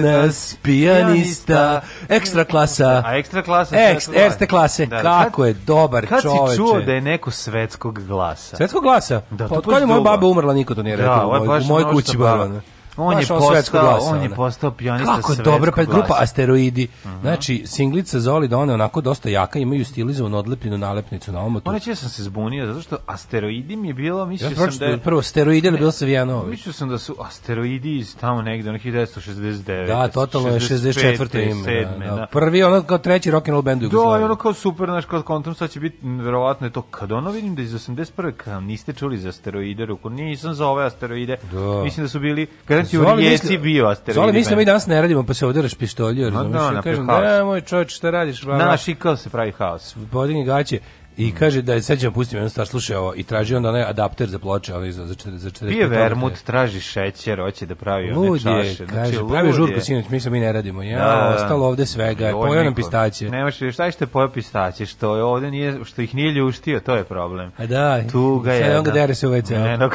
danas pijanista, ekstra klasa. A ekstra klasa? Eks, svetskog glasa. erste klase, Da, kako kad- je dobar Kad čoveče. si čuo da je neko svetskog glasa? Svetskog glasa? Da, pa to od kada je moja baba umrla, niko to nije Da, rekao je u mojoj, baš u ono kući baba. On je Baš svetskog postao- glasa, on je postao pijanista Kako dobro, pa grupa glasa. Mhm. Asteroidi. Znači, singlica Zoli Dona onako dosta jaka, imaju stilizovanu odlepljenu nalepnicu na omotu. Moram reći da sam se zbunio, zato što asteroidi mi je bilo, Ja mislio sam sam da je... prvo steroide ili bilo Savijanović. Mislio sam da su asteroidi iz tamo negde, ono 1969. Da, totalno je 64. ime. 7. Da, da. Prvi ono kao treći rock and roll band u Da, Jugoslaviji. ono kao super, znaš, kao kontum, sad će biti, verovatno je to, kad ono vidim da iz 81. kao niste čuli za asteroide, ruku, nisam za ove asteroide, Da. mislim da su bili, garanti u Rijeci bio asteroidi. Zoli mislim da mi danas ne radimo, pa se udaraš pištolju, Ma razumiješ? da, kažem, haos. ne, moj čovječ, šta radiš? Bla, bla. Naš ikao se pravi haos. Podigni gaće i kaže da je sad ćemo pustiti jednu stvar, slušaj ovo, i traži onda onaj adapter za ploče, ali za, za, četiri- za 45 Pije vermut, traži šećer, hoće da pravi one čaše. kaže, lud pravi žurku sinoć, mi se mi ne radimo. Ja, Da, da, da. ostalo ovde svega, pojeo nam pistaće. Nemaš, šta je pojeo pistaće, što je ovde nije, što ih nije ljuštio, to je problem. A da, Tuga sad je. on ga dere se u WC. Eno,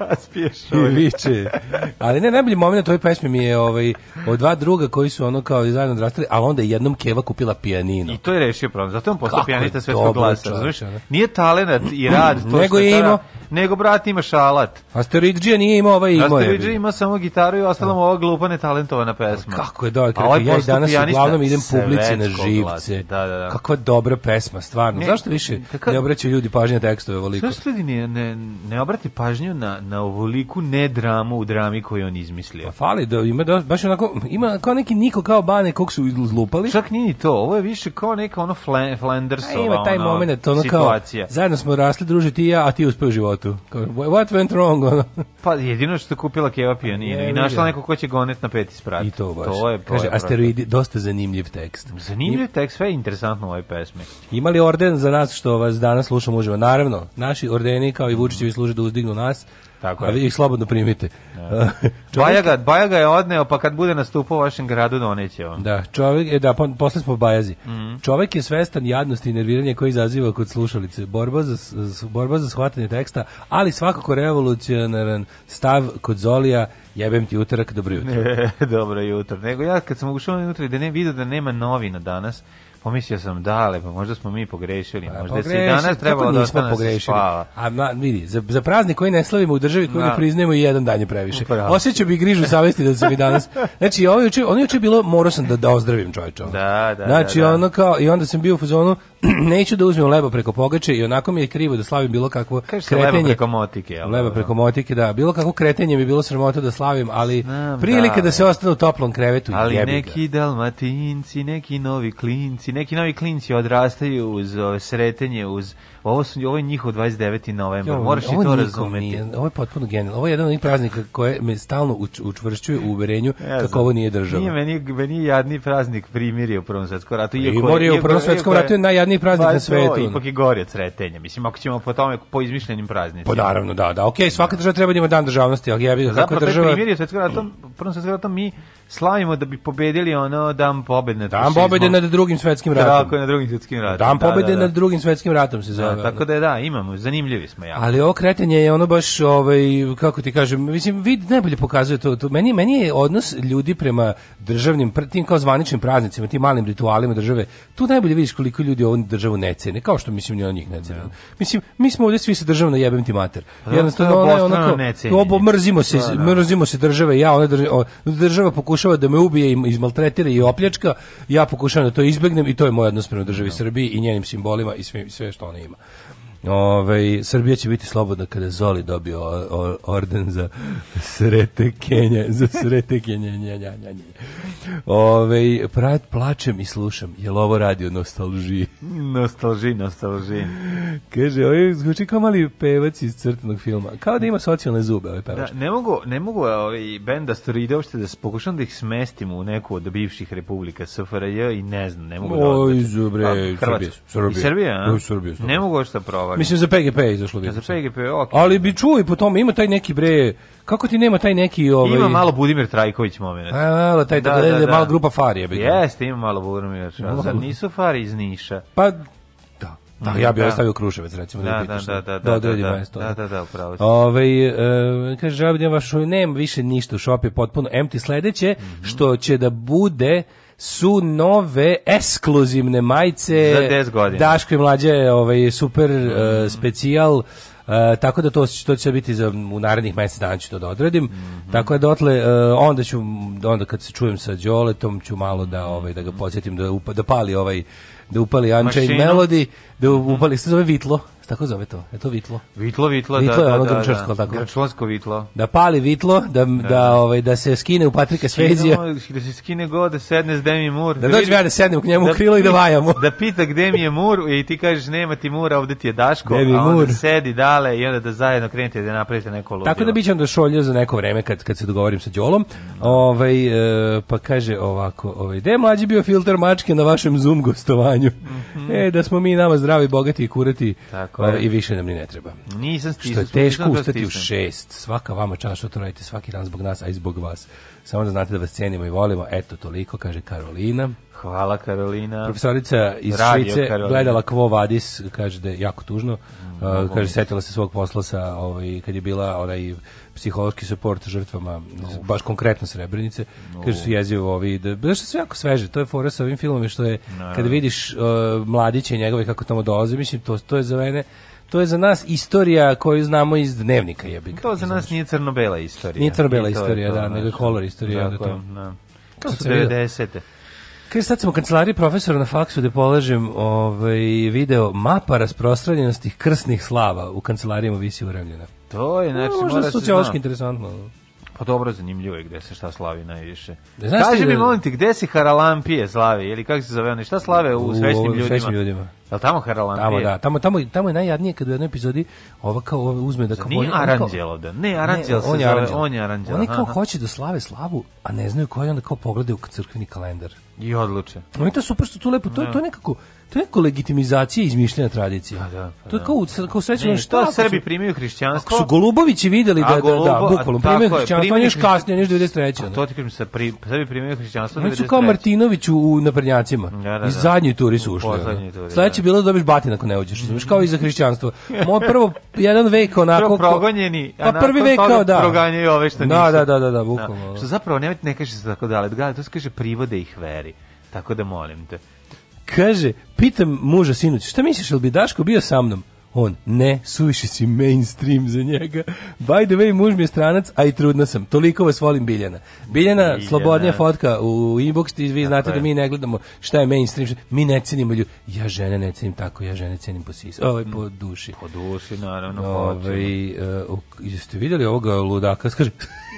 raspiješ I viče. Ali ne, najbolji moment u toj pesmi mi je ovaj, od dva druga koji su ono kao zajedno odrastali, ali onda je jednom Keva kupila pijanino. I to je rešio problem. Zato on postao pijanista svetskog dobro, ono. Nije talenat i rad. To Nego što je imao, nego brat ima šalat. Asteroidžija nije imao ovaj imao. Asteroidžija ima samo gitaru i ostalo mu ova glupa netalentovana pesma. Kako je dobro, ovaj ja i danas uglavnom idem publici na živce. Da, da, da. Kakva dobra pesma, stvarno. Ne, Zašto više kakav- ne obraćaju ljudi pažnje na tekstove ovoliko? Zašto ljudi ne, ne, ne obrati pažnju na, na ovoliku ne dramu u drami koju on izmislio? Pa fali da ima da, baš onako, ima kao neki niko kao bane kog su izlupali. Čak nije ni to, ovo je više kao neka ono Flandersova ima taj ono, moment, ono kao, situacija. zajedno smo rasli, druže, ti i ja, a ti uspeo u životu. Kao, what went wrong, ono. Pa jedino što je kupila Keva pijaninu Je, i našla neko ko će gonet na peti sprat. I to baš. To je, to Kaže, je asteroidi, dosta zanimljiv tekst. Zanimljiv tekst, sve je interesantno u ovoj pesmi. Ima li orden za nas što vas danas slušamo uživo? Naravno, naši ordeni kao i Vučićevi služe da uzdignu nas, Tako a je. ih slobodno primite. Baja ga, Baja ga je odneo, pa kad bude nastupao u vašem gradu, doneće vam. Da, čovjek, e, da, po, posle smo bajazi. Mhm. Čovjek je svestan jadnosti i nerviranja koji izaziva kod slušalice. Borba za, borba za shvatanje teksta, ali svakako revolucionaran stav kod Zolija, jebem ti utorak, dobro jutro. Dobro jutro. Nego ja kad sam ušao unutra i da ne vidio da nema novina danas, pomislio sam dale, pa možda smo mi pogrešili. Možda se i Pogrešili, danas trebalo da ostane da se pogrešili. A ma, vidi, za, za praznik koji ne slavimo u državi koju Da. ne priznajemo i jedan dan je previše. Upravo. Osjećao bih grižu savesti da sam i danas. Znači, ovo juče, ono juče bilo, morao sam da, da ozdravim čovječe. ono. Da, da, Znači, da, da. ono kao, i onda sam bio u fazonu, neću da uzmem leba preko pogače i onako mi je krivo da slavim bilo kakvo Kaže se leva kretenje. preko motike. jel? Leba preko motike, da. Bilo kakvo kretenje mi bilo sramota da slavim, ali Znam, prilika da. da, se ostane u toplom krevetu. Ali jebi ga. neki dalmatinci, neki novi klinci, neki novi klinci odrastaju uz ove, sretenje, uz ovo su ovo je njihov 29. novembar. Jo, Moraš i ovo to nikom razumeti. Nije, ovo je potpuno genijalno. Ovo je jedan od onih praznika koje me stalno uč, učvršćuje u uverenju Ja kako znam. ovo nije država. Nije meni, meni je jadni praznik primirje u Prvom svetskom ratu. iako- Primorje u Prvom svetskom ratu je najjadniji praznik Pa na to, svetu. Ipak je gori od sretenja. Mislim, ako ćemo po tome, po izmišljenim praznicima. Pa naravno, da, da. Okej, svaka država treba da ima dan državnosti, ali ja bih kako država... primirje svetskom ratu, u Prvom svetskom ratu mi slavimo da bi pobedili ono dan pobede nad Dan pobede nad drugim svetskim ratom. Tako na drugim svetskim ratom. Dan Da, pobede da, da. nad drugim svetskim ratom se zove. Da, tako da je, da, imamo, zanimljivi smo jako. Ali ovo kretenje je ono baš ovaj kako ti kažem, mislim vid najbolje pokazuje to, to meni meni je odnos ljudi prema državnim tim kao zvaničnim praznicima, tim malim ritualima države. Tu najbolje vidiš koliko ljudi ovu državu ne cene, kao što mislim ni on njih ne cene. Mislim mi smo ovdje svi se državno jebem ti mater. da, Jednostavno ono necenjenje. obo mrzimo se, Da, da. mrzimo se države, ja ona država, o, država pokušava da me ubije i izmaltretira i opljačka, ja pokušavam da to izbegnem i to je moj odnos prema državi Srbiji i njenim simbolima i sve, sve što ona ima. Ove, Srbija će biti slobodna kada Zoli dobio orden za srete Kenja, za srete Kenja, nja, nja, nja, nja. Ove, prat, plačem i slušam, jel ovo radi o nostalžiji? Nostalži, nostalži. Kaže, ovaj zvuči kao mali pevac iz crtanog filma. Kao da ima socijalne zube ovaj pevač. Da, ne mogu, ne mogu ovaj bend Asteroide uopšte da pokušam da ih smestim u neku od bivših republika SFRJ i ne znam, ne mogu da Oj, zubre, A, Srbija, Hrvatska. Srbija. I Srbija, a? Srbija. Ne mogu uopšte da provalim. Mislim, za PGP je izašlo za video. PGP, ok. Ali bi čuo i po tome, ima taj neki bre, kako ti nema taj neki... Ovaj, Ima malo Budimir Trajković moment. A, malo, taj, da, da, da, malo grupa Fari je bilo. Jeste, ima malo Budimir Trajković. Zar nisu Fari iz Niša? Pa, da. Da, ja bih Da. ostavio Kruševac, recimo, da, Da, da, pitaš, da, da, da, da, da, da, da, da, da, upravo. Ovaj, e, kaže, žao da vaš nema više ništa u šopu, je potpuno empty. Sledeće, Mhm. što će da bude su nove ekskluzivne majice Za 10 godina. Mhm. Daško i mlađe ovaj, super e, specijal E, tako da to, to će biti za u narednih mesec dana ću to da odredim. Mhm. Tako da dotle e, onda ću onda kad se čujem sa Đoletom ću malo da ovaj da ga podsjetim da upa, da pali ovaj da upali Unchained. Melody, da upali se zove Vitlo. Tako zove to. Je to Vitlo? Vitlo, vitlo, Vitlo da, je da, ono da, grčarsko, da. tako? Grčlansko vitlo. Da pali Vitlo, da da ovaj da se skine u Patrika Svezija. Da, da se skine god, da sedne s Demi Moore. Da dođem ja da sednem k njemu u krilo i da vajamo. Da pita gde mi je Mur i ti kažeš nema ti Mura, ovde ti je Daško, Gde mi je a onda Mur? sedi dale i onda da zajedno krenete da napravite neko ludilo. Tako da bićem do šolja za neko vreme kad kad se dogovorim sa Đolom. Ovaj e, pa kaže ovako, ovaj da je mlađi bio filter mačke na vašem Zoom gostovanju. E da smo mi nama zdravi, bogati i kurati Mhm. Tako i više nam ni ne treba. Nisam Što stisnuo. je teško ustati u šest. Svaka vama čast što to radite svaki dan zbog nas, a i zbog vas. Samo da znate da vas cijenimo i volimo. Eto, toliko, kaže Karolina. Hvala Karolina. Profesorica iz Radio Švice Karolina. gledala Quo Vadis, kaže da je jako tužno. Uh, kaže, setila se svog posla sa, ovaj, kad je bila onaj psihološki suport žrtvama, baš konkretno Srebrenice, kaže su jezivo ovi, da, da što sve jako sveže, to je fora sa ovim filmom, što je, kada vidiš uh, mladiće njegove kako tamo dolaze, mislim, to, to je za mene, to je za nas istorija koju znamo iz dnevnika jebiga. To za nas nije crno-bela istorija. Nije crno-bela istorija, to, da, nego je color istorija, Tako da to. da. To su sam vidio. 90. Kaže, sad sam u kancelariji profesora na faksu da polažem ovaj, video mapa rasprostranjenosti krsnih slava u kancelarijama visi uremljena. To je, znači, Možda mora se sociološki interesantno. Pa dobro, zanimljivo je gde se šta slavi najviše. Da, znaš Kaži mi, da- molim ti, gde si Haralampije slavi? Ili kako se zove oni? Šta slave u, svesnim ovim ljudima? svesnim ljudima. Je li tamo Haralampije? Tamo, da, tamo, tamo, tamo je najjadnije kad u jednoj epizodi ova kao ova uzme da kao... Nije oni- oni kao- Aranđelo da. Ne, Aranđel se on je Aranđel. on je Aranđel. Oni kao hoće da slave slavu, a ne znaju koji, onda kao pogledaju u crkveni kalendar. I odluče. Oni to super što tu lepo, to, je- to je nekako, to je nekako legitimizacija izmišljena tradicija. Pa da, pa to je da. kao, kao srećno Ne, šta Srbi su- primaju Ako hrišćanstvo. su Golubovići videli da, da, da, bukvalno, primaju hrišćanstvo, oni još kasnije, još 93. A ono. to ti kažem sa pri, Srbi primaju hrišćanstvo. Oni su kao 93.. Martinović u, u naprednjacima. Da, da, I da. zadnjoj turi su ušli. poslednjoj da. bilo da dobiš batin ako ne uđeš. Znaš, kao i za hrišćanstvo. Moj prvo, jedan vek onako... Prvo progonjeni, a Pa prvi vek kao da. proganjaju ove što Da, nisu. da, da, da, da, bukvalno. Što zapravo ne, ne kaže se tako dale, da, to se kaže privode ih veri. Tako da molim te. Kaže, pitam muža sinoć, šta misliš, jel bi Daško bio sa mnom? On, ne, suviše si mainstream za njega. By the way, muž mi je stranac, a i trudna sam. Toliko vas volim Biljana. Biljana, Biljana. slobodnija fotka u inbox, ti vi znate da mi ne gledamo šta je mainstream. šta- Mi ne cenimo ljudi. Ja žene ne cenim tako, ja žene cenim po sis, ovaj, po duši. Po duši, naravno, po Ovaj, e, u- jeste vidjeli ovoga ludaka? Kaže,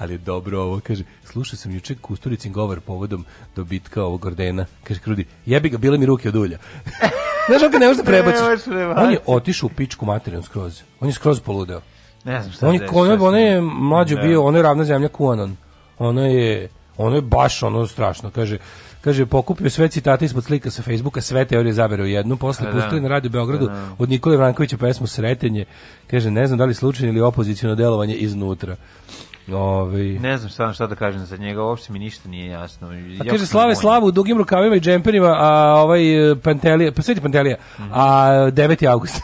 ali je dobro ovo, kaže, slušao sam juče Kusturicin govor povodom dobitka ovog ordena. Kaže, Krudi, jebi ga, bile mi ruke od ulja. Znaš, on ga ne može da prebaciš. Prebaciti. On je otišao u pičku materinu skroz. On je skroz poludeo. Ne znam šta On je, se ono, ono je mlađo Da. bio, ono je ravna zemlja Kuanon. Ono je, ono je baš ono strašno. Kaže, kaže pokupio sve citate ispod slika sa Facebooka, sve teorije zabere u jednu, posle Da, pustili da. na Radio Beogradu od Nikole Vrankovića pesmu Sretenje. Kaže, ne znam da li slučajno ili opoziciono delovanje iznutra. Ovaj Ne znam šta, šta da kažem za njega, uopšte mi ništa nije jasno. A kaže slave slavu u dugim rukavima i džemperima, a ovaj e, Pantelija, pa sveti Pantelija, a 9. avgust.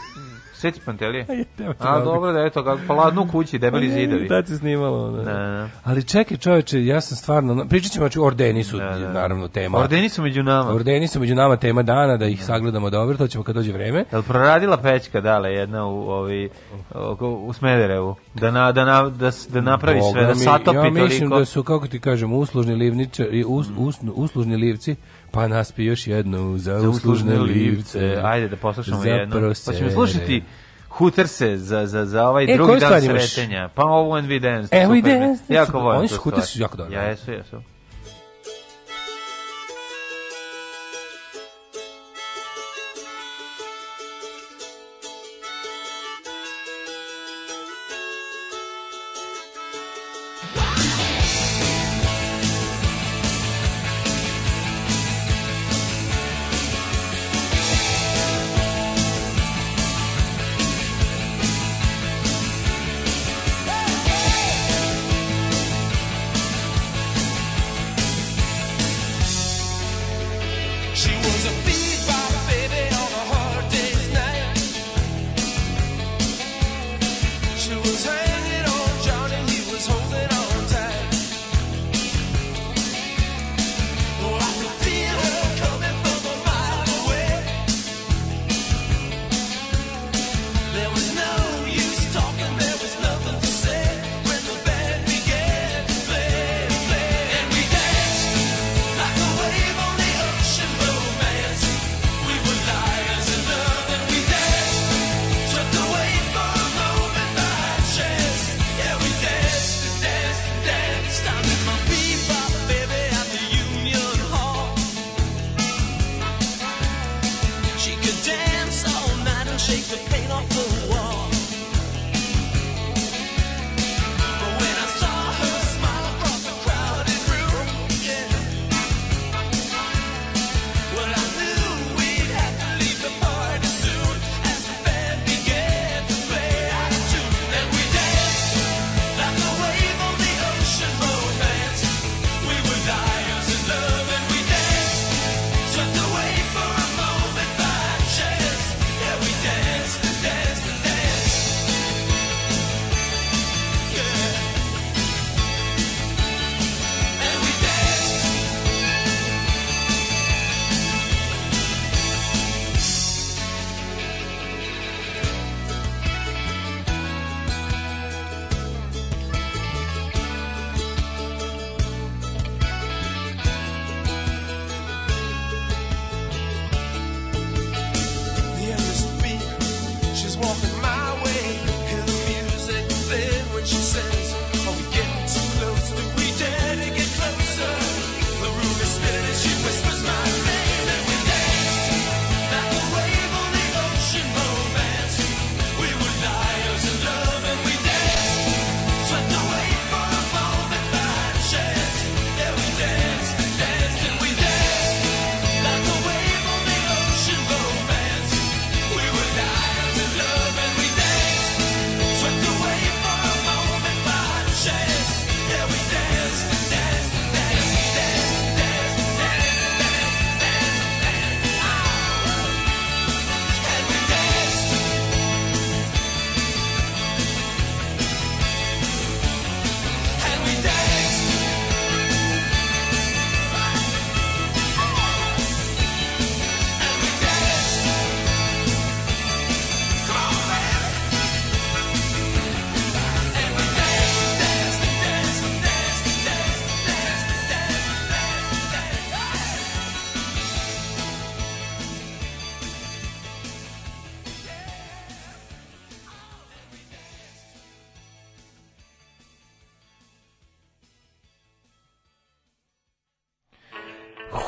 Sveti Pantelije? A avgust. dobro da eto, kako pa ladno kući, debeli zidovi. Tad se snimalo. Da. Da, da. Ali čekaj čoveče, ja sam stvarno, pričat ćemo, znači, ordeni su Da, da. naravno tema. Ordeni su među nama. Ordeni su među nama tema dana, da ih sagledamo dobro, to ćemo kad dođe vreme. Jel proradila pećka dale jedna u ovi u Smederevu da na, da na, da, da napravi sve Boga da mi, satopi Ja mislim toliko. da su, kako ti kažem, uslužni livničari, us, us, uslužni livci, pa naspi još jednu za, za uslužne livce. Ajde da poslušamo za jedno. Pa ćemo slušati Huterse za, za, za ovaj E, drugi dan sretenja. Pa ovo When We Dance. E, mi je. Dance, Jako volim Oni su su jako dobri. Ja, jesu, jesu.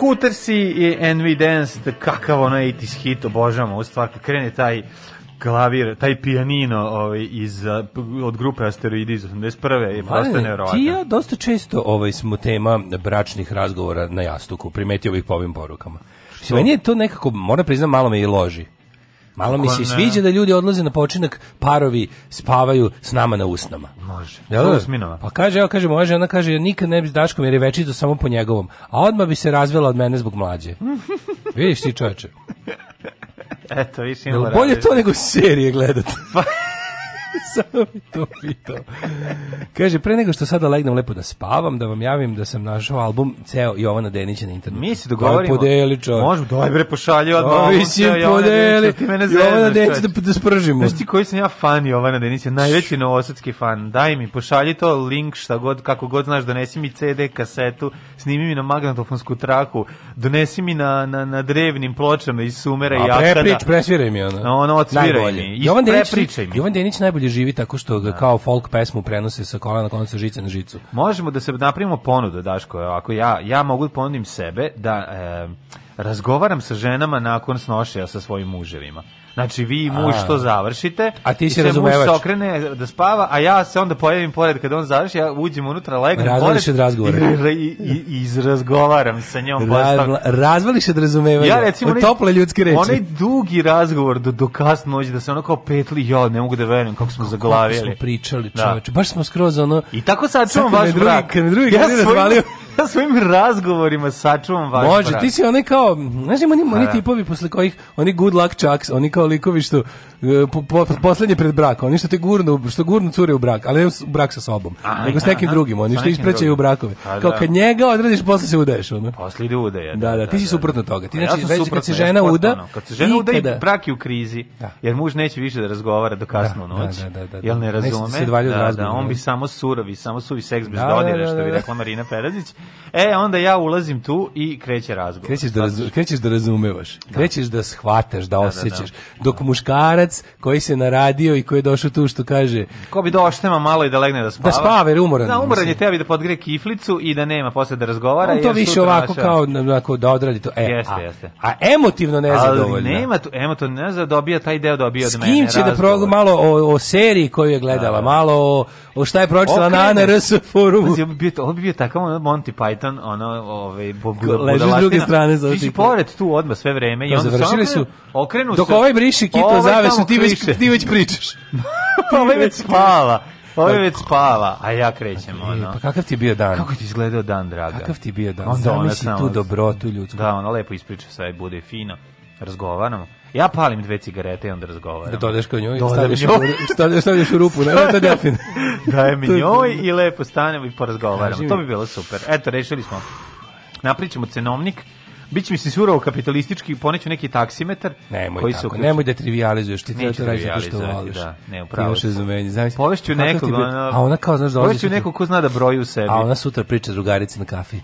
Hootersi i And We Danced, kakav ono 80s hit, obožavamo u stvar, kad krene taj klavir, taj pijanino ovaj, iz, od grupe Asteroidi iz 81. je prosto nevjerovatno. Ti ja dosta često ovaj, smo tema bračnih razgovora na jastuku, primetio bih po ovim porukama. Mislim, Meni je to nekako, moram priznam, malo me i loži. Malo mi se sviđa da ljudi odlaze na počinak, parovi spavaju s nama na usnama. Može. Jel da? Pa kaže, evo kaže, moja žena kaže, ja nikad ne bi s Daškom jer je večito samo po njegovom. A odmah bi se razvela od mene zbog mlađe. Vidiš ti čoveče. Eto, više imala bolje to nego serije gledati? Samo mi to pitao. Kaže, pre nego što sada legnem lepo da spavam, da vam javim da sam našao album ceo Jovana Denića na internetu. Mi se dogovorimo. Daj podeli čovječ. Možemo, daj bre, pošalji odmah. Jovana podeli. Jovana Denića da, da spržimo. Znaš ti koji sam ja fan Jovana Denića, najveći novosadski fan. Daj mi, pošalji to link šta god, kako god znaš, donesi mi CD, kasetu, snimi mi na magnetofonsku traku, donesi mi na, na, na drevnim pločama iz Sumera i A Akada. preprič, presviraj mi ono. Ono, odsviraj mi. Jovan Denić. Jovan Denić najbolje živi tako što ga kao folk pesmu prenose sa kolana na konca žice na žicu. Možemo da se napravimo ponudu, Daško, ako ja, ja mogu da ponudim sebe da e, razgovaram sa ženama nakon snošaja sa svojim muževima. Znači, vi i muž A. to završite. A ti razumevač. Muž se okrene da spava, a ja se onda pojavim pored kada on završi, ja uđem unutra, legnem pored i, i, i, i izrazgovaram sa njom. Ra, postavim- razvališ od razumevanja. Ja recimo onaj- tople ljudske reči. Onaj dugi razgovor do, do kasno noći da se ono kao petli, jo, ne mogu da verujem kako smo Kako zaglavili. smo pričali, Da. čoveče. Baš smo skroz ono... I tako Sad kad me vaš drugi- brak. kad me drugi ja svojim, razvalio- ja svojim razgovorima sačuvam vaš Može, brak. ti si onaj kao, znaš ima oni, oni da. tipovi posle kojih, oni good luck chucks, oni kao likovi što e, po, po, poslednje pred brakom, oni što te gurnu, što gurnu cure u brak, ali ne u brak sa sobom, A, nego s nekim aha, drugim, oni što nekim ispraćaju u brakove. A, Kao da. kad njega odradiš, posle se udaješ, ono. Posle ide udaja. Da, da, ti si suprotno toga. Ti A znači, ja već kad se žena uda. Kad se žena uda i brak je u krizi, Da. jer muž neće više da razgovara do kasno Da, noć, da, da, da, da. jel ne da razume? da, da, on da. bi samo surovi, samo suvi seks bez Da, da, dodira, da, što bi da. rekla Marina Perazić. E, onda ja ulazim tu i kreće razgovor. Krećeš da, razu, krećeš da razumevaš, krećeš da shvataš, da da, osjećaš. Dok muškarac koji se naradio i koji je došao tu što kaže, Ko bi doštema malo i da legne da spava. Da spava, jer je umoran, Da, umoran je tebi da podgre kiflicu i da nema posle da razgovara. on to više ovako naša- kao onako, da odradi to. E, Jeste, a, jeste. a emotivno nezadovoljno. Ali nema tu, emo to ne zna, dobija taj deo dobija od S mene. kim će da progu malo o, o seriji koju je gledala, malo o, o šta je pročitala na Okreneš. ANRS forumu. Ovo bi bio, takav Monty Python, ono, ovaj, Ležiš s druge strane za Ti pored tu odmah sve vreme i Pa onda završili su. okrenu Dok se. ovaj briši kitla Ovaj zavesu, ti već, ti već pričaš. Pa ovaj već spava. Ovaj već spava, a ja krećem, ono. Pa kakav ti je bio dan? Kako ti izgledao dan, draga? Kakav ti je bio dan? Onda ona tu dobrotu ljudsku. Da, ona lepo ispriča sve, bude fino. Razgovaramo. Ja palim dve cigarete i onda razgovaramo. Da dodeš kod njoj, stavljaš, stavljaš, stavljaš u rupu, ne, to je delfin. Daje mi je- njoj i lepo stanemo i porazgovaramo. To bi bilo super. Eto, rešili smo. Napričamo cenovnik. Biće mi se surovo kapitalistički, poneću neki taksimetar. Nemoj koji tako, uključuje- nemoj da trivializuješ, ti treba radiš zato što voliš. da, ne, Ti upravo imaš si. razumenje. Zamisli, Povešću ti nekog, A ona kao, znaš, dolazi Povešću nekog ko zna da broji u sebi. A ona sutra priča drugarici na kafi.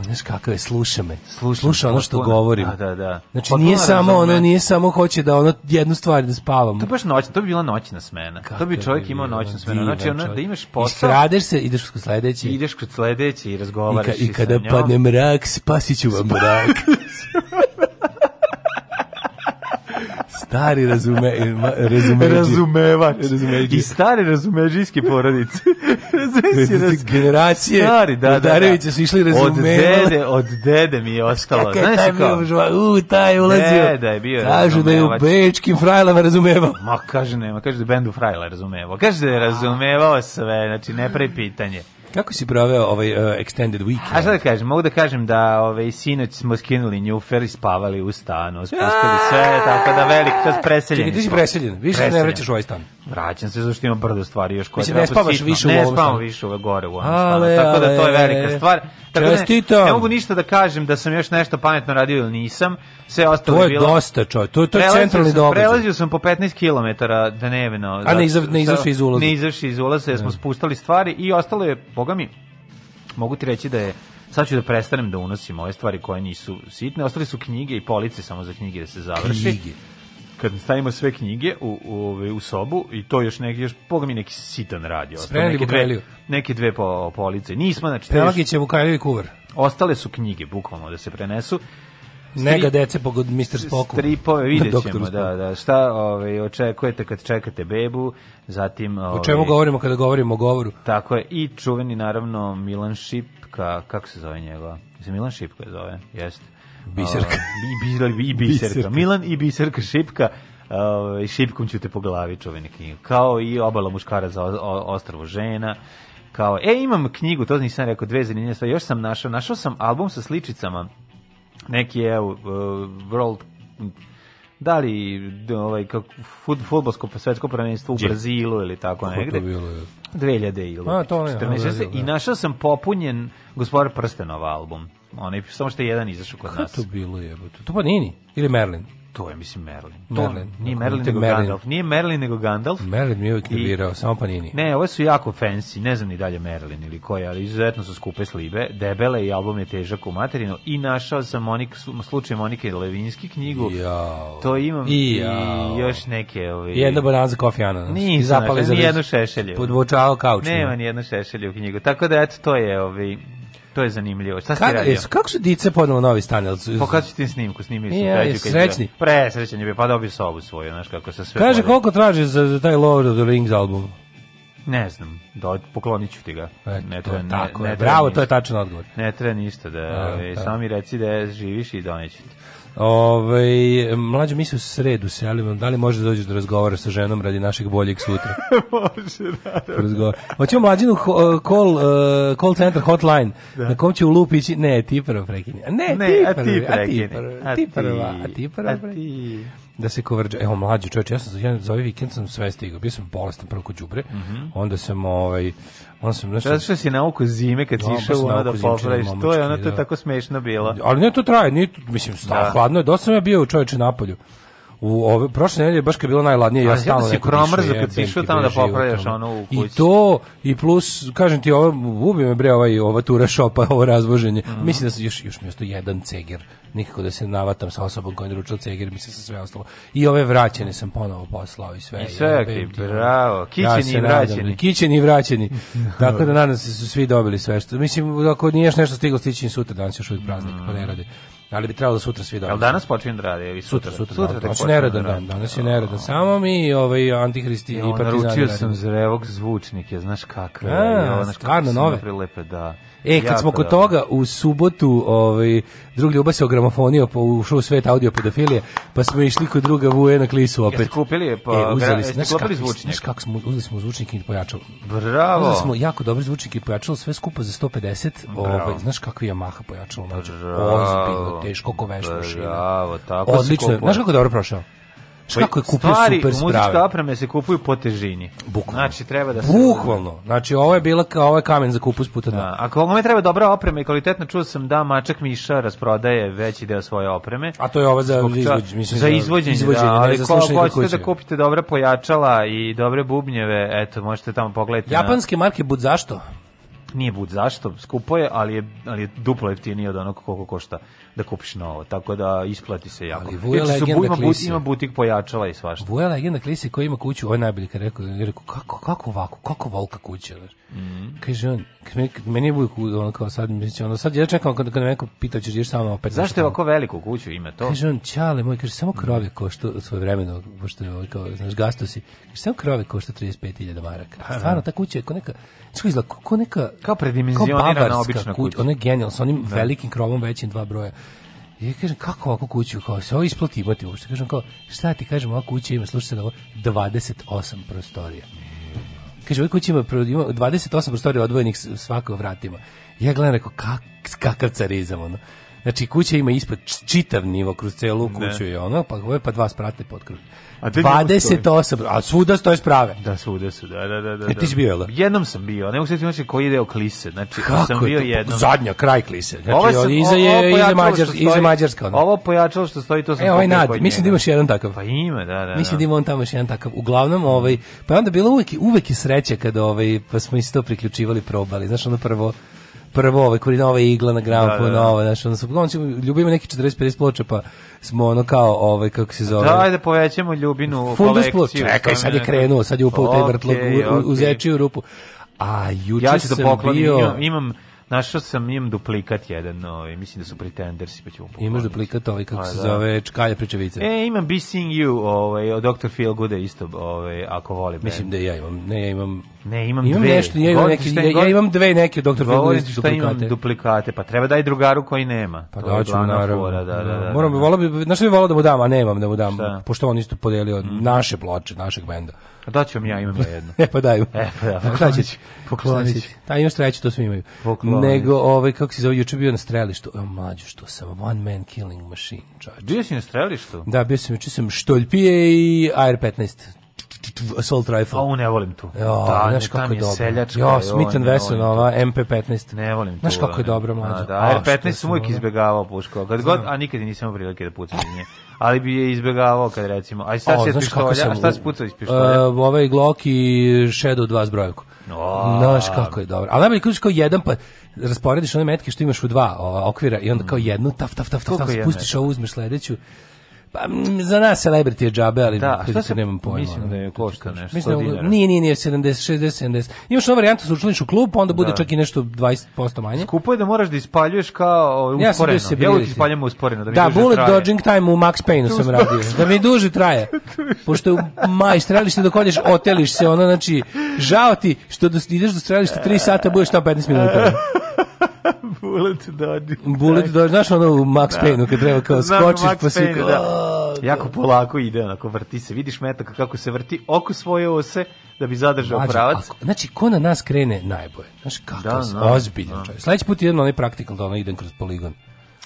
Znaš kakav je, sluša me. Slušam, sluša ono što potpuno. govorim. Da, da, da. Znači Potpuno nije samo ono, nije samo hoće da ono jednu stvar da spavamo. To je baš noć, to bi bila noćna smena. to bi čovjek imao noćnu smenu. Znači, ono, da imaš posao, Iskradeš se, ideš kod sledeći. ideš kod sledeće i I, razgovaraš ka, i, I kada padne mrak, spasit ću vam mrak. Stari razume, razumeđi. Razumevač. Razumeđi. I stare razumeđijske porodice. Razumeš Generacije Stari, da, da, da. Su išli Od razumevali. dede, od dede mi je ostalo. Znaš žva, u, taj ulazio. Deda je bio Kažu da je u bečkim frajlama razumevao. Ma kaže nema, kaže da je bendu Frajla razumevao. Kaže da je razumevao sve, znači ne pravi pitanje. Kako si proveo ovaj uh, extended weekend? A šta da kažem, mogu da kažem da ovaj, sinoć smo skinuli njufer i spavali u stanu, spustili sve, tako da velik čas preseljeni Čekaj, ti si preseljen, više ne Preseljen. vraćaš u ovaj stan. Vraćam se zašto ima brdo stvari još koje Mislim, ne spavaš više u ne ovom stanu. više u gore u ovom stanu. Tako da to je velika stvar. Tako da ne, Čestitam. ne mogu ništa da kažem da sam još nešto pametno radio ili nisam. Sve ostalo To je bilo. dosta, čovjek. To, to je Prelazio centralni događaj. Prelazio sam po 15 km dnevno. A ne iza- ne izašli iz ulaza. Ne izašli iz ulaza, jer smo spustali stvari i ostalo je, boga mi, mogu ti reći da je sad ću da prestanem da unosim ove stvari koje nisu sitne. Ostali su knjige i police samo za knjige da se završi. Knjige. Kad stavimo sve knjige u, u, ovaj, u sobu i to još neki, još, boga mi neki sitan radi. ostao, Spremili neke Vukajliju. dve, neke dve po, police. Nismo, znači, Pelagić je Vukajljevi kuvar. ostale su knjige, bukvalno, da se prenesu. Nega dece po Mr. Spoku. Stripove, vidjet ćemo, da, da, šta ovaj, očekujete kad čekate bebu, zatim... O ovaj, čemu govorimo kada govorimo o govoru? Tako je, i čuveni, naravno, Milan Šipka, kako se zove njegova? Se Milan Šipka zove, jeste. Biserka. Ovaj, I, bi, i Biserka. Biserka. Milan i Biserka Šipka, ovaj, Šipkom ću te po glavi, čuveni knjiga. Kao i obala muškara za ostrvo žena, kao, e, imam knjigu, to nisam rekao, dve zanimljive stvari, još sam našao, našao sam album sa sličicama, neki je uh, World da li ovaj kako fut, fudbalsko pa svetsko prvenstvo u Gdje? Brazilu ili tako Kako to negde. bilo? je? 2000 ili A, to ne, 14, aha, Brazil, i da. našao sam popunjen Gospodar prstenova album. Onaj samo što je jedan izašao kod Kako nas. to bilo jebote? To pa Nini ili Merlin? To je mislim Merlin. Merlin. To, nije Ako Merlin nego Merlin. Gandalf. Nije Merlin nego Gandalf. Merlin mi je uvijek nervirao, samo pa Nini. Ne, ove su jako fancy, ne znam ni dalje Merlin ili koje, ali izuzetno su skupe slibe, debele i album je težak u materinu i našao sam Monik, slučaj Monike Levinski knjigu, Jao. to imam I i, još neke... Ovi, Jedna bonanza kofi ananas. I zapali za ni jednu već- šešelju. Podvučao kauč. Nema ni jednu šešelju knjigu, tako da eto, to je, ovi, to je zanimljivo. Šta Kada, radio? jesu, kako su dice podnelo novi stan? Pokazat ću ti snimku, snimili su Ja, je srećni? Presrećan je bio, pa dobio sobu svoju, znaš kako se sve... Kaže koliko traži za, za taj Lord of the Rings album? Ne znam, do, poklonit ću ti ga. E, ne to treba, je ne, tako ne treba Bravo, ništa. to je tačan odgovor. Ne treba ništa da, A, ove, a. samo mi reci da živiš i doneću ti. Ove, mlađe mi se u sredu se javljamo, da li može da dođeš da razgovara sa ženom radi našeg boljeg sutra? Može, da. Razgovor. Hoćemo mlađinu ho- call, uh, call center hotline, na kom će u lup ići, ne, ti prvo prekini. A Ne, Ne, ti a prvo, ti a ti prekini. prvo, A ti ti, prva, a ti prvo. a pre- ti. Da se kovrđa, evo mlađi čovječ, ja sam za, jedan, za ovaj vikend sam sve stigao, bio sam bolestan prvo kod đubre, onda sam ovaj, onda sam nešto, Zato što si na oko zime kad si išao na ono da popraviš, to je ono, to je da. tako smešno bilo. ali ne to traje, nije, to- mislim, sta, Da. hladno je, dosta sam ja bio u čovječe napolju. U ove prošle nedelje baš kad je bilo najladnije, ja stalno si neko promrzao kad si išao tamo da popravljaš ono. u I kući. to, i plus, kažem ti, ovo, ubi me bre ovaj, ova tura šopa, ovo razvoženje. Mhm. Mislim da se još, još mi je ostao jedan ceger. Nikako da se navatam sa osobom koja je naručila ceger, mislim sa sve ostalo. I ove vraćene sam ponovo poslao i sve. I sve, ok, ti, bravo. Kićeni se i vraćeni. Kićeni i vraćeni. Tako da nadam se da su svi dobili sve što. Mislim, ako nije još nešto stiglo stići sutra, danas još uvijek praznik, pa ne rade. Ali bi trebalo da sutra svi dobili. Jel danas počinje da radi ili Sutra, sutra? sutra, sutra, neradan da dan, danas je neradan. Samo mi, ovaj, antihristi i partizani. naručio sam zrevog zvučnike, znaš kakve. Znaš stvarno nove? Prilepe, da. E, kad Jako smo kod toga, u subotu, ovaj, drug Ljuba se ogramofonio, pa ušao u svet audio pedofilije, pa smo išli kod druga Vuje na klisu opet. Jeste kupili, pa, e, uzeli, jeste znaš, kupili kako, zvučnjak? znaš kako smo, uzeli smo zvučnike i pojačalo. Bravo. Uzeli smo jako dobri zvučnike i pojačalo, sve skupo za 150, ovaj, znaš kakvi Yamaha pojačalo, znači, Bravo. ozbiljno, teško ko veš mašina. Bravo, tako Odlično, znaš kako dobro prošao? Kako je kupio Stvari, super muzičke sprave. opreme se kupuju po težini. Bukvalno. Znači, treba da se... Bukvalno. Znači, ovo je bila kao ovo je kamen za kupus puta dva. Da. Ako vam treba dobra oprema i kvalitetna, čuo sam da Mačak Miša rasprodaje veći deo svoje opreme. A to je ovo za izvođenje, mislim, za izvođenje, izvođenje, da, ali ko, hoćete da kupite dobre pojačala i dobre bubnjeve, eto, možete tamo pogledati. Japanske marke bud zašto? Na, nije bud zašto, skupo je, ali je, ali je duplo jeftinije od onog koliko košta da kupiš novo, tako da isplati se jako. Ali Vuja legenda ima, klise. ima butik pojačala i svašta. Vuja legenda klisi koji ima kuću, ovo je najbolji kad rekao, je rekao kako, kako ovako, kako volka kuća, znaš. Mhm. Kaže on, meni, je uvijek ono kao sad, mislim, ono, sad ja čekam kad, kad me neko pita, ćeš ješ samo opet. Zašto je ovako veliku kuću ime to? Kaže on, čale moj, kaže, samo krove košta svoje vremeno, pošto je kao, znaš, gastosi, kaže, samo krove košta 35.000 maraka. Stvarno, ta kuća je ko neka, znaš, izgleda, ko, ko neka, Kao predimenzionirana obična kuća. Ona je genijalna, sa onim velikim krovom većim dva broja. Ja kažem, kako ovako kuću, kao se ovo isplati imati uopšte. Kažem, kao, šta ti kažem, ova kuća ima, slušaj na ovo, 28 prostorija. Kaže, ovaj kuća ima, ima 28 prostorija odvojenih svako vratima. Ja gledam, rekao, kak, kakav carizam, ono. Znači, kuća ima ispod čitav nivo kroz celu kuću je ono, pa ovo je pa dva sprate pod krug. A gde njemu 28, a svuda stoje sprave. Da, svuda su, da, da, da. da E, ti si bio, jel da? Jednom sam bio, ne mogu se znači koji ide o klise, znači Kako sam bio je to? jednom. Zadnja, kraj klise. Znači, Ovo sam- iza ovo je, iza, Mađar, što iza stoji- Mađarska. Ono. Ovo pojačalo što stoji, to sam E, ovaj nad, mislim da imaš jedan takav. Pa ima, da, da. Mislim da da. ima on tamo još jedan takav. Uglavnom, ovaj, pa onda bilo uvek, uvek je sreće kada ovaj, pa smo isto priključivali, probali. Znaš, ono prvo, prvo ovaj koji nova igla na gramofonu, Da, da, da. nova, znaš, ono, on se ljubimo neki 40-50 ploča, pa smo ono kao, ovaj, kako se zove, Da, ajde povećamo ljubinu Fundus kolekciju. čekaj, sad je krenuo, sad je upao u taj vrtlog, u, u, u zečiju rupu. A juče Ja da sam poklonim, bio... imam, imam Našao sam, imam duplikat jedan, ovaj, mislim da su pretendersi, pa ću mu pokloniti. Imaš duplikat ovaj, kako A, se da. zove, Čkalja Pričevice. E, imam Be Seeing You, ovaj, od Dr. Feel Good isto, ovaj, ako voli band. Mislim da ja imam, ne, ja imam... Ne, imam, imam dve. nešto, ja imam, neki, ja, ja imam dve neke Dr. Phil šta imam duplikate. duplikate, pa treba daj drugaru koji nema. Pa da ću naravno. fora, Da, da, da, Moram bi da. volao bi, znaš bi volao da mu dam, a nemam da mu dam, Šta? Mm. pošto on isto podelio naše ploče, našeg benda. Da ću vam ja, imam ja jednu. E pa daju. E, pa da. Šta će? Ta imaš treću, to svi imaju. Poklonit. Nego, ovaj, kako se zove, juče bio na strelištu. O, mlađo, što sam, one man killing machine, čovječ. Bio si na strelištu? Da, bio sam, juče sam Štoljpije i AR-15. Assault rifle. A, ne volim tu. Ja, da, znaš kako je dobro. seljačka, Ja, joj, Smith Wesson, ova MP15. Ne volim tu. Znaš kako je dobro, mlađo. A, Da, A, R15 što sam uvijek izbegavao pušku. Kad god, a nikad nisam imao prilike da pucam iz nje. Ali bi je izbegavao kad recimo, aj sad kako pištolja, a šta u- pucao iz pištolja? Uh, ovaj Glock i Shadow 2 zbrojevku. O. Znaš kako je dobro. Ali najbolje kad kao jedan pa rasporediš one metke što imaš u dva okvira i onda kao jednu taf taf taf taf, taf spustiš ovu uzmeš sledeću. Pa za nas celebrity je džabe, ali Da, šta se se- nemam pojma. mislim da je košta kažem. nešto, Mislim 100 da- dinara. Nije, nije, nije 70, 60, 70. Imaš onu varijantu sa učlaniš u klub, onda bude Da. čak i nešto 20% manje. Skupo je da moraš da ispaljuješ kao ovaj, Ja sam bio usporeno. Ja uvijek ispaljam usporeno. Da, mi Da, bullet traje. dodging time u Max Payne-u sam radio. Da mi duže traje. Pošto je maj strelište dok odeš, oteliš se, ono, znači, žao ti što ideš do strelišta 3 sata, budeš tamo 15 minuta. bullet dodging. Bullet dodge, znaš ono u Max Payne-u kad treba kao Znam skočiš Max pa si Payne, kao... da. Jako polako ide, onako vrti se. Vidiš metaka kako se vrti oko svoje ose da bi zadržao Mlađe, pravac. ako- znači, ko na nas krene, najbolje. Znaš, kako Da, da, da, ozbiljan čovjek. Sledeći put idem na onaj practical da ono idem kroz poligon.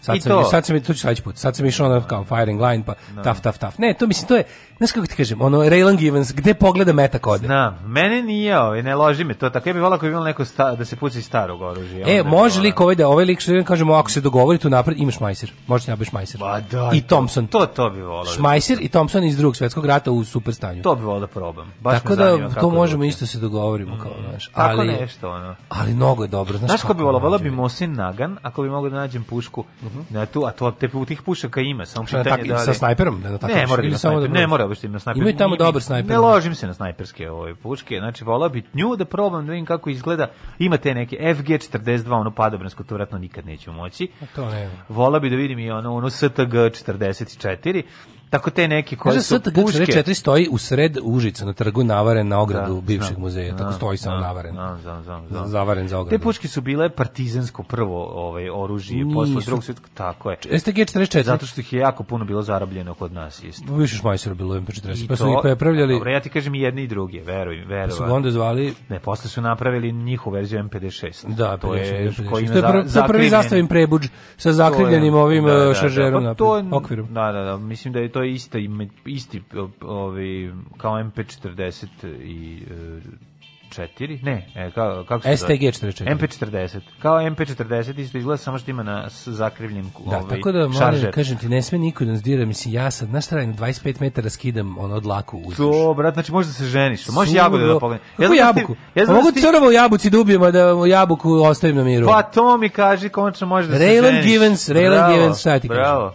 Sad I sam, to. sad sam, to ću sledeći put, sad sam išao na kao firing line, pa taf, taf, taf. Ne, to mislim, to je, znaš kako ti kažem, ono, Raylan Givens, gde pogleda metak ode. Znam, mene nije, ovaj, ne loži me to, tako ja bih volao ako bi imalo neko sta, da se puca iz starog oružja. E, može lik ovaj da ovaj lik što kažemo ako se dogovori tu napred imaš Majser. Možeš nabaviš Majser. Pa da, I Thompson. To, to bi volao. da- Šmajser i Thompson iz drugog svetskog rata u super stanju. To bi volao da probam. Baš Tako da to možemo zvuči. isto se dogovorimo kao, znaš. Tako ali, nešto, ono. Ali mnogo je dobro, znaš. Znaš ko bi volao? Volao bi Mosin Nagan, ako bi mogao da nađem pušku na tu, a to te tih pušaka ima, samo pitanje da li... sa snajperom? Da, da ne, nešto? mora da da- ne mora baš ima snajper. Imaju tamo dobar snajper. Ne ložim se na snajperske ove puške, znači volao bi nju da probam da vidim kako izgleda. Ima te neke FG42, ono padobransko, to vjerojatno nikad neću moći. To ne. Volao bi da vidim i ono, ono STG 44, tako te neke koje Kaže su puške. 44 stoji u sred Užica na trgu navaren na ogradu Da, bivšeg znam, muzeja, tako znam, stoji samo znam, navaren. znam, znam, znam, znam. Zavaren za ogradu. Te puške su bile partizansko prvo ovaj oružje posle drugog svjetskog tako je. STG 44. Zato što ih je jako puno bilo zarobljeno kod nas isto. Više šmajsera bilo u MP40. I Pa su ih prepravljali, Dobro, ja ti kažem i jedne i druge, veruj, veruj. pa su onda zvali Ne, posle su napravili njihovu verziju MP56. Da, to je 50, koji 50. ima to je, prvi, zastavim prebuđ sa zakrivljenim ovim da, da, da, da, šaržerom na okvirom. Da, da, da, mislim da je to isto ime- isti ovaj kao MP40 i e, 4, ne, e, kao, kako se? STG 44. MP40. Kao MP40 isto izgleda samo što ima na zakrivljen Da, ovaj, tako da moram da kažem ti, ne sme niko da nas dira, mislim, ja sad, znaš šta radim, 25 metara skidam ono od laku uzduž. To, brat, znači možeš da se ženiš. Možeš jagodu da pogledaš. Kako jabuku? Ja da mogu ti- crvo u jabuci da ubijem, a da jabuku ostavim na miru. Pa to mi kaži, konačno možeš da se Raylan ženiš. Givens, Raylan Givens, šta ti kažem? Bravo.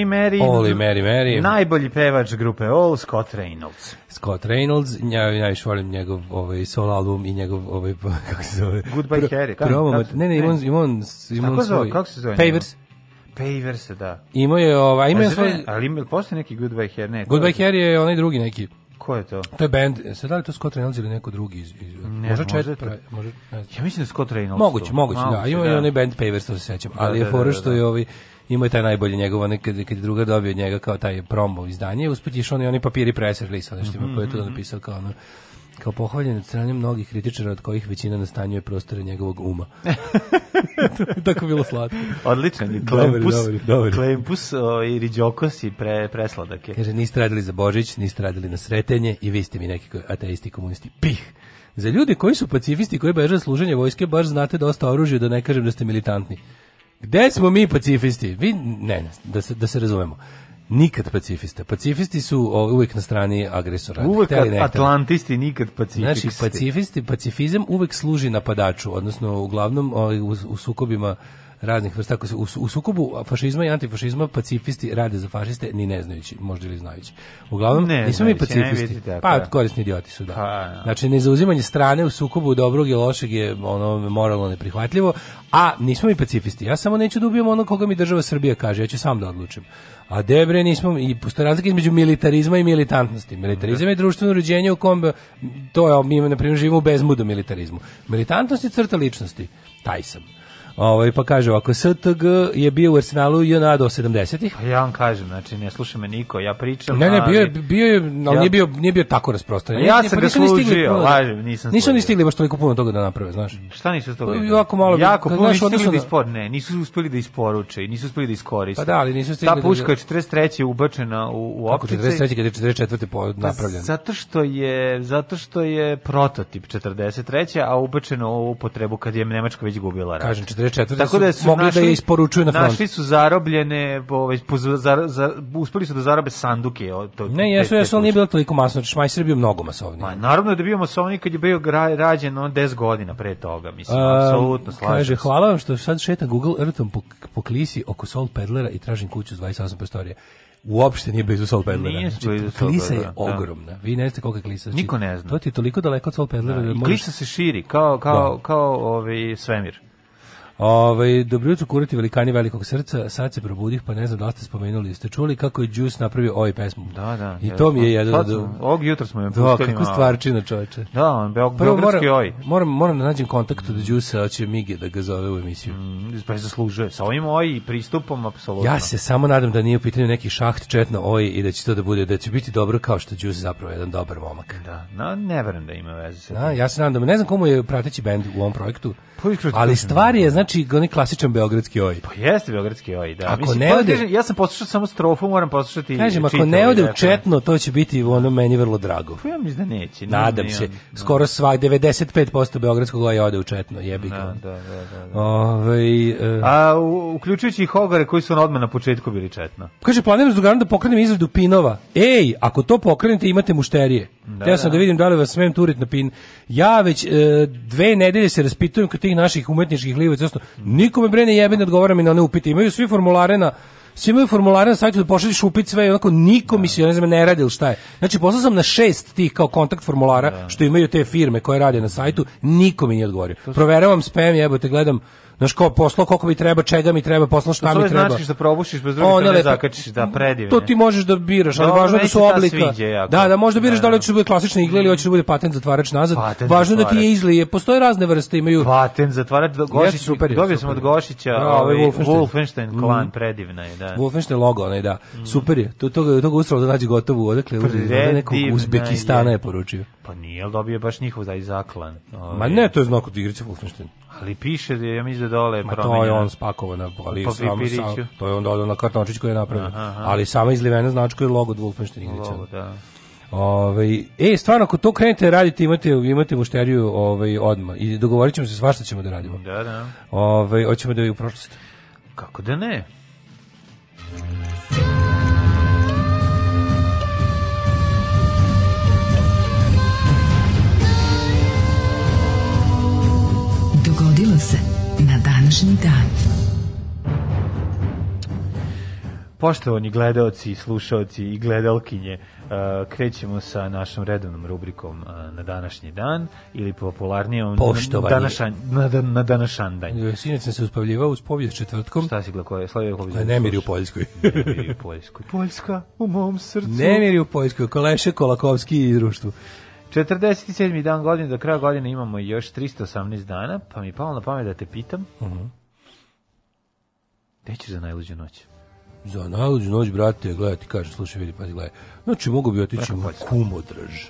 Mary. All i Mary Mary. Najbolji pevač grupe All, Scott Reynolds. Scott Reynolds, ja najviše volim njegov ovaj solo album i njegov ovaj kako se zove? Goodbye Pro- Harry, kako se- ne, ne, ima on, ima on, ima Kako on se zove? svoj. Kako se zove Pavers. Pavers, da. Imao je ovaj, ima je svoj Ali ima, postoji neki Goodbye Harry? Ne, Goodbye je- Harry je onaj drugi neki. Ko je to? To je band, sad da li je to Scott Reynolds ili neko drugi iz, iz Ne, možda je čet, pravi, možda, ne znam. Ja mislim da je Scott Reynolds. Moguće, moguće, da. Ima i onaj band Pavers, to se sećam. Ali da, je da, fora da, što da. je ovaj imao je taj najbolji njegov, onaj kad, kad je druga dobio od njega kao taj promo izdanje, usput je išao oni, oni papiri press release, ono što ima, koji je Mhm, to napisao kao ono, kao pohvaljen od strane mnogih kritičara od kojih većina nastanjuje prostore njegovog uma. To je Tako bilo slatko. Odličan je Klempus. dobar, dobar. Klempus o, i Riđokos i pre, presladak je. Kaže, niste radili za Božić, niste radili na sretenje i vi ste mi neki ateisti komunisti. Pih! Za ljude koji su pacifisti koji beže od služenja vojske, baš znate dosta oružja, da ne kažem da ste militantni. Gde smo mi pacifisti? Vi, ne, ne, da se, da se razumemo. Nikad pacifista. Pacifisti su o, uvijek na strani agresora. Uvek. Atlantisti, nikad pacifisti. Znači, pacifisti, pacifizam uvek služi napadaču, odnosno uglavnom ovaj, u, u sukobima raznih vrsta. Ako se, u, u sukobu fašizma i antifašizma pacifisti rade za fašiste, ni ne znajući, možda ili znajući. Uglavnom, Ne nismo mi ne pacifisti. vidite, tako Pa, je. korisni idioti su, da. Pa, da. Znači, nezauzimanje strane u sukobu dobrog i lošeg je ono moralno neprihvatljivo, a nismo mi pacifisti. Ja samo neću da ubijem ono koga mi država Srbija kaže, ja ću sam da odlučim. A debre nismo, i postoje razlika između militarizma i militantnosti. Militarizam je društveno uređenje u kom, to je, mi na primjer živimo u bezmudu militarizmu. Militantnost je crta ličnosti, taj sam. Ovaj, pa kaže ovako, STG je bio u Arsenalu JNA do 70-ih. Pa ja vam kažem, znači, ne sluša me niko, ja pričam. Ne, ne, bio je, bio je, ali Ja- nije bio, nije bio tako rasprostranjen. Ja sam pa ga služio, da- lažem, nisam Nisu ni stigli baš toliko puno toga da naprave, znaš. Šta nisu toga? Pa, jako malo Jako puno nisu stigli da da- ispor, ne, nisu uspeli da isporuče i nisu uspeli da iskoriste. Pa da, ali nisu stigli Ta da- puška je 43. ubačena u, u Kako opticaj. 43. kad je 44. po napravljen. Zato što je zato što je prototip 43. a ubačeno u upotrebu kad je Nemačka već gubila rat. Kažem, 44. Tako su da su mogli da našli, je isporučuju na front. Našli su zarobljene, ovaj, za, za, uspeli su da zarobe sanduke. Od, to, Ne, jesu, jesu, ali nije bilo toliko masno. Šmajser je bio mnogo masovniji. Ma, naravno da je bio masovnik kad je bio gra, rađen on 10 godina pre toga, mislim, apsolutno slažem Kaže, se. hvala vam što sad šetam Google Earthom po, po klisi oko Soul Pedlera i tražim kuću s 28 prostorija. Uopšte nije blizu Soul Pedlera. Nije Znači, blizu Soul klisa je da. ogromna. Vi ne znate kolika je klisa. Znači, Niko ne zna. To ti je toliko daleko od Soul Pedlera. Da, I možeš- klisa se širi, kao, kao, Da. kao ovaj, svemir. Ovaj dobro jutro kurati velikani velikog srca, sad se probudih, pa ne znam da li ste spomenuli, ste čuli kako je Juice napravio ovaj pesmu. Da, da. I to mi je jedan od smo- Ovog jutra smo je Da, pustili kako malo. stvarčina, čoveče. Da, on Beog, Beogradski oj. moram, moram da nađem kontakt od Juice, hoće Mige da ga zove u emisiju. Mm, Pa je zaslužuje. Sa ovim oj i pristupom, apsolutno. Ja se samo nadam da nije u pitanju neki šaht četno oj i da će to da bude, da će biti dobro kao što Juice zapravo je jedan dobar momak. Da, no, ne verujem da ima veze sa Da, ja se nadam da ne znam komu je prateći bend u ovom projektu. Ali stvar je znači onaj klasičan beogradski oj. Pa jeste Beogradski oj, da. Ako Mislim, ne pa ode- kažem, ja sam poslušao samo strofu, moram poslušati Kažem, ako ne ode u četno, to će biti ono meni vrlo drago. Pa ja mislim da neće. ne Nadam znam, se. on. Skoro sva 95% beogradskog oja ode u četno, jebi ga. Da, da, da, da. da. Ovaj, e, A u, uključujući i Hogare koji su on odmah na početku bili četno. Kaže, planiram s drugarom da pokrenem izradu pinova. Ej, ako to pokrenete, imate mušterije. Da, Teo sam da. da. vidim da li vas smem turit na pin. Ja već e, dve nedelje se raspitujem kod tih naših umetničkih livaca. Odnosno, nikome bre ne jebe ne odgovara mi na one upite. Imaju svi formulare na svi imaju formulare na sajtu da pošalješ upit sve i onako niko mi se ne znam ne radi ili šta je. Znači poslao sam na šest tih kao kontakt formulara što imaju te firme koje rade na sajtu, niko mi nije odgovorio. Proveravam spam, jebote, gledam Znaš kao poslao koliko mi treba, čega mi treba, poslao šta To mi treba. znači što probušiš bez druge strane lepe- zakačiš, da predivne. To ti možeš da biraš, ali važno da su oblika. Da, da, možda biraš Da, da li da. hoćeš da bude klasična igla ili hoćeš da bude patent zatvarač nazad. Važno da ti je izlije. Postoje razne vrste, imaju Patent zatvarač Gošić, dobio sam od. Gošića, Da, ovaj ovaj Wolfenstein. Wolfenstein klan, predivna je, da. Wolfenstein logo, onaj da. Super je. To toga toga ustralo da nađe gotovu, odakle od nekog Uzbekistana je. poručio. Pa nije, dobio baš njihov za zaklan. Ovaj, Ma ne, to je znak od igrice Wolfenstein. Ali piše da je, ja mislim da dole Ma to je on spakovana, ali samo, papiriću. samo, to je on dodao na kartončić koji je aha. Ali sama izlivena značka je logo od Wolfenstein igrice. Logo, da. Ovaj e stvarno ako to krenete raditi imate imate mušteriju ovaj odma i dogovorit ćemo se svašta ćemo da radimo. Da, da. Ovaj hoćemo da je u prošlost. Kako da ne? Dogodilo se na današnji dan. Poštovani gledaoci, slušaoci i gledalkinje, uh, krećemo sa našom redovnom rubrikom uh, na današnji dan ili popularnijom Poštovani. na, današanj, na, dan- na današanj dan. Sinac sam se uspavljivao uz povijest četvrtkom. Šta si gledao? Slavio Hović? Nemiri u Poljskoj. Nemiri u Poljskoj. Poljska u mom srcu. Nemiri u Poljskoj, Koleše, Kolakovski i društvu. 47. dan godine, do kraja godine imamo još 318 dana, pa mi je palo na pamet da te pitam. Mhm. Gde ćeš za najluđu noć? Za najluđu noć, brate, gledaj ti kaže, slušaj, vidi, pazi, gledaj. Znači, mogu bi otići u kumodraž.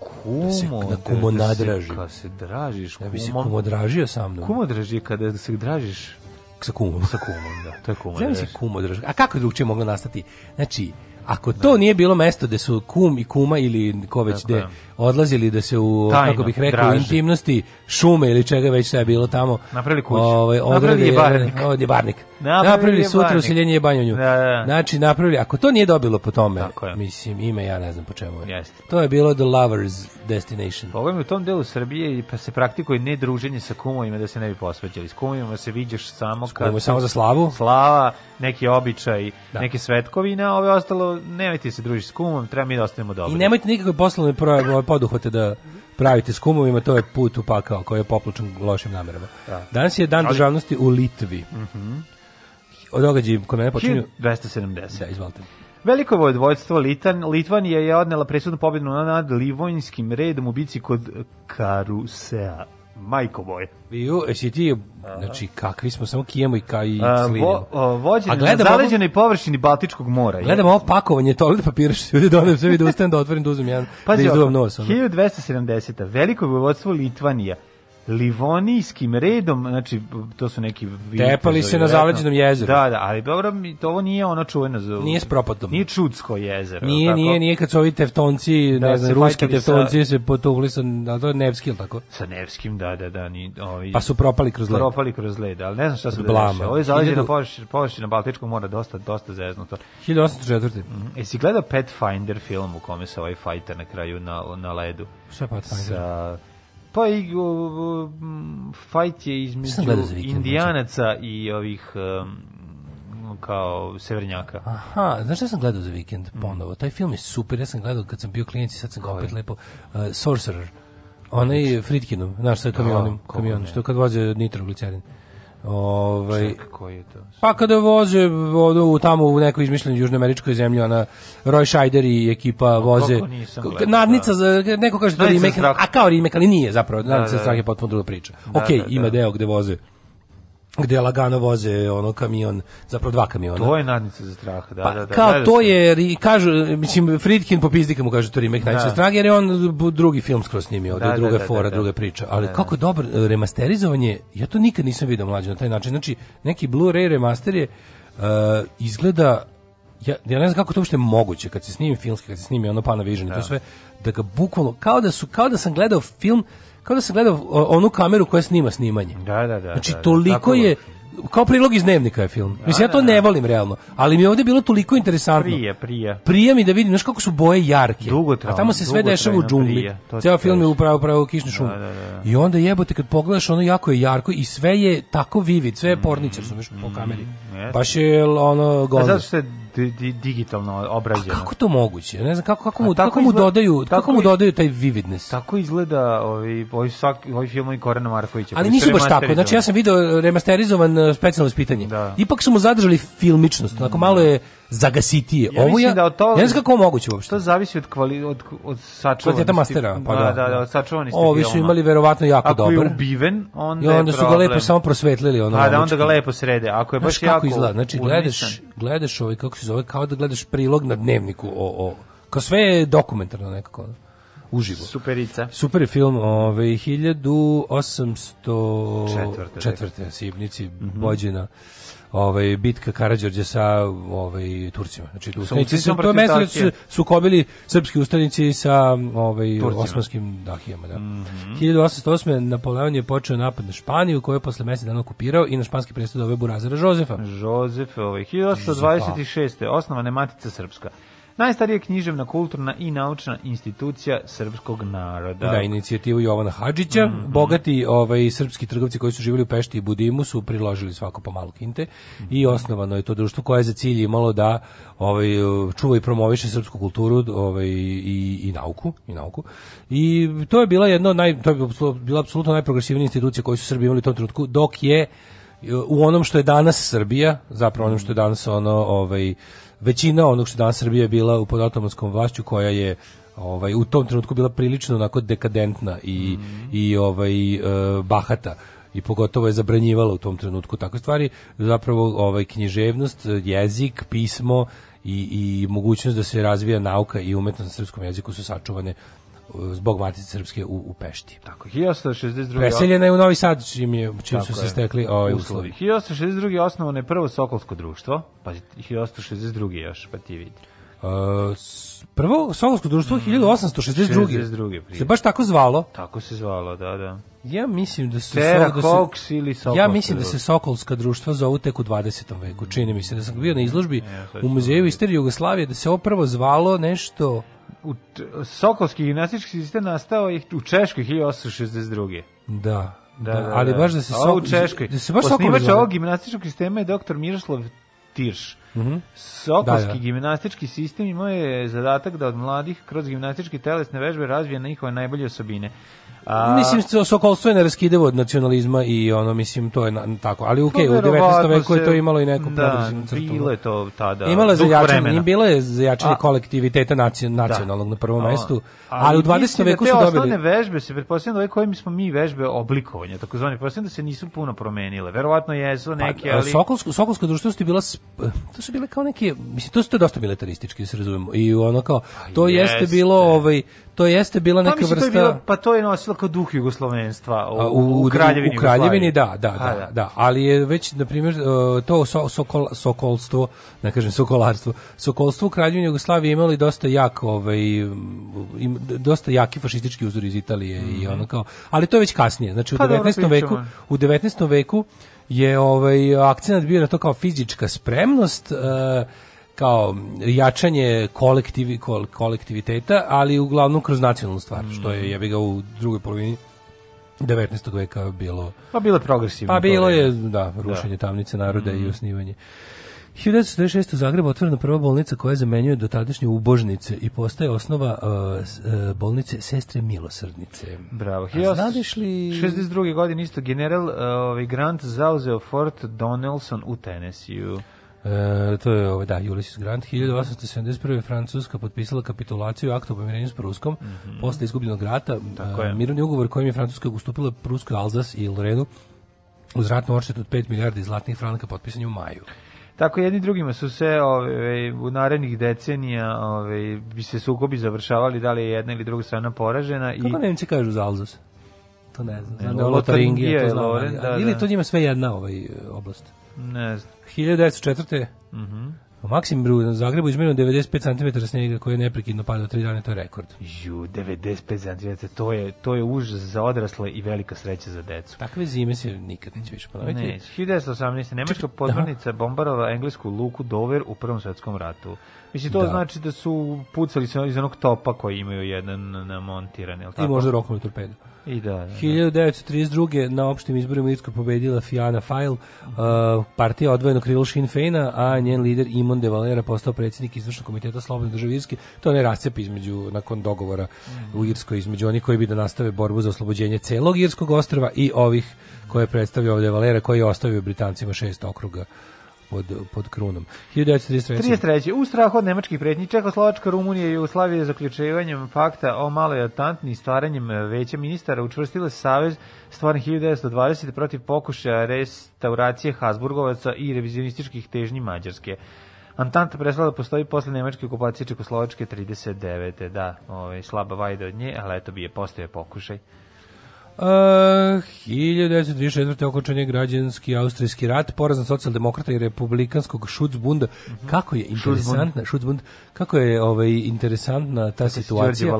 Kumo, se na kumo da se- nadražim. Kad se dražiš Ja bi se kumom. kumodražio sa mnom. Kumodraž je kada se dražiš sa kumom. sa kumom, da, to je kumodraž. Znam si kumodraž. A kako je drugčije moglo nastati? Znači, ako to nije bilo mesto gde su kum i kuma ili ko već gde. Odlazili da se u, Tajno, kako bih rekao, u draže. intimnosti šume ili čega već sve je bilo tamo. Napravili kuću. Ovaj, Napravili odrade- jebarnik. Od jebarnik. Napravili Napravili sutra useljenje jebanjonju. Da, da, da. Znači, napravili, ako to nije dobilo po tome, je. mislim, ime ja ne znam po čemu je. Jeste. To je bilo The Lover's Destination. Pogledaj u tom delu Srbije i pa se praktikuje ne druženje sa kumovima da se ne bi posvađali. S kumovima se viđaš samo kad samo za slavu? Slava, neki običaj, Da. neke svetkovine, a ove ostalo nemojte se družiti s kumom, treba mi da ostanemo dobri. I nemojte nikakve poslovne poduhvate da pravite s kumovima, to je put u pakao koji je popločan lošim namerama. Da. Danas je dan Ali- državnosti u Litvi. O događaji kod mene počinju... 1270. Da, izvolite. Veliko vojvodstvo Litan, Litvanija je odnela presudnu pobjedu nad Livonjskim redom u bici kod Karusea. Majko boje. Viju, jesi ti, znači, kakvi smo, samo kijemo i ka i A, slinimo. vo, A na ovo- zaleđenoj površini Baltičkog mora. Gledam ovo pakovanje toalet papira što se ovdje donem, sve da ustanem da otvorim, da uzmem jedan, Pazi, da izduvam ovako, nos. ono. 1270. Veliko vojvodstvo Litvanija. Livonijskim redom, znači to su neki Tepali se na zaleđenom jezeru. Da, da, ali dobro, to ovo nije ono čuveno za... Nije s. Nije Čudsko jezero. Nije, tako? nije, nije kad su ovi teftonci, Da, ne znam, ruski fajtali sa- teftonci se potukli sa, a to je Nevski, tako? Sa Nevskim, da, da, da. Ni, ovi, Pa su propali kroz led. propali kroz led, ali ne znam šta se da dešava. Ovo je zaleđena Hiljadu- površina, površina Baltičkog mora, dosta, dosta zeznuto. 1804. Jesi gledao Pathfinder film u kome se ovaj fajta na kraju na, na ledu? Šta je Pathfinder? Sa, pa i u, u, m, fajt je između indijanaca i ovih um, kao severnjaka. Aha, znaš šta sam gledao za vikend Mm. ponovo? Taj film je super, ja sam gledao kad sam bio klinic i sad sam ga opet lepo. Uh, Sorcerer. Onaj Fritkinov, znaš sa kamionom, kamion, što kad voze nitroglicerin. Ovaj koji je to? Pa kada voze ono, u tamo u nekoj izmišljenoj južnoameričkoj zemlji, ona Roy Scheider i ekipa voze. K- gledao, Nadnica, da. za, neko kaže da remake, a kao remake, ali nije zapravo. Nadnica da, strah je da. potpuno druga priča. Da, ok, da, da. ima deo gde voze gde lagano voze ono kamion, zapravo dva kamiona. To je nadnica za strah, da, Pa, da, da. kao gledao to sam. je, kažu, mislim, Friedkin po pizdika mu kaže to remake Da. najče strage, jer je on drugi film skroz snimio, Da, je da, druga da, fora, da, da. druga priča, ali Da, da. kako dobro remasterizovanje, ja to nikad nisam vidio mlađe na taj način, znači neki Blu-ray remaster je uh, izgleda ja, ja ne znam kako to uopšte moguće kad se snimi filmski, kad se snimi ono Panavision i to sve, da ga bukvalno, kao da su, kao da sam gledao film, kao da sam gledao o- onu kameru koja snima snimanje. Da, da, da. Znači, da, da. toliko je, kao prilog iz dnevnika je film. Mislim, ja to ne volim realno, ali mi je ovdje bilo toliko interesantno. Prije, prije. Prije mi da vidim, znaš kako su boje jarke. Dugotrajno, A tamo se sve dešava u džungli. Ceo film je upravo upravo u kišnoj šumi. Da, da, da. I onda jebote kad pogledaš ono jako je jarko i sve je tako vivid, sve je pornice, razumeš, po kameri. Mm. Baš je ono A gondo. zato što je di, di, digitalno obrađeno. Kako to moguće? Ne znam kako kako A mu tako kako mu izgleda- dodaju tako kako mu i- dodaju taj vividness. Tako izgleda ovi, ovi, svaki, ovi filmovi Korena Markovića. Ali nisu su baš tako. Znači ja sam video remasterizovan specijalno ispitanje. Da. Ipak su mu zadržali filmičnost. Onako malo je zagasitije. Ja Ovo ja, da od toga- ja ne znam kako je moguće uopšte. To zavisi od kvali, od od sačuvanosti. Mastera, pa da. da, da, da, od sačuvanosti Ovi su imali verovatno jako Ako je dobar. ubiven, onda, I onda je su ga lepo samo prosvetlili ono. Pa da onda ga lepo srede. Ako je Znaš baš jako kako izgleda? Znači gledaš, urnisan. gledaš ovaj kako se zove kao da gledaš prilog na dnevniku o o kao sve je dokumentarno nekako. Uživo. Superica. Super je film, ovaj 1804. Četvrte, četvrte Sibnici Mhm. vođena ovaj bitka Karađorđa sa ovaj Turcima. Znači tu ustanici su to mesto gde su sukobili srpski ustanici sa ovaj Turcima. Osmanskim dahijama, da. 1808. Napoleon je počeo napad na Španiju, koju je posle mesec dana okupirao i na španski predstavlja ove Burazara Žozefa. Žozef, ovaj, 1826. osnovana je Matica Srpska. Najstarija književna, kulturna i naučna institucija srpskog naroda. Da, inicijativu Jovana Hadžića. Mhm. Bogati ovaj, srpski trgovci koji su živjeli u Pešti i Budimu su priložili svako po malo kinte i Mhm. osnovano je to društvo koje je za cilj imalo da ovaj, čuva i promoviše srpsku kulturu ovaj, i, i nauku. I nauku. I to je bila jedna naj, to je bila apsolutno najprogresivnija institucija koju su Srbi imali u tom trenutku, dok je u onom što je danas Srbija, zapravo onom što je danas ono, ovaj, većina onog što danas Srbija je bila u pod otomanskom vlašću koja je ovaj u tom trenutku bila prilično onako dekadentna i i ovaj e, bahata i pogotovo je zabranjivala u tom trenutku takve stvari. Zapravo ovaj književnost jezik pismo i, i mogućnost da se razvija nauka i umetnost na srpskom jeziku su sačuvane zbog Matice Srpske u, u Pešti. Tako, 1862. Preseljena je u Novi Sad čim, je, čim su se stekli ovaj uslovi. 1862. osnovano je prvo Sokolsko društvo, pa 1862. još, pa ti vidi. Uh, prvo Sokolsko društvo 1862. 62. prije. Se baš tako zvalo? Tako se zvalo, da, da. Ja mislim da Terra da Cox ili Sokolsko Ja mislim da se. Sokolska društva zovu tek u 20. veku. Čini mi se da sam bio na izložbi sad u muzeju istorije Jugoslavije da se ovo prvo zvalo nešto U, Sokolski gimnastički sistem nastao je u Češkoj 1862. da. Da, da, da, ali da. baš da se ovo u Sok- Češkoj. Da se baš Osnivač ovog gimnastičkog sistema je doktor Miroslav Tirš. Sokolski Da, da. gimnastički sistem imao je zadatak da od mladih kroz gimnastičke telesne vežbe razvije njihove najbolje osobine. A, Mislim so- sokolstvo je neraskidivo od nacionalizma i ono mislim to je na, tako, ali okej, Pa u 19. verovatno veku je to imalo i neku da, crtu. bilo je to tada. Imalo je za duh jačanje, vremena. bilo je za jačanje A- kolektiviteta naci- nacionalnog na prvom A, mestu, ali, u 20. mislim da veku te su dobili osnovne vežbe se pretpostavljam da kojim smo mi vežbe oblikovanja, takozvani, pretpostavljam da se nisu puno promenile. Verovatno jesu neke, Pa, ali Sokolsko, Sokolsko društvo su bila, sp- to su bile kao neke, mislim, to su to dosta militaristički, da se razumemo. I ono kao, to jeste jeste. bilo, ovaj, to jeste bila Pa neka mislim, to je vrsta... bilo, pa to je nosilo kao duh jugoslovenstva u, u, u kraljevini u kraljevini da, da, Pa, da, da, ali je već na primjer e, to so, sokol, sokolstvo, ne kažem sokolarstvo, sokolstvo u kraljevini Jugoslavije imali dosta jak ovaj im, dosta jaki fašistički uzor iz Italije i ono kao, ali to je već kasnije. Znači u Pa dobro, 19. veku, u 19. veku je ovaj akcenat bio na to kao fizička spremnost, e, kao jačanje kolektivi, kol, kolektiviteta, ali uglavnom kroz nacionalnu stvar, što je jebi ga u drugoj polovini 19. veka bilo Pa bilo je progresivno. pa bilo je, vreme. da, rušenje tamnice naroda Mhm. i osnivanje. 1946. u Zagrebu otvorena prva bolnica koja zamenjuje dotadašnje ubožnice i postaje osnova uh, uh, bolnice Sestre Milosrdnice. Bravo. A znadeš li... 62. godine isto general uh, ovaj Grant zauzeo Fort Donelson u Tennessee. E, to je ovo, da, Ulysses Grant. 1871. Francuska potpisala kapitulaciju akta o pomirenju s Pruskom posle izgubljenog rata. Tako E, je. mirovni ugovor kojim je Francuska ustupila Pruskoj Alzas i Lorenu uz ratnu odštetu od 5 milijardi zlatnih franaka potpisan je u maju. Tako jedni drugima su se ove, u narednih decenija ove, bi se sukobi završavali da li je jedna ili druga strana poražena i Kako Nemci kažu za Alzas? To ne znam. Znam da je Lo- Lotaringija, to je znam. Loren, ali- da, Ili da. to njima sve jedna ovaj, oblast. ne znam. 1904. Mhm. U Maksimbru na Zagrebu izmjereno 95 cm snijega koji je neprekidno padao 3 dana, to je rekord. Ju, 95 cm, to je, to je užas za odrasle i velika sreća za decu. Takve zime se nikad neće više ponoviti. Ne, 1918. Nemačka podmornica bombardovala englesku luku Dover u Prvom svetskom ratu. Mislim, to Da. znači da su pucali se iz onog topa koji imaju jedan namontiran, jel tako? I možda roknuli torpedu. I da, da, da. 1932. na opštim izborima u Irskoj pobedila Fiona File, uh, partija odvojeno krilo Sinn Feina, a njen lider Imon de Valera postao predsjednik izvršnog komiteta Slobodne države Irske. To je rascep između, nakon dogovora u Irskoj, između onih koji bi da nastave borbu za oslobođenje celog Irskog ostrva i ovih koje predstavlja ovdje Valera, koji je ostavio Britancima šest okruga pod, pod krunom. 1933. 33. U strahu od nemačkih pretnji Čehoslovačka, Rumunija i Jugoslavija zaključivanjem pakta o maloj Atantni stvaranjem veća ministara učvrstile savez stvoren 1920 protiv pokušaja restauracije Habsburgovaca i revizionističkih težnji Mađarske. Antanta prestala da postoji posle nemačke okupacije Čekoslovačke 39. Da, ovaj, slaba vajda od nje, ali eto bi je postoje pokušaj. Uh, 1934. okončan je građanski austrijski rat, porazan socijaldemokrata i republikanskog Schutzbunda. Kako je interesantna Schutzbund, kako je ovaj interesantna ta si situacija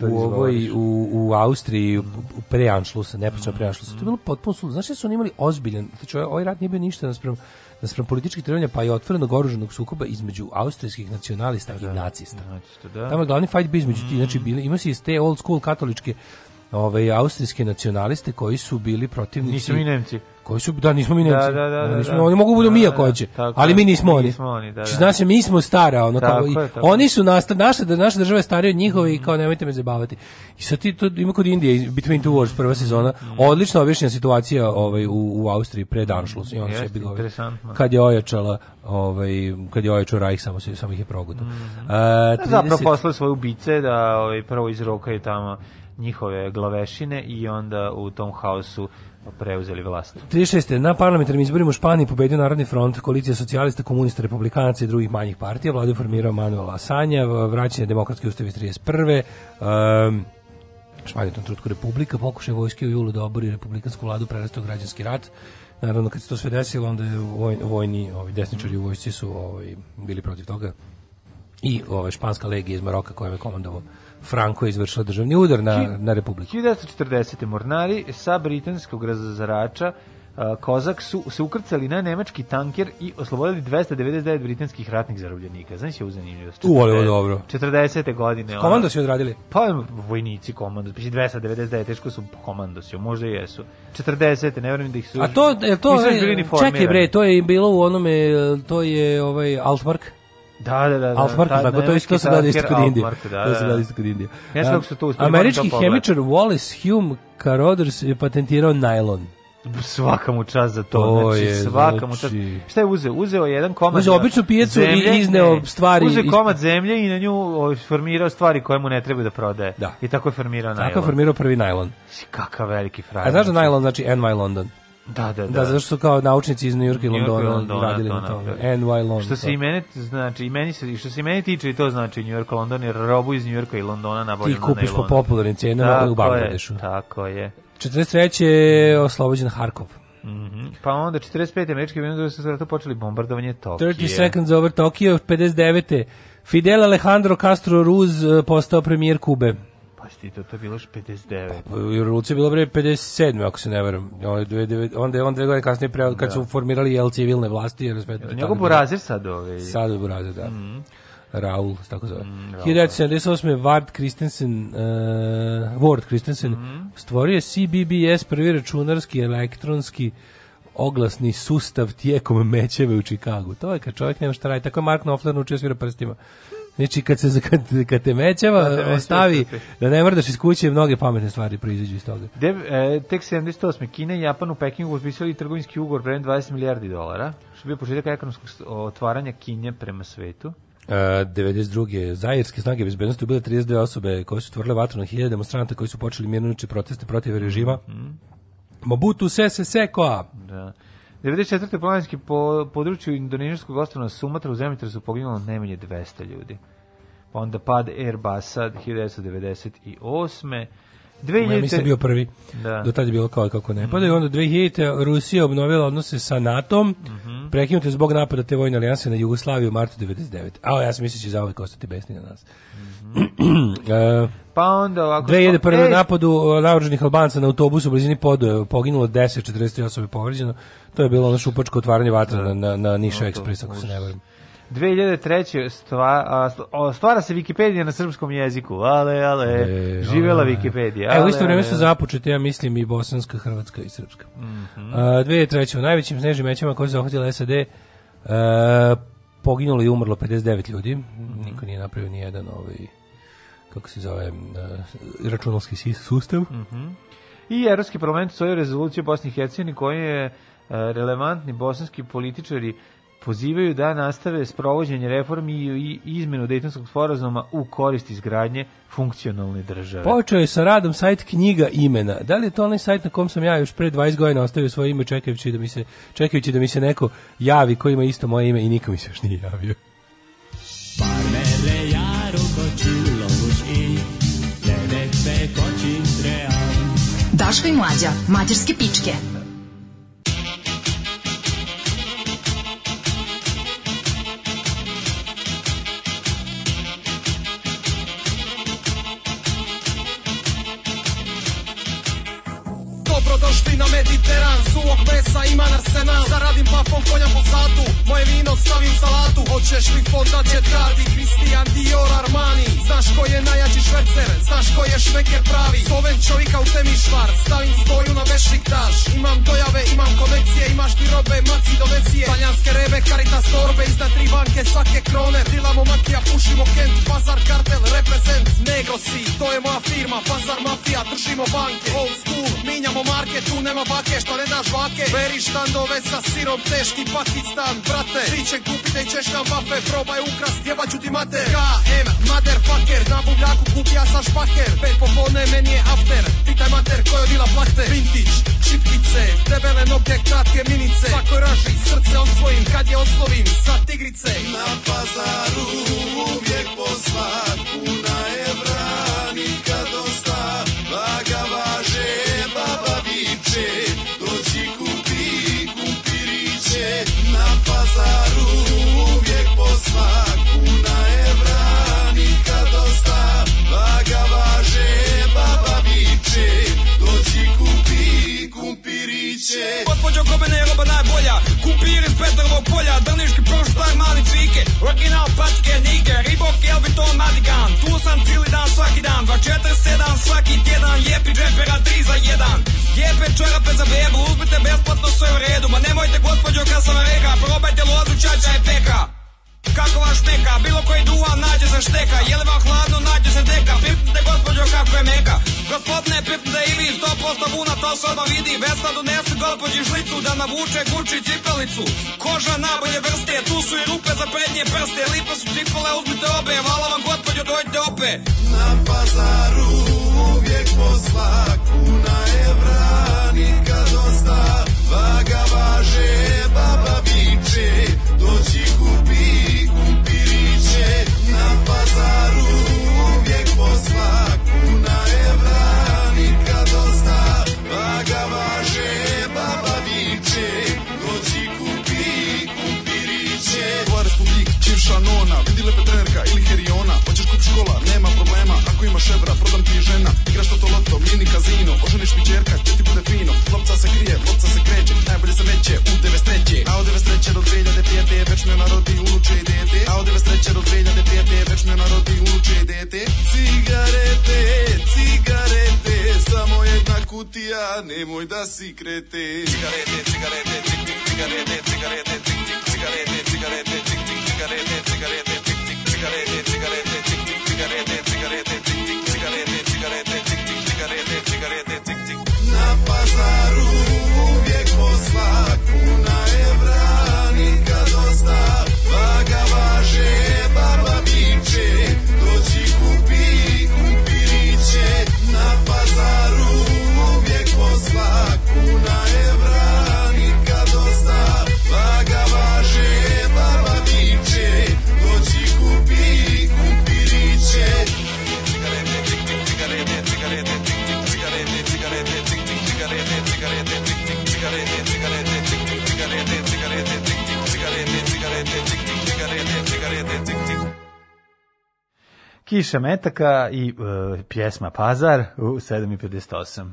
u ovoj u, u Austriji u, u pre Anšlusa, neposredno pre Anšlusa. To je bilo potpuno suludo. Znaš da su oni imali ozbiljan, znači ovaj- ovaj rat nije bio ništa naspram naspram političkih trebanja pa i otvorenog oruženog sukoba između austrijskih nacionalista i nacista. Znači, da. Tamo je glavni fight bio između ti, znači bili, ima se iz te old school katoličke ovaj austrijske nacionaliste koji su bili protivnici Nisu mi Nemci. koji su da nismo mi Da, Nemci. da, da, da, nismo, da. Oni mogu budu Da, mi da, ako hoće, ali je. mi nismo oni. Nismo oni, da, Znači, da. Mi smo stara, ono Tako kao, je, tako oni su nasta, naša, naša država je starija od njihove i kao nemojte me zabavati. I sad ti to ima kod Indije, Between Two Wars, prva sezona, odlično objašnjena situacija ovaj, u, u Austriji pred Anschluss. I on se bilo, kad je ojačala, ovaj, kad je ojačao Reich, samo, se, samo ih je progutao. A, Da, Zapravo 30 poslali svoje ubice da ovaj, prvo izrokaju tamo njihove glavešine i onda u tom haosu preuzeli vlast. 36. Na parlamentarnim izborima u Španiji pobedio Narodni front, koalicija socijalista, komunista, republikanaca i drugih manjih partija. Vladu formirao Manuel Asanja, vraćanje demokratske ustave iz 31. Um, Španija je tom trenutku republika, pokušaj vojske u julu da obori republikansku vladu, prerastao građanski rat. Naravno, kad se to sve desilo, onda je voj, vojni, ovi desničari u vojsci su ovaj, bili protiv toga. I ovaj, španska legija iz Maroka koja je komandovao Franco je izvršila državni udar na, na republiku. 1940. mornari sa britanskog razarača Kozak su se ukrcali na nemački tanker i oslobodili 299 britanskih ratnih zarobljenika. Znaš je uzanimljivost? U, ali ovo je dobro. 40. godine. Komando su odradili. Pa vojnici komando, znači 299, teško su komandosi, možda i jesu. 40, ne verujem da ih su... A to je to ni čekaj bre, to je bilo u onome to je ovaj Altmark. Da, da, da. da Altmark, tad tako to nemački isto se gleda isto kod Indije. Da, to da, se da. gleda isto kod Indije. Ja sam A, kako to uspeli, Američki to hemičar Wallace Hume Carothers je patentirao najlon. Svaka mu čast za to. To znači, je, svaka mu čast. znači- Šta je uzeo? Uzeo je jedan komad Uzeo običnu pijacu i zemlje, izneo ne. stvari Uzeo iz- komad zemlje i na nju formirao stvari koje mu ne treba da prodaje. Da. I tako je formirao najlon. Tako je formirao prvi najlon. Kakav veliki frajer. A znaš da znači. najlon znači NY London? Da, da, da. Da, zato što su kao naučnici iz New Yorka i Londona, Londona radili na tome. NY London. Što to. se i mene znači i meni se što se i meni tiče i to znači New York, London jer robu iz New Yorka i Londona nabavljam Ti na kupiš po popularnim Tako u Bangladešu. Tako je. 43. je oslobođen Harkov. Mhm. Pa onda 45. američki vojni su zato počeli bombardovanje Tokija. 30 seconds over Tokyo, 59. Fidel Alejandro Castro Ruz eh, postao premijer Kube. Pa ti to, to je bilo još 59. U Revolucija je bila bre 57. ako se ne veram. Onda je dve- onda je on dve godine kasnije pre, kad su formirali jel civilne vlasti. Jer sve, Njegov burazir sad ovaj. Sad je Burazir, da. Mhm. Raul, tako zove. Mm, Raul, 1978. Ward Christensen, uh, Ward Christensen Mhm. stvorio je CBBS, prvi računarski elektronski oglasni sustav tijekom mećeve u Čikagu. To je kad čovjek nema šta radi. Tako je Mark Knopfler naučio svira prstima. Znači, kad, se, kad, kad te mećeva Kad te ostavi da ne mrdaš iz kuće, mnoge pametne stvari proizađu iz toga. De, e, tek 78. Kina i Japan u Pekingu potpisali trgovinski ugovor vredan 20 milijardi dolara, što je bio početak ekonomskog otvaranja Kinje prema svetu. Uh, 92. Zairske snage bezbednosti ubile 32 osobe koje su otvorile vatru na hiljade demonstranta koji su počeli mirnojući proteste protiv režima. Mobutu Sese Sekoa. Da. 94. planinski po području indonezijskog ostrava Sumatra u zemljotresu poginulo najmanje 200 ljudi. Pa onda pad Airbusa 1998. 2000. Ja mislim bio prvi. Da. Do tada je bilo kao kako ne pada. I onda 2000. Rusija obnovila odnose sa NATO-om, prekinute zbog napada te vojne alijanse na Jugoslaviju u martu 99. A ja sam mislio da će zauvek ostati besni na nas. E, Pa onda ovako... 2001. Ej, napadu uh, naoruženih Albanca na autobusu u blizini Podoje poginulo 10, 43 osobe povređeno. To je bilo ono šupačko otvaranje vatra na, na, na Niša Express, ako se ne varam. 2003. Stva, a, stvara se Wikipedija na srpskom jeziku. Ale, ale, E, živela ale. Wikipedija. Evo, ale, isto vreme su započete, ja mislim, i bosanska, hrvatska i srpska. Mhm. A, 2003. U najvećim snežnim mećama koje su zahvatile SAD, e, poginulo i umrlo 59 ljudi. Mhm. Niko nije napravio ni jedan ovaj, kako se zove, e, računalski sustav. Mhm. I Evropski parlament svoju rezoluciju Bosni i Hercegovini koje je e, relevantni bosanski političari pozivaju da nastave sprovođenje reformi i izmenu Dejtonskog sporazuma u korist izgradnje funkcionalne države. Počeo je sa radom sajt knjiga imena. Da li je to onaj sajt na kom sam ja još pre 20 godina ostavio svoje ime čekajući da mi se čekajući da mi se neko javi ko ima isto moje ime i niko mi se još nije javio. Daško i Mlađa, mađarske pičke. Mediteran Suvog mesa ima arsenal. Zaradim papom konja po satu Moje vino stavim salatu. Hoćeš li fonda Đetradi Christian Dior Armani. Znaš ko je najjači švercer Znaš ko je šmeker pravi. Zovem čovjeka u temišvar Stavim stoju na Bešiktaš Imam dojave, imam konekcije Imaš ti robe, maci do vecije. Talijanske rebe, caritas torbe Iznad tri banke, svake krone. Dilamo makija, pušimo kent Pazar, kartel, reprezent Negro si, to je moja firma Pazar, mafija, držimo banke. Old school, minjamo marke Tu nema bake, što ne daš vake. Beri štandove sa sirom, teški Pakistan Brate, ti će kupite i ćeš nam vafe Probaj ukrast, jebaću ti mater KM, motherfucker Na bubljaku kupija sa špaker. Pet popodne, meni je after. Pitaj mater, ko je odila plakte Vintage, čipkice Debele noge, kratke minice. Svakoj raži, srce osvojim Kad je oslovim, sa tigrice. Na pazaru uvijek posla Kobene je roba najbolja. Kumpir iz Petrovog polja. Drniški prštar, mali cvike. Original pačke, nige Ribok, Elbiton, Madigan Tu sam cijeli dan, svaki dan. 24-7, svaki tjedan. Jepi džempera, 3 za 1 Jepe čarape za bebu. Uzmite besplatno, sve u redu. Ma nemojte gospođo kad sam reka. Probajte lozu, čača je peka kako vas šteka, bilo koji duhan nađe se šteka. Je li vam hladno, nađe se deka. Pipnite gospođo kako je meka. Gospodine, pipnite i vi 100% vuna, to se odmah vidi. Vesna donese gospođi šlicu Da navuče Gucci cipelicu. Koža nabolje vrste, tu su i rupe za prednje prste. Lipa su cipele, uzmite obe. Hvala vam gospođo, dođite opet. Na pazaru uvijek posla Kuna evra, nikad dosta Vaga važe, baba nona Vidi lepe trenerka ili heriona Hoćeš kup škola, nema problema Ako imaš evra, prodam ti žena Igraš to loto, mini kazino Oženiš mi čerka, će ti bude fino Lopca se krije, lopca se kreće Najbolje se meće u 93. A od 93. do 2005. Već me narodi unuče i dete A od 93. do 2005. Već me narodi unuče i dete Cigarete, cigarete, samo jedna kutija, nemoj da si krete. Cigarete, cigarete, cik cik cigarete, cigarete, cik cik cigarete, cigarete, cik cik cigarete, cigarete, cik cik cigarete, cigarete, cik cigarete, cigarete, cik cik cigarete, Na pazaru uvijek posla, kuna cigarete, cigarete, cik cik cigarete, cigarete, cik cik cigarete, cigarete, cik cik cigarete, cigarete, cik cik cigarete, cigarete, cik cik. Kiša metaka i e, pjesma Pazar u 7.58.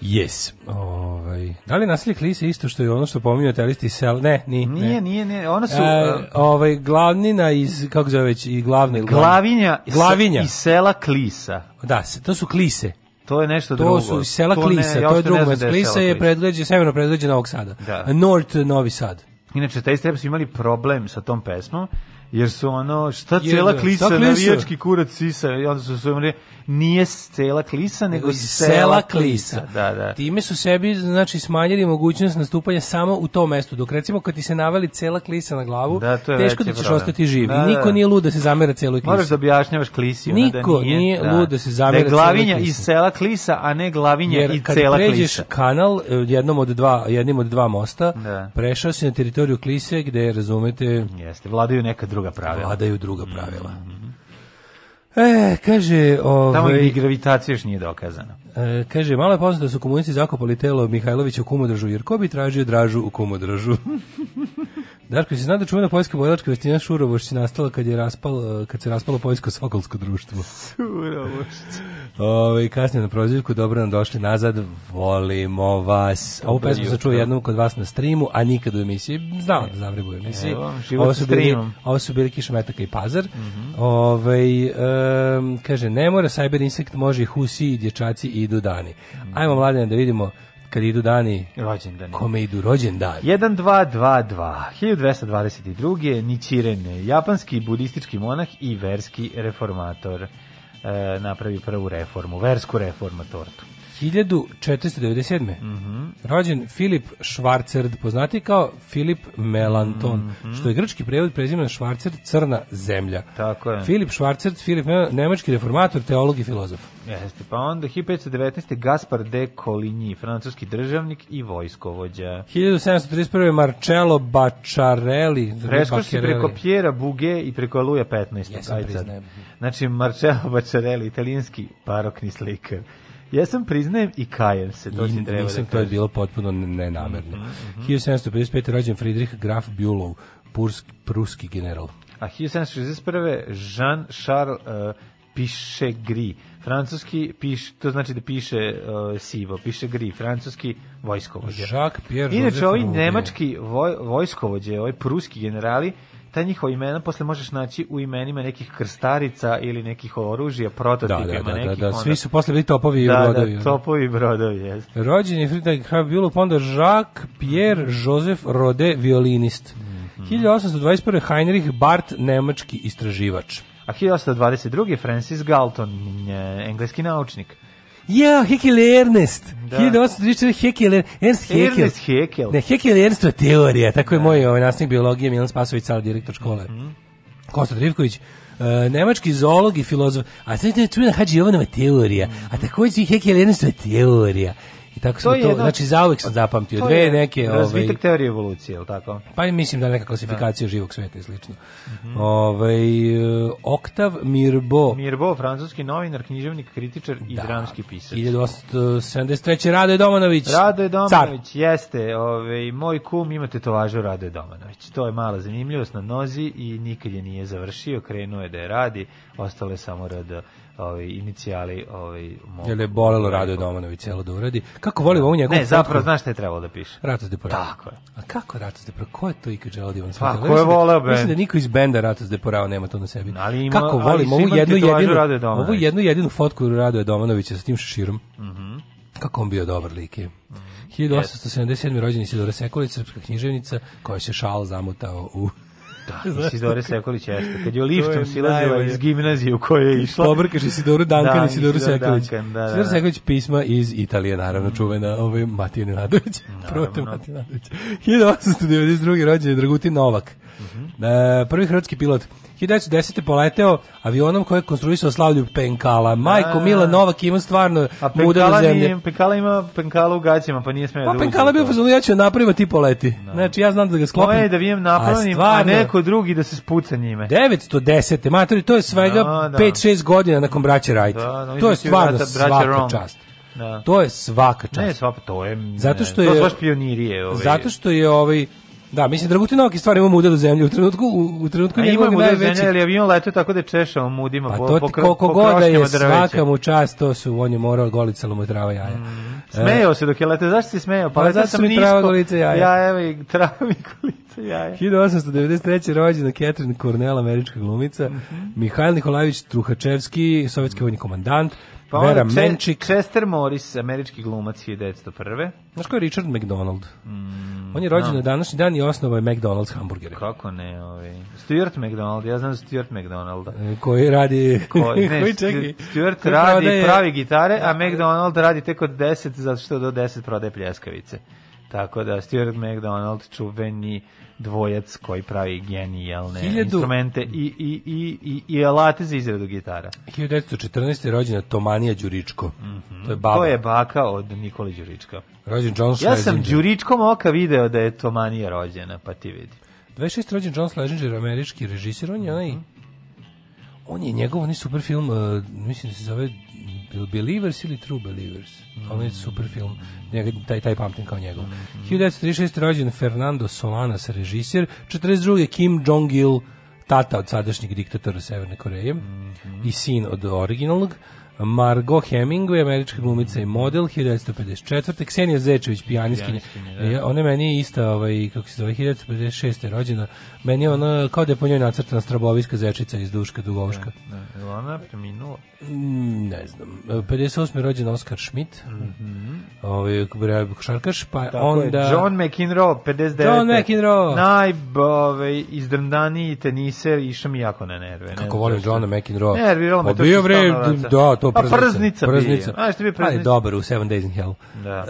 Yes. Ovaj, da li nasilje klise isto što je ono što pominjate telisti sel? Ne, ni, Nije, ne. nije, nije. Ona su... E, e, ovaj, glavnina iz, kako zove već, i glavna Glavinja, Glavinja. iz sela Klisa. Da, to su klise. To je nešto To drugo. su iz sela ne- Klisa, ja to je ne drugo da Klisa je predgrađe, severno predgrađe Novog Sada. Da. North Novi Sad. Inače, taj strep su imali problem sa tom pesmom, jer su ono, šta cela šta klisa, klisa? navijački kurac sisa, i onda su su imali, nije cela klisa, nego iz sela klisa. Da, da. Time su sebi znači smanjili mogućnost nastupanja samo u tom mestu. Dok recimo kad ti se navali cela klisa na glavu, Da, to je teško da ćeš problem. ostati živ. Da, niko da. nije lud da se zamera celoj klisi. Moraš da objašnjavaš klisi. ona Niko da nije, nije lud da se zamera Da je glavinja celoj klisi. iz sela klisa, a ne glavinja i Jer kad cela pređeš klisa. kanal e, jednom od dva, jednim od dva mosta, Da. prešao si na teritoriju Klise gde, razumete, Jeste, vladaju neka druga pravila. vladaju druga pravila. E, kaže, Tamo ovaj, i gravitacija još nije dokazana. e, kaže, malo je poznato da su komunisti zakopali telo Mihajlovića u Kumodražu, jer ko bi tražio dražu u Kumodražu? Darko, si zna da čuvena poljska bojlačka Vestina Šurovošć nastala kad, je raspal, kad se raspalo poljsko sokolsko društvo? Ove, kasnije na prozivku, dobro nam došli nazad, volimo vas. Ovu pesmu sam čuo jednom kod vas na streamu, a nikad u emisiji, znao da zavrebu u emisiji. Evo, ovo su bili, ovo su bili Kišometaka i Pazar. Ovaj, em, kaže, ne mora Cyber Insect, može i Husi i dječaci idu dani. Mhm. Ajmo, mladene, da vidimo kad idu dani, Rođendan. kome idu rođendani. 1222. 1222. Nichiren, japanski budistički monah i verski reformator. E, napravi prvu reformu, versku reformatortu. 1497. Mhm. Rođen Filip Švarcerd, poznati kao Filip Melanton, Mhm. što je grčki prevod prezimena Švarcerd, crna zemlja. Tako je. Filip Švarcerd, Filip Melanton, nemački reformator, teolog i filozof. Jeste, pa onda 1519. Gaspar de Coligny, francuski državnik i vojskovođa. 1731. Marcello Bacciarelli. Preskoči Bacchiarelli. preko Pjera Buge i preko Luja 15. Jesam, priznajem. Znači, Marcello Bacciarelli, italijanski barokni slikar. Jesam priznajem i kajem se, to I si treba nisam, da to je bilo potpuno nenamerno. 1755. rođen Friedrich Graf Bülow, purski, pruski general. A 1761. Jean-Charles uh, Pichegri, francuski, piš, to znači da piše uh, sivo, Pichegri, francuski vojskovođa. Jacques Pierre Inače, ovi nemački voj, vojskovođe, ovi pruski generali, ta njihova imena posle možeš naći u imenima nekih krstarica ili nekih oružja, Da, prototipima da, da, da, nekih. da, onda- svi su posle bili topovi i da, brodovi. Da, topovi i brodovi, jeste. Rođen je Friedrich pa onda Jacques Pierre Joseph Rode, violinist. Mhm. 1821. Heinrich Barth, nemački istraživač. A 1822. Francis Galton, engleski naučnik. Ja, Haeckel Ernest. Da. 1834. Haeckel Ernst Haeckel. Ernest Haeckel. Ne, Haeckel je Ernstova teorija, tako je moj ovaj, nastavnik biologije Milan Spasović, sada direktor škole. Mhm. Kosta Drivković, e, nemački zoolog i filozof. A sad je čujena Hadži Jovanova teorija, a takođe i Haeckel Ernstova teorija. I tako Mhm. je to, jedno- znači zauvek sam zapamtio To dve je neke... Ovaj, Razvitak teorije evolucije, je li tako? pa i mislim da je neka klasifikacija živog sveta i slično. Mhm. Ovaj, e, Oktav Mirbo, Mirbo, francuski novinar, književnik, kritičar i Da. dramski pisac. 1873. Rade Domanović. Rade Car. Domanović jeste, ovaj, moj kum ima tetovažu Rade Domanović. To je mala zanimljivost na nozi i nikad je nije završio, krenuo je da je radi, ostale samo rad ovaj, inicijali ovaj, mog. Jel je bolelo Rade Domanović celo da uradi. Kako volim ovu njegovu Ne, zapravo fotku? znaš šta je trebalo da piše. Ratos de Porao. Tako je. A kako Ratos de Porao? Ko je to ikad želeo da ima na Pa, svom ko je da- voleo bend? Mislim da niko iz benda Ratos de Porao nema to na sebi. Ali ima- kako volim ovu jednu jedinu, ovu jednu jedinu fotku Rade Domanovića sa tim šeširom. Mhm. Kako on bio dobar lik je. 1877. rođen Isidora Sekulić, srpska književnica, koja se šal zamutao u... Da, Isidore Sekolić jeste. Kad je To liftom silazila iz gimnazije u kojoj je išla. Pobrkaš Isidoru Duncan Da, Isidoru Isidor Sekulić. Duncan, da, da, Isidor da. Sekulić pisma iz Italije, naravno, čuvena ovaj, Matija Nenadović. Prote Matija Nenadović. 1892. rođen je Dragutin Novak. Mhm. E, prvi hrvatski pilot. 1910. poleteo avionom koji je konstruisao Slavlju Penkala. Majko A. Mila Novak ima stvarno A muda do Penkala, zemlje. nije, Penkala ima Penkala u gaćama, pa nije smeo da Pa uđe Penkala bio fazonu, ja ću napraviti ti poleti. Znači, ja znam da ga sklopim. Moje je da vijem napravim, a, stvarno, neko drugi da se spuca njime. 910. Matori, to je svega Da, da. 5-6 godina nakon braće Wright. Da, da, to je stvarno svaka Wrong. čast. Da. To je svaka čast. Ne, sva, to je... Zato što ne, To je- su baš pionirije. Ovaj. Zato što je ovaj Da, mislim Dragutin Novak je stvarno ima muda do zemlje. U trenutku u, u trenutku A ima njegovog mu da najvećeg zemlja, ali avion letao tako da češao mudima Pa po, to po, kro- koliko po god da je drveća. svaka mu čast, to su, on je morao golicalo mu trava jaja. E, Smejao se dok je letao. Zašto si smejao? Pa, Pa zato sam mi nisko. trava golica jaja. Ja, evo i trava mi golica jaja. 1893. rođena Catherine Cornell, američka glumica, Mhm. Mihajl Nikolajević Truhačevski, sovjetski vojni komandant, Pa Vera onda Če- Menčik. Chester Morris, američki glumac 1901. Znaš ko je Richard McDonald? On je rođen na današnji dan i osnovao je McDonald's hamburgere. Kako ne, ovaj. Stuart McDonald, ja znam Stuart McDonalda. E, Koji radi... Koji, ne, koji čekaj, Stuart koji radi prodaje- pravi gitare, a McDonald radi tek od 10, zato što do 10 prodaje pljeskavice. Tako da Stuart McDonald čuveni dvojac koji pravi genijalne Hiljadu- instrumente i, i, i, i, i alate za izradu gitara. 1914. je rođena Tomanija Đuričko. To je baba. To je baka od Nikoli Đurička. Rođen John Ja sam Schlesinger. Đuričkom oka video da je Tomanija rođena, pa ti vidi. 26. rođen John Schlesinger, američki režisir, on je onaj... on je njegov onaj super film, uh, mislim da se zove Believers ili True Believers. Mm. On je super film. Njega, taj, taj pamtim kao njegov. Mm. 1936. rođen Fernando Solanas, režisir. 42. Kim Jong-il, tata od sadašnjeg diktatora Severne Koreje mm -hmm. i sin od originalnog. Margot Hemingway, američka glumica i model, 1954. Ksenija Zečević, pijaniskinja. Da. Ona meni je ista, ovaj, kako se zove, 1956. rođena. Meni je ona, kao da je po njoj nacrtana straboviska zečica iz Duška Dugovška. Da, je li ona preminula? Mm, ne znam. 58. rođen Oskar Schmidt. Mhm. Ovaj košarkaš, pa Tako onda je, John McEnroe, 59. John McEnroe. Naj, ovaj, izdrndaniji teniser, išao mi jako na nerve. ne Kako znam volim zašto. Johna McEnroe. Nerviralo me Pa to bio bre, da, to Pa prznica. prznica bio. A, što bio Ali prznica? dobar u Seven Days in Hell. Da. E,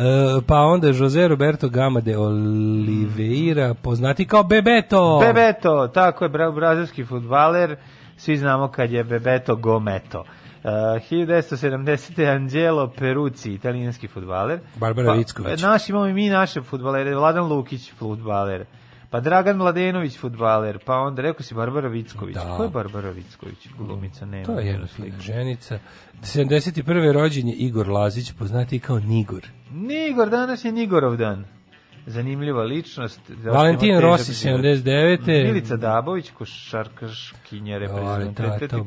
pa onda Jose Roberto Gama de Oliveira, poznati kao Bebeto. Bebeto, tako je, bra- brazilski futbaler, svi znamo kad je Bebeto Gometo. Uh, 1970. Angelo Perucci, italijanski futbaler. Barbara pa, Vicković. Naš imamo i mi naše futbalere, Vladan Lukić futbaler. Pa Dragan Mladenović futbaler, pa onda rekao si Barbara Vicković. Da. Ko je Barbara Vicković? Glumica nema. To je jedna fina ženica. 71. rođen je Igor Lazić, poznati kao Nigor. Nigor, danas je Nigorov dan. Zanimljiva ličnost. Valentin Težak Rossi, život. 79.. Milica Dabović, košarkaškinja, to, to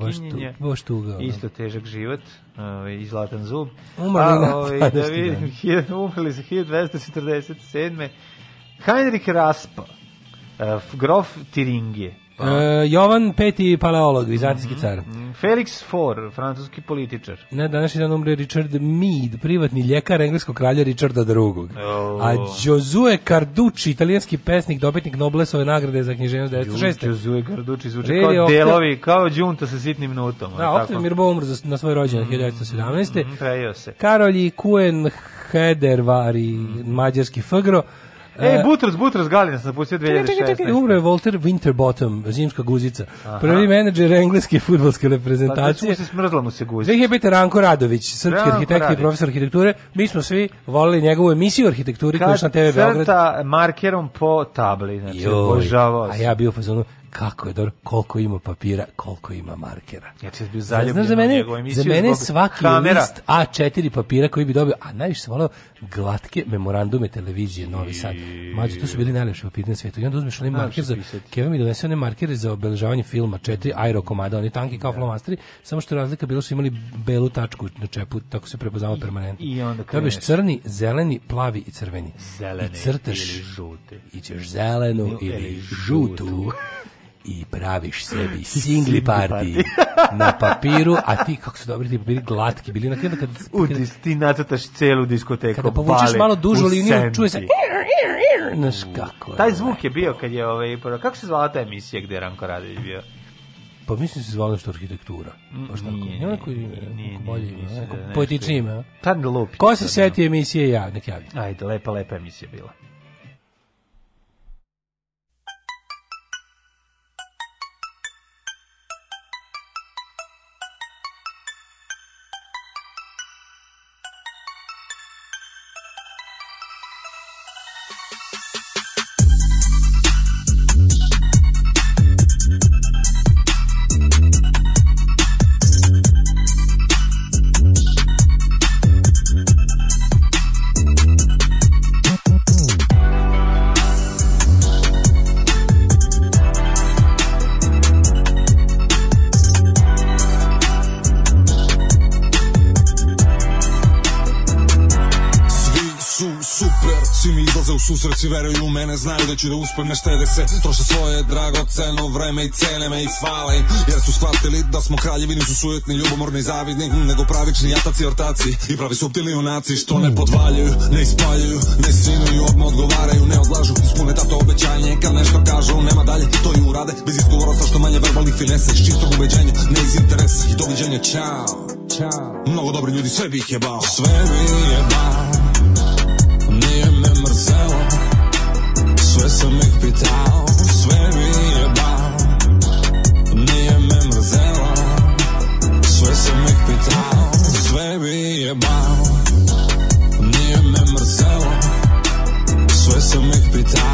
baš tuga. Isto težak život ovaj, i zlatan zub. Umrli na ovaj, da vidim, umrli su 1247. Heinrich Raspa, uh, grof Tiringije. E, Jovan Peti Paleolog, vizantijski car. Mm, Felix Faure, francuski političar. Na današnji dan umre Richard Meade, privatni ljekar engleskog kralja Richarda II. Oh. A Josue Carducci, italijanski pesnik, dobitnik Noblesove nagrade za književnost 1906. Josue Garducci zvuči Redi kao Octav- delovi, kao džunta sa sitnim nutom. Da, Octave Mirbo umro za- na svoj rođendan 1917. Mm, prejao se. Karolji Kuen Hedervari, mađarski fgro. Ej, Butros, Butros Galina sam napustio 2016. Čekaj, čekaj, čekaj, umro je Walter Winterbottom, zimska guzica. Prvi menadžer engleske futbolske Pa reprezentacije. da se smrzla mu se guzi. 2005. Ranko Radović, srpski Ranko arhitekt i profesor arhitekture. Mi smo svi volili njegovu emisiju arhitekturi koja Kad na TV Beograd. crta markerom po tabli, znači, obožavao a ja bio u fazonu, kako je dobro, koliko ima papira, koliko ima markera. Ja sam bio Znaš, zaljubljen za u mene, za mene svaki kamera. list A4 papira koji bi dobio, a najviše sam volao glatke memorandume televizije Novi Sad. Mađo, to su bili najlepši papiri na svijetu. I onda uzmeš onaj Znaš marker za. Keva mi donese one markere za obeležavanje filma, četiri aero komada, oni tanki kao flomasteri, samo što razlika bilo su imali belu tačku na čepu, tako se prepoznava permanentno. i onda Dobiješ kreneš. crni, zeleni, plavi i crveni. Zeleni I crtaš ili žuti. i ćeš zelenu ili žutu. i praviš sebi singli party na papiru, a ti, kako su dobri ti papiri, glatki bili na kraju kad, U, kad, dis- ti nacrtaš celu diskoteku. kada povučeš malo dužu liniju, čuje se znaš kako je. Taj zvuk je bio kad je ovaj kako se zvala ta emisija gde je Ranko Radović bio? Pa mislim se zvalo što arhitektura. Baš tako. Nije, neko, nije, neko nije, bolje nije, ime, neko da je nešto- poetičnije ime. a? Tad lupi. Ko se seti emisije ja, nek javi. Ajde, lepa, lepa emisija bila. Svi veruju u mene, znaju da ću da uspem, ne štede se, troše svoje dragoceno vreme i cene me i hvale. Im, jer su shvatili da smo kraljevi, nisu sujetni, ljubomorni, zavidni, hm, nego pravični jataci, ortaci. I pravi suptilni junaci, što ne podvaljuju, ne ispaljuju, ne sinuju, odmah odgovaraju, ne odlažu, ispune tato obećanje, kad nešto kažu, nema dalje, to i urade, bez izgovora sa što manje verbalnih finesa, iz čistog ubeđenja, ne iz interesa, i doviđenja, čao, čao, mnogo dobri ljudi, sve bih jebao, sve bih jebao, nije me mrzelo Sve sam ih pitao Sve mi je bao Nije me mrzelo Sve sam ih pitao Sve mi je bao Nije me mrzelo. Sve sam ih pitao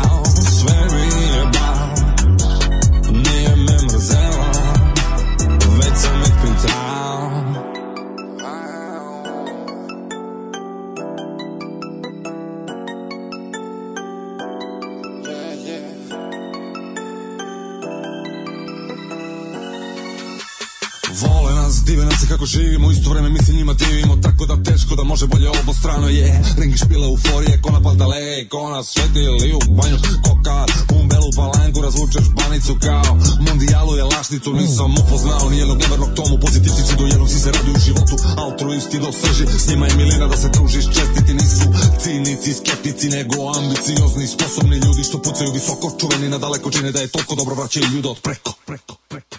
isto vreme mi se njima divimo Tako da teško da može bolje obostrano je. Ringi špile euforije, ko na paldale Ko na svetili u banju Koka, umbelu palanku Razvučeš banicu kao Mondijalu je lašnicu Nisam upoznao nijednog nevernog tomu Pozitivci do jednog si se raduju životu Altruisti do srži S njima je milina da se družiš Čestiti nisu cinici, skeptici Nego ambiciozni, sposobni ljudi Što pucaju visoko, čuveni na daleko Čine da je toliko dobro vraćaju ljude od preko, preko, preko.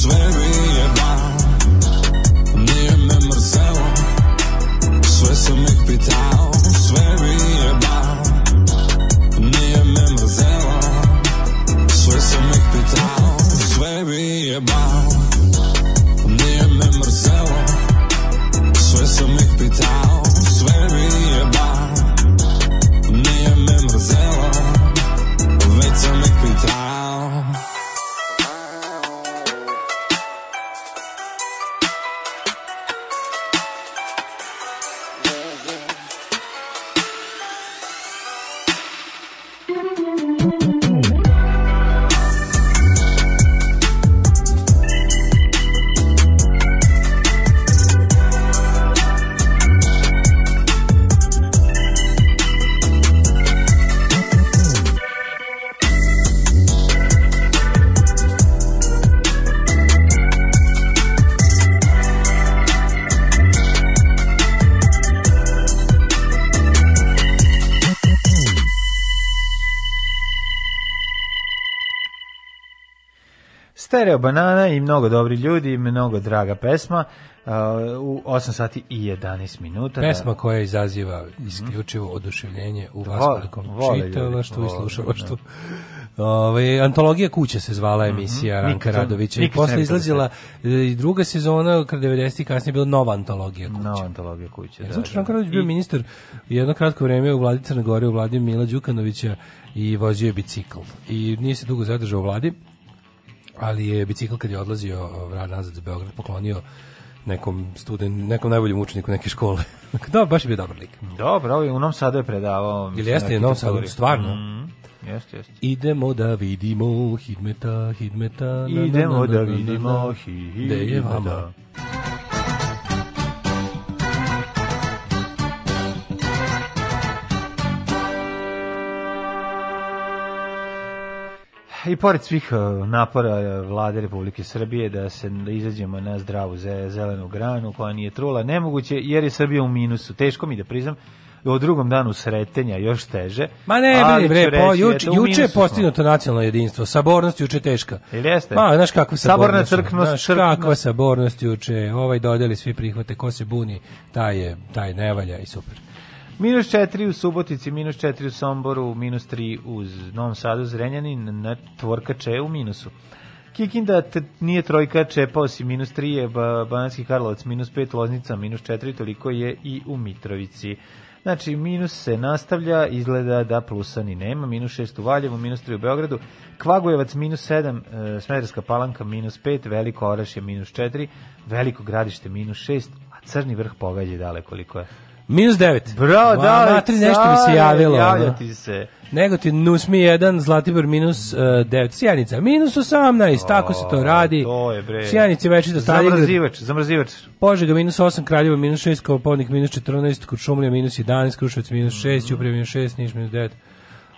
Sve Stereo banana i mnogo dobri ljudi, mnogo draga pesma. Uh, u 8 sati i 11 minuta. Pesma koja izaziva isključivo oduševljenje u vas ljudi, čitalaštvu i slušalaštvu. Ove, antologija kuće se zvala emisija Ranka Nikad to- Radovića i posle izlazila e, i druga sezona, kad 90. kasnije je bila nova antologija kuće. Nova antologija kuće. Da, Znači, da. Ranko Radović bio ministar jedno kratko vreme u vladi Crne Gore, u vladi Mila Đukanovića i vozio je bicikl. I nije se dugo zadržao u vladi, ali je bicikl kad je odlazio vrat nazad za Beograd poklonio nekom student, nekom najboljem učeniku neke škole. da, baš je bio dobar lik. Dobro, ovaj u Novom Sadu je predavao. mislim, jeste, u Novom Sadu, stvarno? Mhm, Jeste, jeste. Idemo da vidimo Hidmeta, Hidmeta. na, na, na, Idemo na, da vidimo na. hi- Gde je vama? Hidmeta. I pored svih uh, napora uh, vlade Republike Srbije da se da izađemo na zdravu ze- zelenu granu koja nije trula, nemoguće jer je Srbija u minusu. Teško mi da priznam, u drugom danu sretenja još teže. Ma ne, ali bre, bre, po, reći, juče, je postignuto nacionalno jedinstvo. Sabornost juče teška. Jel jeste? Ma, znaš kakva Saborna sabornost. crkvnost, Znaš crkvnost. kakva sabornost juče. Ovaj dodeli svi prihvate, ko se buni, taj je, taj ne valja i super. Minus 4 u Subotici, minus 4 u Somboru, minus 3 u Novom Sadu, Zrenjanin, na Tvorkače u minusu. Kikinda nije trojka, čepao si minus 3 je ba, Bananski Karlovac, minus 5 Loznica, minus 4, toliko je i u Mitrovici. Znači, minus se nastavlja, izgleda da plusa ni nema, minus 6 u Valjevu, minus 3 u Beogradu, Kvagojevac minus 7, e, Smederska palanka minus 5, Veliko Orašje minus 4, Veliko gradište minus 6, a Crni vrh pogađa daleko koliko je. Minus 9. Bravo, da, Matri, nešto mi se javilo. Javlja ti se. Negotin Nusmi 1, Zlatibor minus uh, 9, Sjenica minus 18, tako se to radi. To je bre. Sjenici večita Staligrad, Zamrzivač, zamrzivač. Požega minus 8, Kraljevo minus 6, Koponik minus 14, Kuršumlija minus 11, Kruševac minus 6, Ćuprije minus 6, Niš minus 9,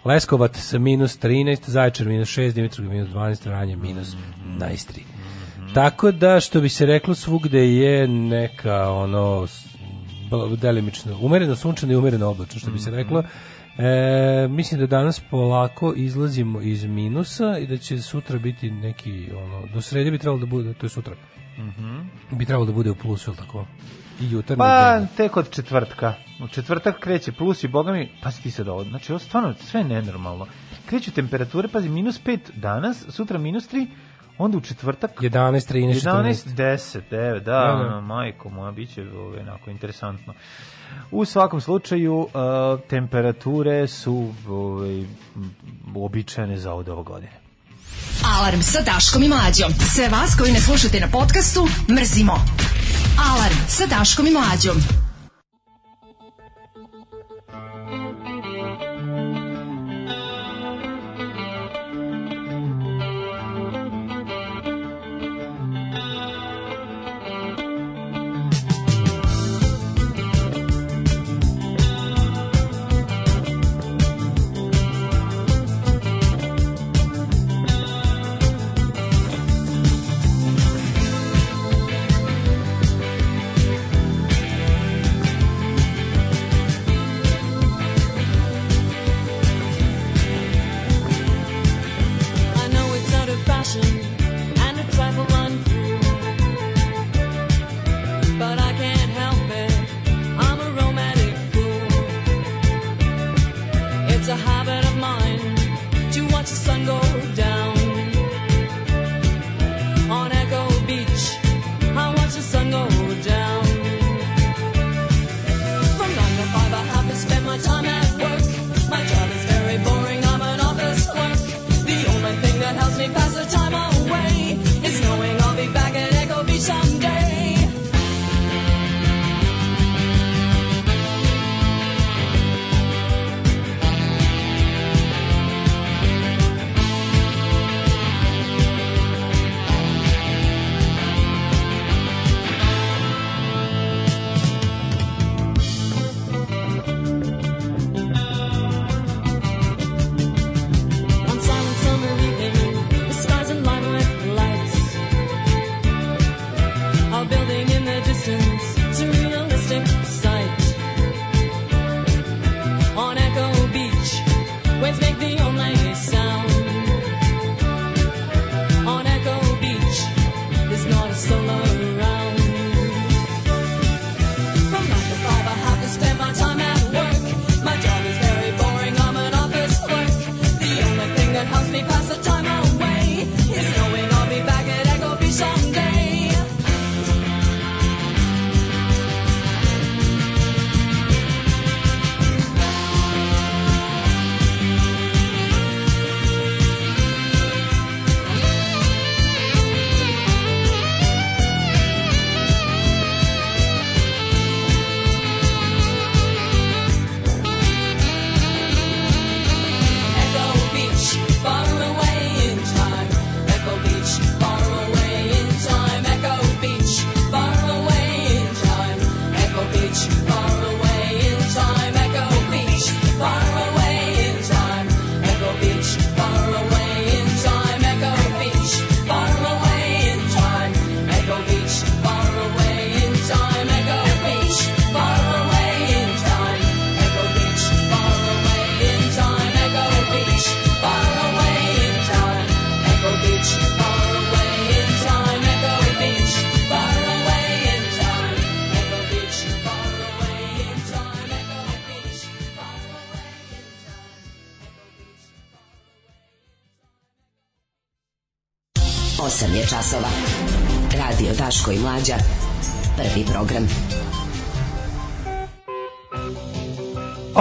Leskovac sa minus 13, Zaječar minus 6, Dimitrov minus 12, Vranje minus 13. Tako da, što bi se reklo, svugde je neka, ono, delimično, umereno sunčano i umereno oblačno, što bi se reklo. E, mislim da danas polako izlazimo iz minusa i da će sutra biti neki, ono, do srede bi trebalo da bude, to je sutra, bi trebalo da bude u plusu, ili tako? I jutarnji Pa, tek od četvrtka. U četvrtak kreće plus i boga mi, pazi ti sad ovo, znači ovo stvarno sve je nenormalno. Kreću temperature, pazi, minus 5 danas, sutra minus 3, onda u četvrtak 11, 13, 11, 14. 10, 9, da, Da, da. ono, majko moja, bit će ovaj, onako interesantno. U svakom slučaju, uh, temperature su ovaj, m, uobičajene za od ovo godine. Alarm sa Daškom i Mlađom. Sve vas koji ne slušate na podcastu, mrzimo. Alarm sa Daškom i Mlađom.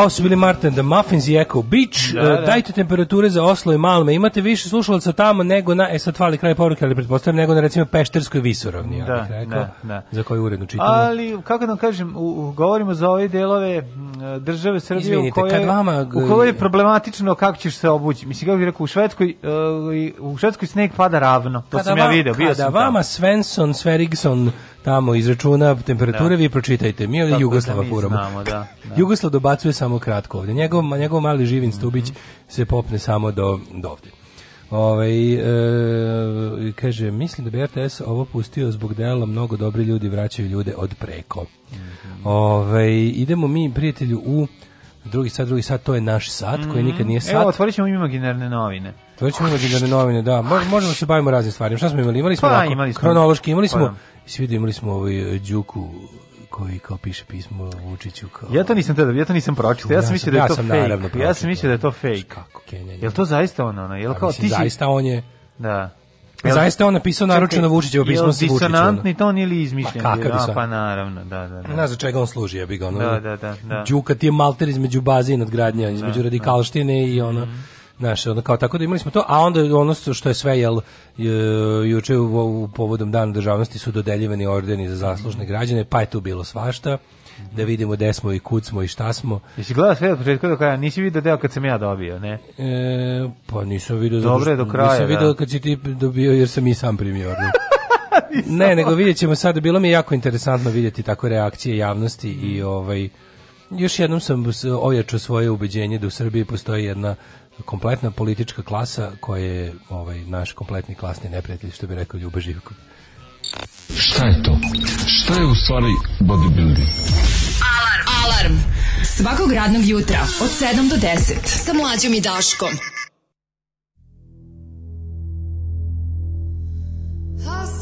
Ovo su bili Martin the Muffins i Echo Beach. Da, da. E, Dajte temperature za Oslo i Malme. Imate više slušalaca tamo nego na, e sad fali kraj poruke, ali pretpostavljam nego na recimo Pešterskoj visoravni, ja Da, bih rekao, da, da. za koju uredno čitamo. Ali, kako da vam kažem, u, u- govorimo za ove delove države Srbije Izvinite, u kojoj, kad vama- u kojoj je problematično kako ćeš se obući. Mislim, kako bih rekao, u Švedskoj, e, i- u Švedskoj sneg pada ravno. To sam ja video, bio kada sam vama tamo. Svensson, Sverigson tamo izračuna temperature, Da. vi pročitajte. Mi ovdje Tako Jugoslava da furamo. znamo, da, da. Jugoslav dobacuje samo kratko ovdje. Njegov, njegov mali živin stubić Mhm. se popne samo do, do ovdje. Ovaj, e, kaže, mislim da bi RTS ovo pustio zbog dela mnogo dobri ljudi vraćaju ljude od preko. Mhm. Ovaj, idemo mi, prijatelju, u drugi sat, drugi sat, to je naš sat, koji nikad nije sat. Mhm. Evo, otvorit ćemo imaginarne novine. To ćemo imaginarne novine, da. Mo- Možemo se bavimo raznim stvarima. Šta smo imali? Imali smo Pa, imali smo- kronološki, imali pa smo, da. svi da imali smo ovaj e, Đuku koji kao piše pismo Vučiću kao... Ja to nisam tada, ja to nisam pročitao. Ja sam sam- mislio da je to fake. Ja sam mislio da je to fake. Kako Kenjanje? Jel to zaista ono, ono? Jel Pa kao ti si... zaista on je... Da. Zaista on napisao naručeno Vučićevo pismo sa Jel Vučićem. disonantni ton ili izmišljen? Ma kakav A, dison- Pa naravno, da, da, da. Ne za čega on služi, ja bih ga ono. Da, da, da, da. Đuka ti je malter između baze i nadgradnja, između radikalštine i ono. Mhm. Znaš, ono kao tako da imali smo to, a onda ono što je sve jel je, juče u, u povodom dana državnosti su dodeljivani ordeni za zaslužne građane, pa je tu bilo svašta da vidimo gde smo i kud smo i šta smo. Jesi gledao sve od početka do kraja? Nisi vidio deo kad sam ja dobio, ne? E, pa nisam je što- do kraja, Nisam da. video kad si ti dobio jer sam i sam primio orden. ne, nego vidjet ćemo sada, bilo mi je jako interesantno vidjeti tako reakcije javnosti i ovaj još jednom sam ojačao svoje ubeđenje da u Srbiji postoji jedna kompletna politička klasa koja je ovaj naš kompletni klasni neprijatelj što bi rekao Ljuba Živkov. Šta je to? Šta je u stvari bodybuilding? Alarm. Alarm. Svakog radnog jutra od 7 do 10 sa mlađom i Daškom. Hast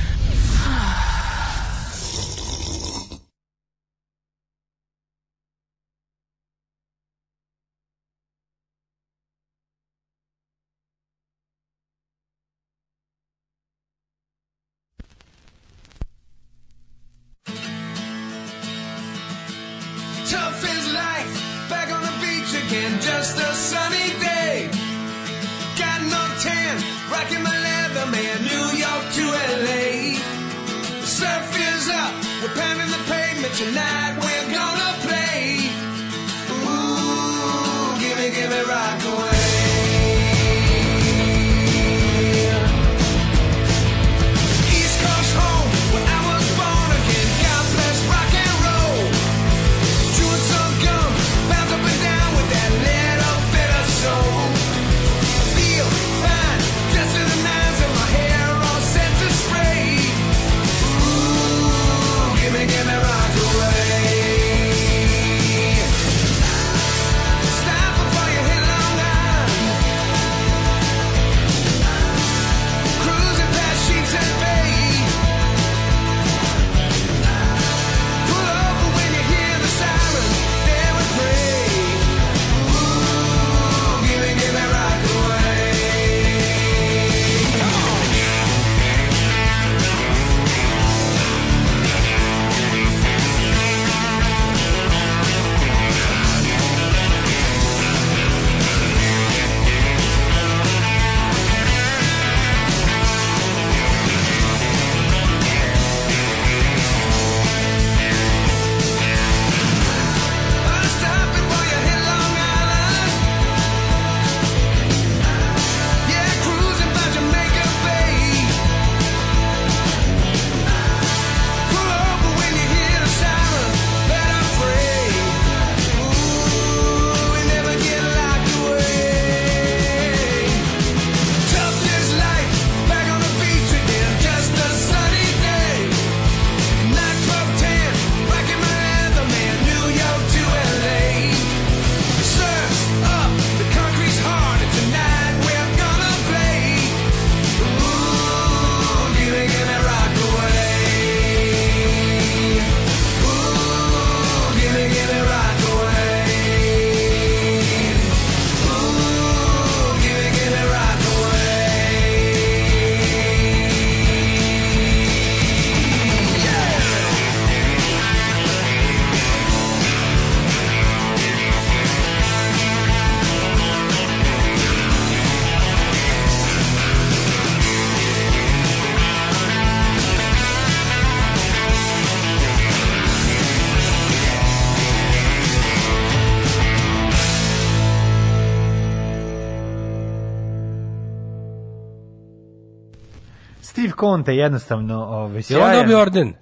Conte jednostavno ovaj Je on dobio orden?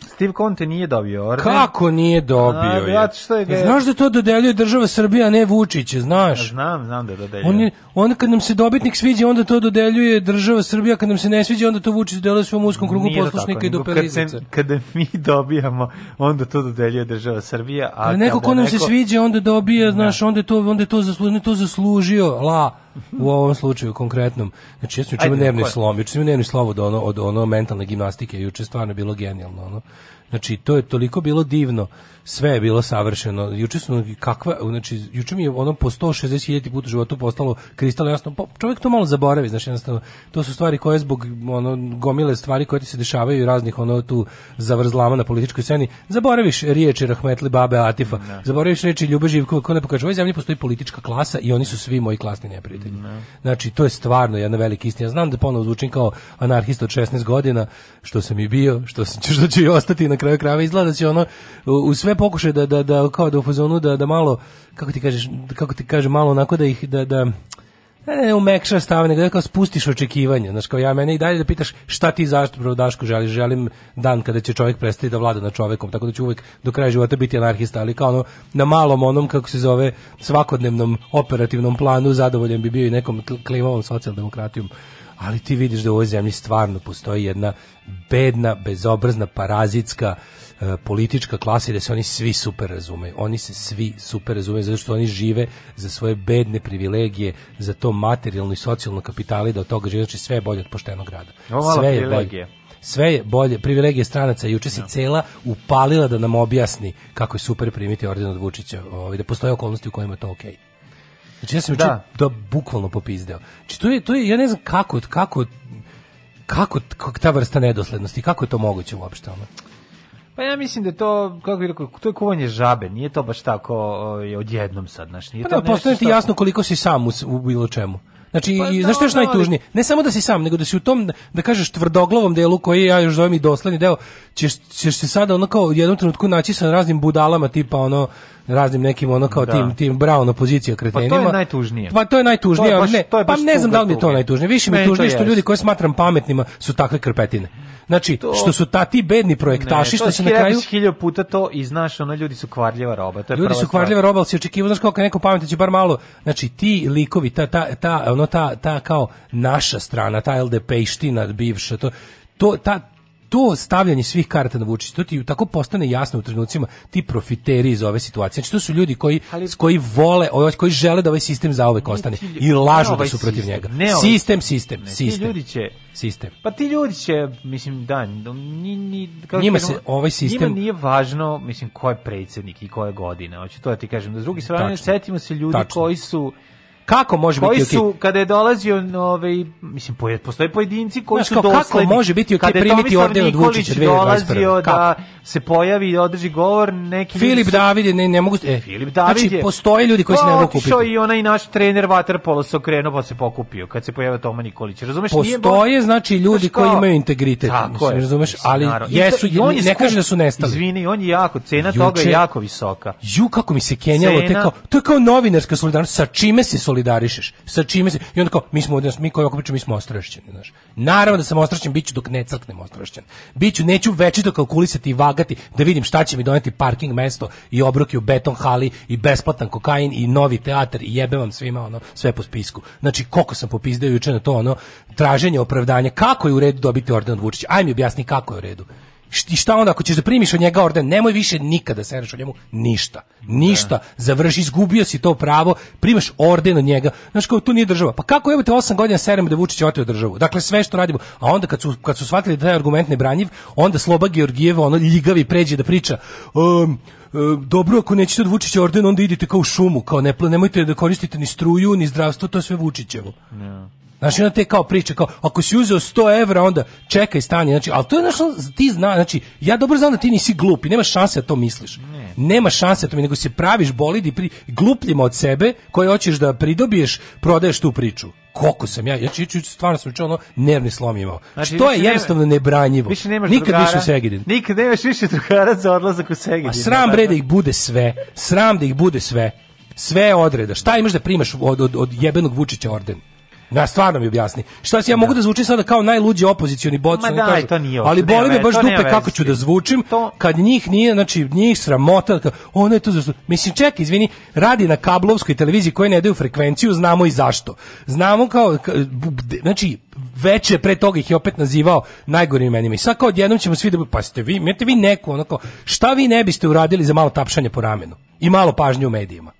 Steve Conte nije dobio orden. Kako nije dobio? A, je? zato što je ga- Znaš da to dodeljuje država Srbija, a ne Vučić, znaš? Znam, znam da dodeljuje. On je, onda kad nam se dobitnik sviđa, onda to dodeljuje država Srbija, kad nam se ne sviđa, onda to Vučić dodeljuje svom uskom krugu Nije poslušnika tako, i do nego kad, se, kada mi dobijamo, onda to dodeljuje država Srbija. A A neko kada ko nam se neko- sviđa, onda dobija, znaš, onda je to, onda je to, zaslu, on je to zaslužio, la, u ovom slučaju konkretnom. Znači, ja sam juče nervni je? slom, juče sam nervni slom od ono, od ono mentalne gimnastike, juče je stvarno bilo genijalno, ono. Znači, to je toliko bilo divno, sve je bilo savršeno. Juče su kakva, znači juče mi je ono po 160.000 puta u životu postalo kristalno jasno. Po- Čovjek to malo zaboravi, znači jednostavno to su stvari koje zbog ono gomile stvari koje ti se dešavaju i raznih ono tu zavrzlama na političkoj sceni, zaboraviš riječi Rahmetli Babe Atifa, zaboraviš riječi Ljube Živkova, ko ne pokaže, u ovoj zemlji postoji politička klasa i oni su svi moji klasni neprijatelji. Znači, to je stvarno jedna velika istina. Znam da ponovo zvučim kao anarhista od 16 godina, što sam i bio, što, sam, što ću i ostati na kraju krajeva. Izgleda da će ono, u, u sve pokušaje da, da, da, kao da u fazonu, da, da malo, kako ti kažeš, kako ti kaže, malo onako da ih, da, da, Ne, ne, umekšaš stav, nego da kao spustiš očekivanja. Znaš, kao ja mene i dalje da pitaš šta ti zašto, bro, Daško, želiš? Želim dan kada će čovjek prestati da vlada nad čovekom, tako da ću uvek do kraja života biti anarhista, ali kao ono, na malom onom, kako se zove, svakodnevnom operativnom planu, zadovoljan bi bio i nekom kl- klimavom socijaldemokratijom. Ali ti vidiš da u ovoj zemlji stvarno postoji jedna bedna, bezobrazna, parazitska, politička klasa i da se oni svi super razumeju. Oni se svi super razumeju zato što oni žive za svoje bedne privilegije, za to materijalno i socijalno kapitali da od toga žive, znači sve je bolje od poštenog rada. Sve je bolje. Sve je bolje, privilegije stranaca. Juče se cela upalila da nam objasni kako je super primiti orden od Vučića, ovaj, da postoje okolnosti u kojima je to okej. Znači ja sam Da. da bukvalno popizdeo. Znači to je to je ja ne znam kako kako kako, kako ta vrsta nedoslednosti, kako je to moguće uopšte ono? Pa ja mislim da to, kako bih rekao, to je kuvanje žabe, nije to baš tako ovaj, odjednom sad, znaš, nije Pa to da, nešto postoje ti što- jasno koliko si sam u, u bilo čemu. Znači, Pa i, da, znaš što je da, najtužnije? Ne samo da si sam, nego da si u tom, da kažeš, tvrdoglavom delu koji ja još zovem i dosledni deo, ćeš, ćeš se sada ono kao u jednom trenutku naći sa raznim budalama, tipa ono, raznim nekim ono kao Da. tim, tim brown opozicija kretenima. Pa to je najtužnije. Pa to je najtužnije, To je baš- ne, to je pa ne znam da li mi je to najtužnije. Više mi je tužnije što ljudi koje smatram pametnima su takve krpetine. Znači, što su ta ti bedni projektaši, što se na kraju... hiljadu puta to i znaš, ono ljudi su kvarljiva roba, to je Ljudi su kvarljiva roba, ali si očekivao, znaš kao kad neko pametan će bar malo, znači ti likovi, ta, ta, ta, ono, ta, ta kao naša strana, ta LDP-ština bivša, to, to, ta, to stavljanje svih karata na Vučića, to ti tako postane jasno u trenucima ti profiteri iz ove situacije. Znači to su ljudi koji, koji vole, ovaj, koji žele da ovaj sistem zauvek ostane i lažu da ovaj su protiv sistem, njega. ne ovaj sistem, sistem, Ne, ti sistem. ljudi će Sistem. Pa ti ljudi će, mislim, da, ni, ni, kako Njima se ovaj sistem- Njima nije važno, mislim, ko je predsjednik i koje godine. Hoću to da ti kažem. Da s druge strane, Tačno. setimo se ljudi Tačno. koji su Kako može koji biti okej? su, kada je dolazio, ovaj, mislim, postoje pojedinci koji Znaš, su kao, kako dosledni. može biti Kada je primiti orden od Vučića 2021? dolazio Kako? da se pojavi i održi govor, neki Filip su- David je, ne, ne mogu... E, Filip David znači, je. postoje ljudi koji se ne mogu kupiti. i onaj naš trener Waterpolo se okrenuo pa se pokupio kad se pojavio Toma Nikolić. Razumeš? Nije Postoje baš- znači ljudi koji imaju integritet, Tako mislim, je. razumeš, Mislim, ali naravno. jesu, ne kaže da su nestali. Izvini, on je jako, cena toga je jako visoka. Ju kako mi se kenjalo, to je kao novinarska solidarnost, sa čime se solidarišeš? Sa čime se, i onda kao, mi smo ovdje, mi koji pričamo, mi smo ostrašćeni, znaš. Naravno da sam ostrašćen, bit ću dok ne crknem ostrašćen. Biću, neću večito kalkulisati i vagati, da vidim šta će mi doneti parking mesto i obroke u beton hali i besplatan kokain i novi teatar i jebe vam svima ono, sve po spisku. Znači, koliko sam popizdeo juče na to, ono, traženje opravdanja, kako je u redu dobiti orden od Vučića? Aj mi objasni kako je u redu. Šti- šta onda ako ćeš da primiš od njega orden, nemoj više nikada sereš od njemu ništa. Ništa. Završi, izgubio si to pravo, primaš orden od njega. Znaš kao, to nije država. Pa kako evo te 8 godina seremo da Vučić oteo državu? Dakle, sve što radimo. A onda kad su, kad su shvatili da taj argument ne branjiv, onda Sloba Georgijeva, ono ljigavi pređe da priča um, dobro, ako nećete od Vučića orden, onda idite kao u šumu, kao ne, nemojte da koristite ni struju, ni zdravstvo, to je sve Vučićevo. Znači, onda te kao priče, kao, ako si uzeo 100 evra, onda čekaj, stani, znači, ali to je nešto, ti zna, znači, ja dobro znam da ti nisi glup i nema šanse da to misliš. Nema šanse da to mi, nego se praviš bolid i pri, glupljima od sebe, koje hoćeš da pridobiješ, prodaješ tu priču. Koliko sam ja, ja ću, ću, stvarno sam čuo ono, nervni slom imao. Znači, to je više nema- jednostavno nebranjivo. Više nemaš Nikad drugara, više u Segedin. Nikad nemaš više drugara za odlazak u Segedin. A sram bre da ih bude sve. Sram da ih bude sve. Sve odreda. Šta imaš da primaš od, od, od jebenog Vučića orden? Na stvarno mi objasni. Šta si ja mogu da zvučim sada kao najluđi opozicioni bot, Ma daj, to nije ali boli me baš to dupe kako ću da zvučim, kad njih nije, znači njih sramota, ono je to za mislim čekaj, izvini, radi na kablovskoj televiziji koje ne daju frekvenciju, znamo i zašto. Znamo kao znači veče pre toga ih je opet nazivao najgorim imenima. I sad kao odjednom ćemo svi da pa ste vi, imate vi neku onako, šta vi ne biste uradili za malo tapšanje po ramenu i malo pažnje u medijima?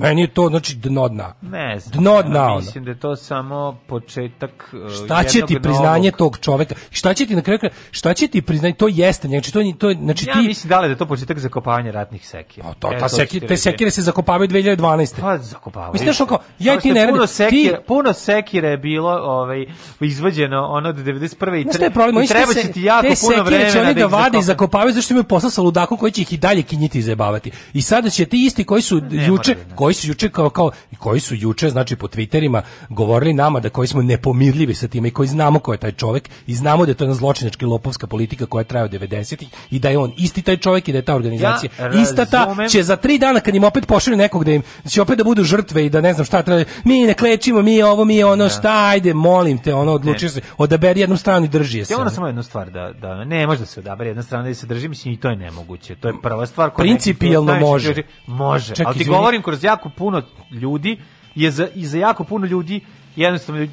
Meni je to znači dno dna. Ne znam. Dno ja dna ono. Mislim da je to samo početak uh, Šta će ti priznanje novog- tog čoveka? Šta će ti na kraju šta će ti priznanje? To jeste, znači to to znači Ja ti mislim da li da je to početak zakopavanja ratnih sekira. to, E, ta ću seki, ti te sekire se zakopavaju 2012. Pa zakopavaju. Mislim, znaš, ono kao, ja ti ne radim- sekire, ti- puno sekire je bilo ovaj, izvađeno ono od 91. i, tre, je problem? i će treba te će ti jako te puno sekire vremena će oni da ih vade i zakopavaju zašto imaju posao sa ludakom koji će ih i dalje kinjiti i zajebavati. I sada će ti isti koji su juče, da, koji koji su juče kao kao i koji su juče znači po Twitterima govorili nama da koji smo nepomirljivi sa time i koji znamo ko je taj čovjek i znamo da je to jedna zločinačka lopovska politika koja traje od 90-ih i da je on isti taj čovjek i da je ta organizacija Ja ista ta će za tri dana kad im opet pošalju nekog da im će opet da budu žrtve i da ne znam šta treba mi ne klečimo mi ovo mi ono šta ajde molim te ono odluči se odaberi jednu stranu i drži je se Ja ono. samo jednu stvar da da ne može da se odabere jedna strana da se drži, mislim i to je nemoguće. To je prva stvar koja Principijelno može. Može. Čekaj, ali ti izvini. govorim kroz jako puno ljudi je za i za jako puno ljudi jednostavno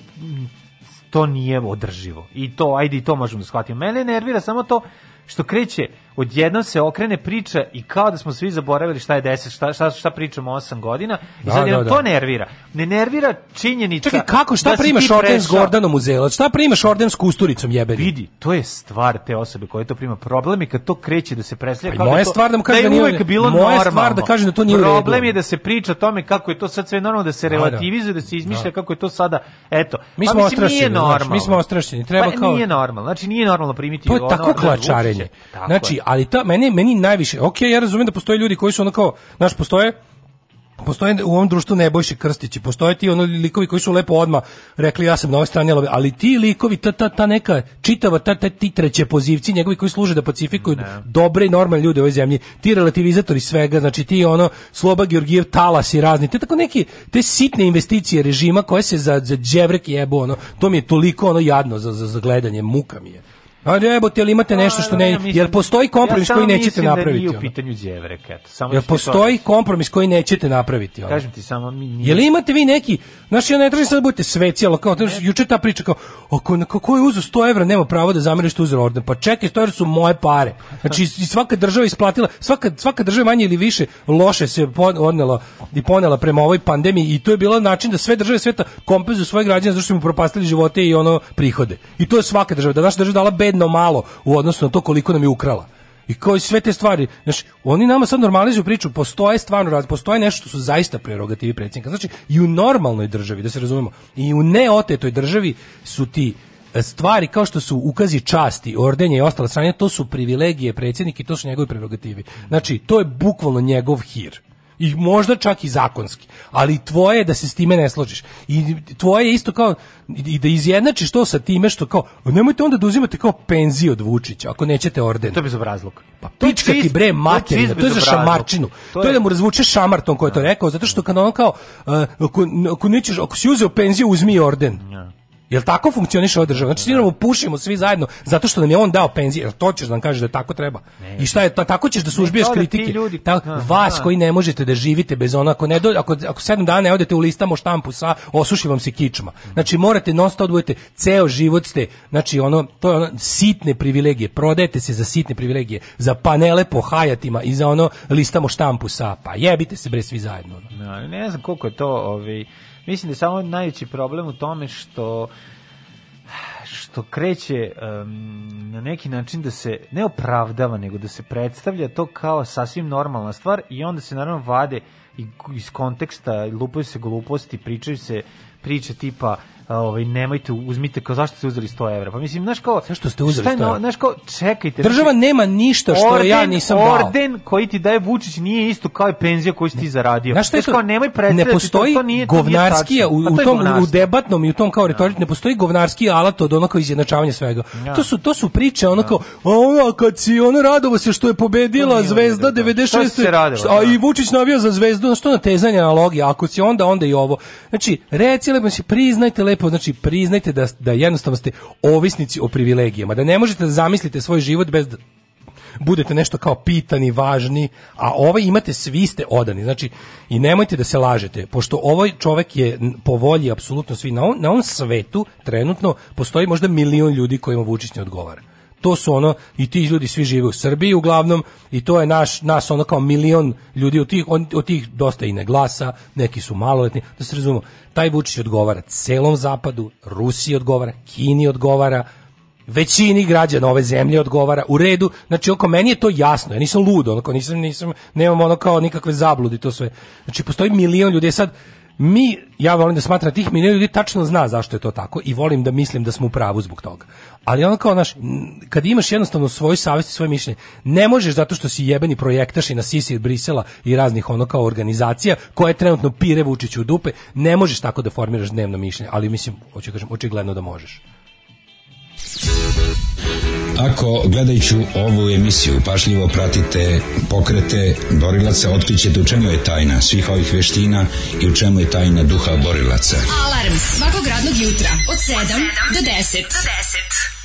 to nije održivo. I to ajde i to možemo da shvatimo. Mene nervira samo to što kreće odjednom se okrene priča i kao da smo svi zaboravili šta je 10, šta, šta, šta pričamo 8 godina i Da, sad da, da. to nervira. Ne nervira činjenica Čekaj, kako, šta da primaš orden s prešao- Gordanom u Zelac? Šta primaš orden s Kusturicom jebeni? vidi, to je stvar te osobe koje to prima. Problem je kad to kreće da se predstavlja Pa moja da je to, stvar da mu kažem da da je nije uvek bilo Moja normalno. stvar da kažem da to nije. Problem je da se priča o tome kako je to sad sve normalno, da se Da, da. relativizuje, da se izmišlja Da. kako je to sada, eto. Mi pa smo mislim, nije ostrašćeni, znači, normalno. mi smo ostrašćeni, treba pa, kao- Nije normalno, znači nije normalno primiti To je ono, tako da, klačarenje. Znači. Ali ta meni meni najviše. Ok, ja razumem da postoje ljudi koji su ono kao, znaš, postoje postoje u ovom društvu Nebojši Krstići, postoje ti ono likovi koji su lepo odma rekli ja sam na ovoj strani, ali- ti likovi, ta, ta, ta neka čitava, ta, ta ti treće pozivci njegovi koji služe da pacifikuju dobre i normalne ljude u ovoj zemlji, ti relativizatori svega, znači ti ono Sloba Georgijev talas i razni, te tako neki, te sitne investicije režima koje se za, za đevrek jebu, ono, to mi je toliko ono jadno za, za, za gledanje, muka mi je. A jebote, ali imate nešto što ne, Ja jer postoji kompromis ja samo koji nećete mislim da napraviti. nije u pitanju đevrek, eto. Samo Jel ti to postoji kompromis koji nećete napraviti? ono? Kažem ti samo, mi, mi, Je li imate vi neki, znaš, ja ne tražim sad da budete sveci, ali kao, juče ta priča kao, ako, kako je uzeo 100 evra, nema pravo da zamiriš je uzeo orden. Pa čekaj, 100 evra su moje pare. Znači, i svaka država isplatila, svaka, svaka država manje ili više loše se odnela i ponela prema ovoj pandemiji i to je bilo način da sve države sveta kompenzuju svoje građane zato što su mu propastili živote i ono prihode. I to je svaka država, da naša država dala bedno malo u odnosu na to koliko nam je ukrala. I kao i sve te stvari, znači, oni nama sad normalizuju priču, postoje stvarno postoje nešto što su zaista prerogativi predsjednika. Znači, i u normalnoj državi, da se razumemo, i u neotetoj državi su ti e, stvari kao što su ukazi časti, ordenje i ostale strane, to su privilegije predsjednika i to su njegovi prerogativi. Znači, to je bukvalno njegov hir i možda čak i zakonski, ali tvoje je da se s time ne složiš. I tvoje je isto kao i da izjednačiš to sa time što kao nemojte onda da uzimate kao penziju od Vučića ako nećete orden. To je bezobrazluk. Pa pička ti bre materina, to je za šamarčinu. To je da mu razvuče šamartom ko je to rekao, zato što kad on kao uh, ako, ako nećeš, ako si uzeo penziju, uzmi orden. Jel tako funkcioniše ova država? Znači, mu pušimo svi zajedno zato što nam je on dao penzije. Jel to ćeš da nam kažeš da tako treba? I šta je to? Tako ćeš da suzbijaš to da ti kritike. ljudi- Ta- Da, vas da. koji ne možete da živite bez ono, ako, ne do, ako, ako sedam dana ne odete u listamo štampu sa, osuši vam se kičma. Znači, morate non stop da budete, ceo život ste, znači, ono, to je ono, sitne privilegije, prodajete se za sitne privilegije, za panele po hajatima i za ono, listamo štampu sa, pa jebite se bre svi zajedno. ono. No, ne znam koliko je to, ovaj, mislim da je samo najveći problem u tome što što kreće em, na neki način da se ne opravdava, nego da se predstavlja to kao sasvim normalna stvar i onda se naravno vade iz konteksta, lupaju se gluposti, pričaju se priče tipa ovaj nemojte uzmite kao zašto ste uzeli 100 evra pa mislim znaš kao Zašto ste uzeli šta je 100 no- evra? znaš kao čekajte Država znači, nema ništa što ja nisam dao. orden koji ti daje Vučić nije isto kao i penzija koju si ti zaradio Znaš šta Znaš kao nemoj predstavljati ne postoji to, to nije, to nije govnarski u, Pa u je tom u debatnom i u tom kao retorici ne postoji govnarski alat od onako izjednačavanja svega. Ja. To su to su priče ono kao a ona kad si ono radovo se što je pobedila Zvezda u redu, da. Šta si 96. se radilo, a da. i Vučić navija za Zvezdu, što na tezanje analogije, ako si onda onda i ovo. Znači, reci lepo, znači, priznajte lepo, znači priznajte da da jednostavno ste ovisnici o privilegijama, da ne možete da zamislite svoj život bez da budete nešto kao pitani, važni, a ovaj imate svi ste odani. Znači, i nemojte da se lažete, pošto ovaj čovek je po volji apsolutno svi. Na, on, na ovom svetu trenutno postoji možda milion ljudi kojima Vučić ne odgovara. To su ono, i ti ljudi svi žive u Srbiji uglavnom, i to je naš, nas ono kao milion ljudi, od tih, on- od tih dosta i ne glasa, neki su maloletni, da se razumemo, taj Vučić odgovara celom zapadu, Rusiji odgovara, Kini odgovara, većini građana ove zemlje odgovara u redu znači oko meni je to jasno ja nisam lud onako nisam nisam nemam ono kao nikakve zabludi to sve. Znači postoji milion ljudi E sad mi, ja volim da smatram da tih milion ljudi tačno zna zašto je to tako i volim da mislim da smo u pravu zbog toga. Ali ono kao, naš, kad imaš jednostavno svoju savjest i svoje mišljenje, ne možeš zato što si jebeni projektaš i na sisi od Brisela i raznih ono kao organizacija koje trenutno pire Vučiću u dupe, ne možeš tako da formiraš dnevno mišljenje, ali mislim, hoću kažem, očigledno da možeš. Ako gledajući ovu emisiju pašljivo pratite pokrete borilaca, otkrićete u čemu je tajna svih ovih veština i u čemu je tajna duha borilaca. Alarm svakog radnog jutra od 7 do 10. Do 10.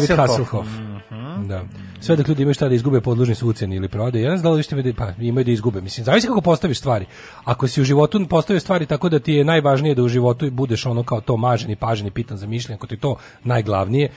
David Hasselhoff. Hasselhoff. Da. Sve dok ljudi imaju šta da izgube podložni su uceni ili prodaju. Ja ne znam da li ste pa imaju da izgube. Mislim, zavisi kako postaviš stvari. Ako si u životu postavio stvari tako da ti je najvažnije da u životu budeš ono kao to maženi, paženi, pitan za mišljenje, ako ti to najglavnije,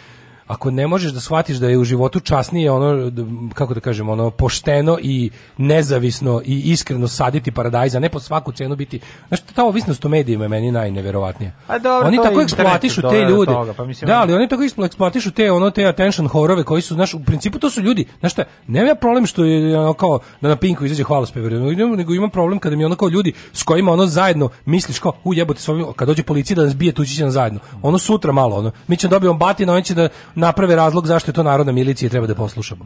ako ne možeš da shvatiš da je u životu časnije ono kako da kažem ono pošteno i nezavisno i iskreno saditi paradajz a ne po svaku cenu biti znaš ta ovisnost o medijima je meni najneverovatnije A dobro, oni tako eksploatišu te ljude. toga, pa mislim- da ali oni tako eksplo- eksploatišu te ono te attention horove koji su znaš u principu to su ljudi. Znaš šta nema ja problem što je ono kao da na Pinku izađe hvalospev nego, nego imam problem kada mi ono kao ljudi s kojima ono zajedno misliš kao u jebote s ovim kad dođe policija da nas bije tući će zajedno. Ono sutra malo ono mi ćemo dobijemo batina oni će da naprave razlog zašto je to narodna milicija i treba da poslušamo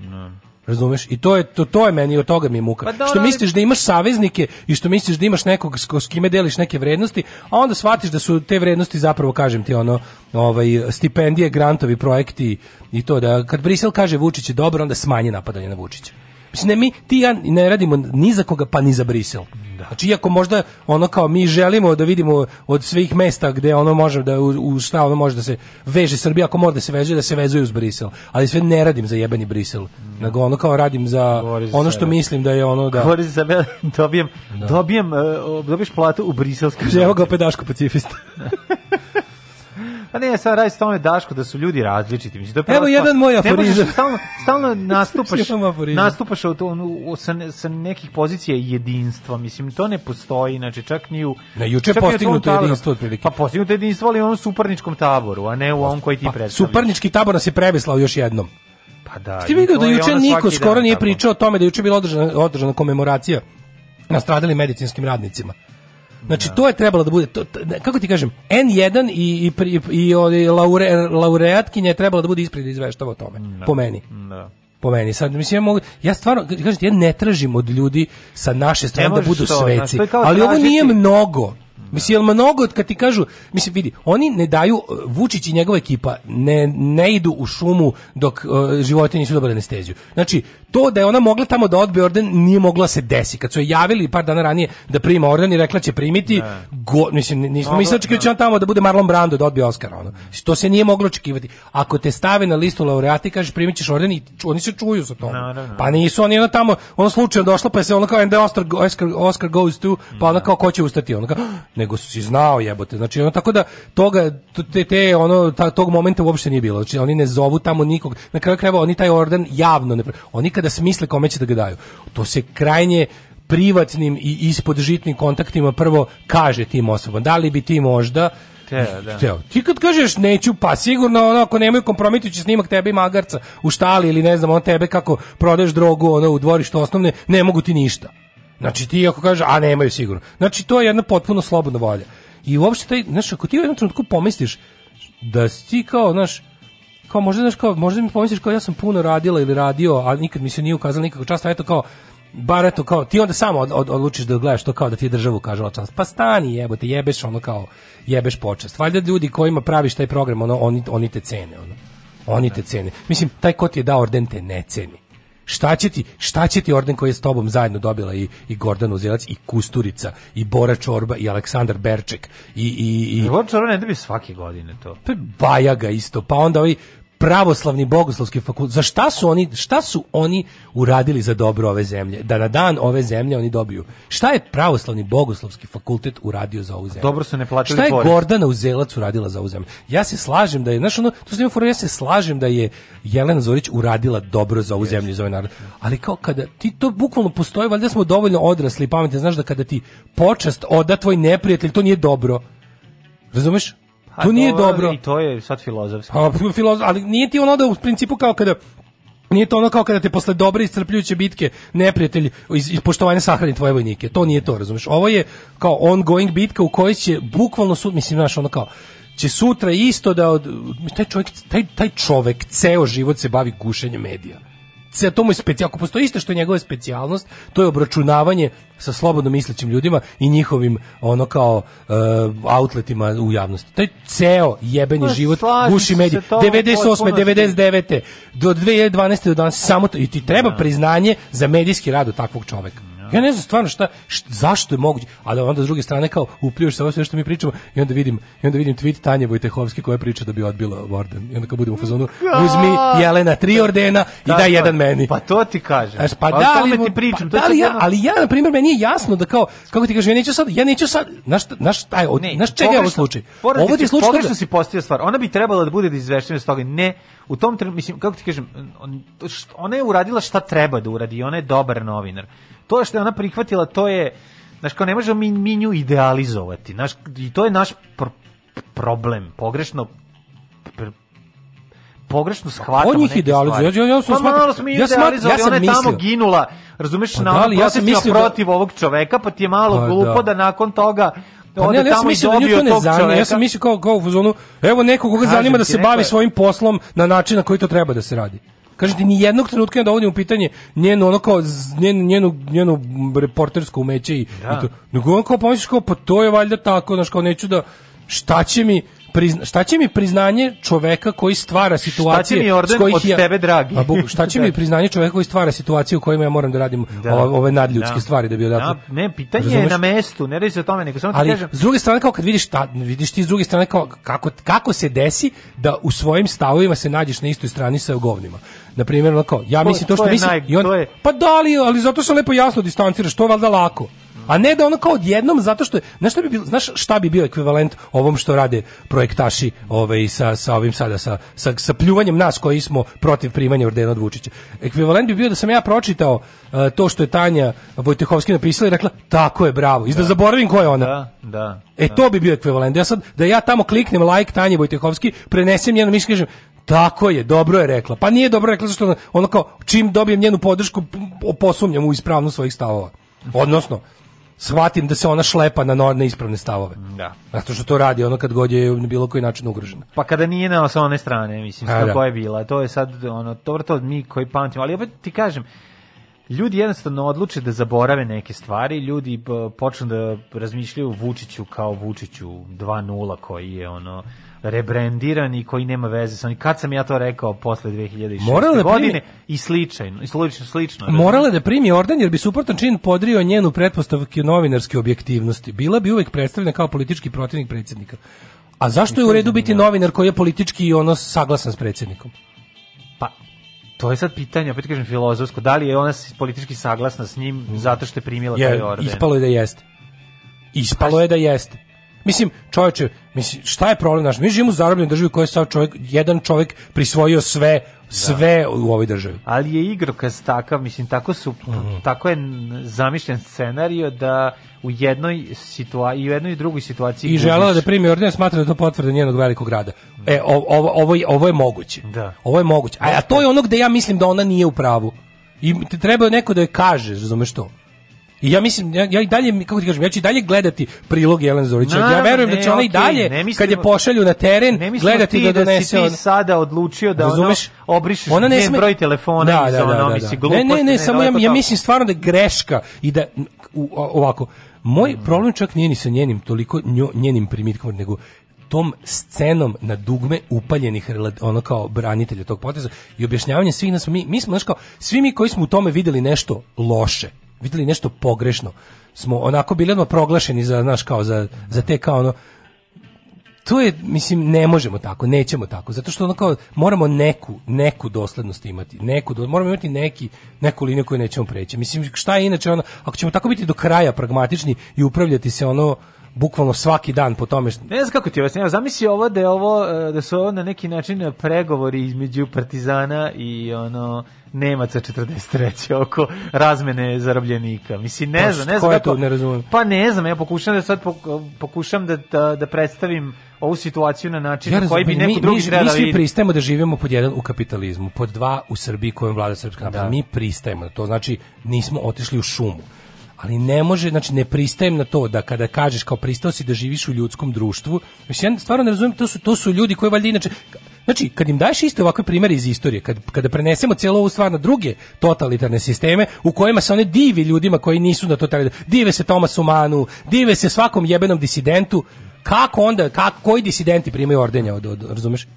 Razumeš? I to je to to je meni od toga mi je muka. Pa dobro, što ali- misliš da imaš saveznike i što misliš da imaš nekog s, s kime deliš neke vrednosti, a onda shvatiš da su te vrednosti zapravo kažem ti ono, ovaj stipendije, grantovi, projekti i to da kad Brisel kaže Vučić je dobro, onda smanje napadanje na Vučića. Mislim, ne, mi, ti ja ne radimo ni za koga, pa ni za Brisel. Znači, iako možda ono kao mi želimo da vidimo od svih mesta gde ono može da u, u šta ono može da se veže Srbija, ako mora da se vezuje, da se vezuje uz Brisel. Ali sve ne radim za jebeni Brisel. Nego ono kao radim za Govori ono što sebe. mislim da je ono da... Govori za sebe, dobijem, dobijem, e, dobiješ platu u briselskim. Kaže, evo ga opet Daško pacifista. Pa ne, sad radi se tome Daško da su ljudi različiti. Mislim, je prva Evo jedan moj aforizam. Stalno, stalno nastupaš, nastupaš u, to, u, sa, sa nekih pozicija jedinstva. Mislim, to ne postoji, znači čak ni u... Ne, juče je postignuto taboru. jedinstvo otprilike. Pa postignuto jedinstvo, ali u onom suparničkom taboru, a ne u ovom koji ti predstavljaš. Suparnički tabor nas je preveslao još jednom. Pa da. Ti vidio da je juče niko skoro nije pričao o tome da je juče bila održana, održana komemoracija na stradalim medicinskim radnicima. Znači to je trebalo da bude to, kako ti kažem N1 i i i, i laure, laureatkinja je trebalo da bude ispred da izveštava o tome. Po meni. Da. Po meni. Sad mislim ja mogu ja stvarno kažem ti, ja ne tražim od ljudi sa naše strane da budu to, sveci. Ali ovo tražiti- nije mnogo. Mislim, jel mnogo kad ti kažu, mislim, vidi, oni ne daju, uh, Vučić i njegova ekipa ne, ne idu u šumu dok uh, životinje nisu dobile anesteziju. Znači, to da je ona mogla tamo da odbije orden nije mogla se desi. Kad su je javili par dana ranije da prima orden i rekla će primiti, go, mislim, nismo mislili očekivati da će on tamo da bude Marlon Brando da odbije Oscara. Ono. To se nije moglo očekivati. Ako te stave na listu laureata i kažeš primit ćeš orden i ču- oni se čuju za to. Pa nisu oni ono tamo, ono slučajno došlo pa je se ono kao and the Oscar, Oscar, Oscar goes to, pa ono kao ko će ustati, ono kao, nego si znao jebote, znači ono tako da toga, te, te ono, ta, tog momenta uopšte nije bilo, znači oni ne zovu tamo nikog, na kraju krajeva oni taj orden javno ne, oni kada smisle kome će da ga daju, to se krajnje privatnim i ispod žitnim kontaktima prvo kaže tim osobama, da li bi ti možda Teo, da. Teo. Ti kad kažeš neću, pa sigurno ono ako nemaju kompromitujući snimak tebe i magarca u štali ili ne znam on tebe kako prodaješ drogu ono u dvorištu osnovne, ne mogu ti ništa. Znači ti ako kažeš, a nemaju sigurno. Znači to je jedna potpuno slobodna volja. I uopšte taj, znaš, ako ti u jednom trenutku pomisliš da si ti kao, znaš, kao možda, znaš, kao, možda mi pomisliš kao ja sam puno radila ili radio, a nikad mi se nije ukazala nikakva čast, a eto kao, bar eto kao, ti onda samo od, od, odlučiš da gledaš to kao da ti je državu kažala čast. Pa stani jebote, jebeš ono kao, jebeš počast. Valjda ljudi kojima praviš taj program, ono, oni, oni te cene, ono. Oni te cene. Mislim, taj ko ti je dao orden te ne ceni. Šta će ti, šta će ti orden koji je s tobom zajedno dobila i, i Gordana Uzelac i Kusturica i Bora Čorba i Aleksandar Berček i, i, i Ovo čaro ne dobije svake godine to. pa Bajaga isto, pa onda ovaj pravoslavni bogoslovski fakultet. Za šta su oni, šta su oni uradili za dobro ove zemlje? Da na dan ove zemlje oni dobiju. Šta je pravoslavni bogoslovski fakultet uradio za ovu zemlju? Dobro su ne platili Šta je porez. Gordana Uzelac uradila za ovu zemlju? Ja se slažem da je, znaš ono, to sam imao ja se slažem da je Jelena Zorić uradila dobro za ovu zemlju i za ovaj narod. Ali kao kada ti to bukvalno postoji, valjda smo dovoljno odrasli i pametni, znaš da kada ti počast oda tvoj neprijatelj, to nije dobro. Razumeš? A To nije dobro. I to je sad filozofski. Pa, filozof, ali nije ti ono da u principu kao kada Nije to ono kao kada te posle dobre iscrpljujuće bitke neprijatelj iz, iz poštovanja sahrani tvoje vojnike. To nije to, razumeš? Ovo je kao ongoing bitka u kojoj će bukvalno sud, mislim, znaš, ono kao će sutra isto da od, taj čovjek, taj, taj čovek ceo život se bavi gušenjem medija. Ce, to mu je specijal, ako postoji isto što je njegova specijalnost, to je obračunavanje sa slobodno mislećim ljudima i njihovim ono kao uh, outletima u javnosti. Taj ceo jebeni Pa, život guši se u 98. potpunosti. 99. do 2012. do danas samo to i ti treba priznanje za medijski rad od takvog čoveka. Ja ne znam stvarno šta, št- zašto je moguće, ali onda s druge strane kao upljuješ se ovo sve što mi pričamo i onda vidim i onda vidim tweet Tanje Vojtehovski koja priča da bi odbila orden. I onda kad budemo u fazonu uzmi Jelena tri ordena i Tako daj je. jedan meni. Pa to ti kažem. Znaš, pa o da li, ti pričam. pa da li ja, ali ja, na primjer, meni je jasno da kao, kako ti kažem, ja neću sad, ja neću sad, znaš, šta- znaš, taj, od, Ne, znaš čega je ovo pogrešno- slučaj? Ovo ti je slučaj pogrešno toga- si postavio stvar. Ona bi trebala da bude da izveštena iz toga. Ne, u tom trenutku, mislim, kako ti kažem, ona je uradila šta treba da uradi ona je dobar novinar. To što je ona prihvatila, to je, znaš, kao ne možemo mi, mi nju idealizovati. Znaš, I to je naš pr- problem. Pogrešno pr- pogrešno shvatamo on njih idealizuje. stvari. Ja- ja sam pa malo smo ja smatram- ja sam ona je tamo ginula, razumeš, Pa na da, ali ja sam mislio da- protiv ovog čoveka, pa ti je malo Pa glupo da. da nakon toga Pa ne, ali ja sam mislio da nju to ne zanima. čoveka. Ja sam mislio kao, kao u fazonu, evo neko koga Kažem zanima da se bavi je- svojim poslom na način na koji to treba da se radi. Kažem ti, ni jednog trenutka ne dovodim u pitanje njenu, ono kao, njenu, njenu, njenu reportersko umeće i, Da. i to. Nego on kao pomisliš kao, pa to je valjda tako, znaš, kao neću da, šta će mi, prizna, šta će mi priznanje čoveka koji stvara situacije mi orden s kojih od ja- tebe, dragi? A, bu- šta će mi Da. priznanje čoveka koji stvara situacije u kojima ja moram da radim ove, ove nadljudske Da. stvari da bi odatle Da, ne, pitanje Razumeš? je na mestu, ne radi se o tome, nego samo ti ali kažem, s druge strane kao kad vidiš ta, vidiš ti s druge strane kao kako kako se desi da u svojim stavovima se nađeš na istoj strani sa govnima. Na primjer, ja mislim to što to je mislim naj- i on, je- pa da li, ali zato se lepo jasno distanciraš, to je valjda lako. A ne da ono kao odjednom zato što znaš šta bi bilo, znaš šta bi bio ekvivalent ovom što rade projektaši ovaj sa sa ovim sada sa sa, sa pljuvanjem nas koji smo protiv primanja ordena od Vučića. Ekvivalent bi bio da sam ja pročitao uh, to što je Tanja Vojtehovski napisala i rekla tako je bravo. I da zaboravim ko je ona. da, da. E to bi bio ekvivalent. Ja sad da ja tamo kliknem like Tanje Vojtehovski, prenesem njeno mišljenje kažem tako je, dobro je rekla. Pa nije dobro rekla zašto ona, ono kao čim dobijem njenu podršku posumnjam u ispravnost svojih stavova. Odnosno shvatim da se ona šlepa na no- na ispravne stavove. Da. Zato što to radi ono kad god je na bilo koji način ugrožena. Pa kada nije na sa one strane, mislim, A, što da. koja je bila, to je sad ono, dobro to mi koji pamtimo, ali opet ti kažem, ljudi jednostavno odluče da zaborave neke stvari, ljudi p- počnu da razmišljaju Vučiću kao Vučiću 2.0 koji je ono rebrendiran i koji nema veze sa onim. Kad sam ja to rekao posle 2006. Morala da godine primi- i slično, i slično, slično. Morala je da primi orden jer bi suprotan čin podrio njenu pretpostavke novinarske objektivnosti. Bila bi uvek predstavljena kao politički protivnik predsjednika. A zašto je u redu biti novinar koji je politički i ono saglasan s predsjednikom? Pa, to je sad pitanje, opet kažem filozofsko, da li je ona politički saglasna s njim zato što je primila taj Je, orden? ispalo je da jeste. Ispalo je da jeste. Mislim, čovječe, mislim, šta je problem naš? Mi živimo u zarobljenoj državi u kojoj je sav čovjek, jedan čovjek prisvojio sve, sve u ovoj državi. ali je igrokaz takav, mislim, tako su, Mhm. tako je zamišljen scenario da u jednoj situaciji, i u jednoj i drugoj situaciji I želela da primi orden, smatra da to potvrda njenog velikog rada. E, ovo, ovo, ovo, je- moguće. Da. Ovo je moguće. A, a to je ono gde ja mislim da ona nije u pravu. I treba neko da je kaže, razumeš to? I ja mislim, ja, ja i dalje, kako ti kažem, ja ću i dalje gledati prilog Jelen Zorića. ja verujem da ne, će ona i dalje, ne mislimo- kad je pošalju na teren, Ne gledati ti da da, si donese... ti sada odlučio da Razumeš? ono, obrišeš Ona ne sme- broj telefona da, iz da, da, da, da. Ne, ne, gluposti, ne, samo ja, ja mislim stvarno da je greška i da u, ovako, moj problem čak nije ni sa njenim toliko njo, njenim primitkom, nego tom scenom na dugme upaljenih ono kao branitelja tog poteza i objašnjavanje svih nas mi mi smo znaš kao svi mi koji smo u tome videli nešto loše videli nešto pogrešno smo onako bili odmah proglašeni za znaš kao za, za te kao ono to je, mislim, ne možemo tako, nećemo tako, zato što ono kao, moramo neku, neku doslednost imati, neku, moramo imati neki, neku liniju koju nećemo preći. Mislim, šta je inače ono, ako ćemo tako biti do kraja pragmatični i upravljati se ono, bukvalno svaki dan po tome što, Ne znam kako ti objasnim, evo, zamisli ovo da je ovo, e, da su ovo na neki način pregovori između Partizana i ono Nemaca 43. oko razmene zarobljenika. Mislim, ne Pa znam, ne ko znam je kako... tu, ne razumem. Pa ne znam, ja pokušam da sad pok- pokušam da, da, da predstavim ovu situaciju na način na koji bi neko mi, drugi mi, trebao mi da svi vidi. pristajemo da živimo pod jedan u kapitalizmu, pod dva u Srbiji kojom vlada srpska. Da. Mi pristajemo to, znači nismo otišli u šumu. Ali ne može, znači ne pristajem na to da kada kažeš kao pristao si da živiš u ljudskom društvu, mislim ja stvarno ne razumem, to su to su ljudi koji valjda inače Znači, kad im daješ iste ovakve primere iz istorije, kad, kada prenesemo cijelu ovu stvar na druge totalitarne sisteme, u kojima se one divi ljudima koji nisu na totalitarne, dive se Tomasu Manu, dive se svakom jebenom disidentu, kako onda, kako, koji disidenti primaju ordenja od, od, razumeš?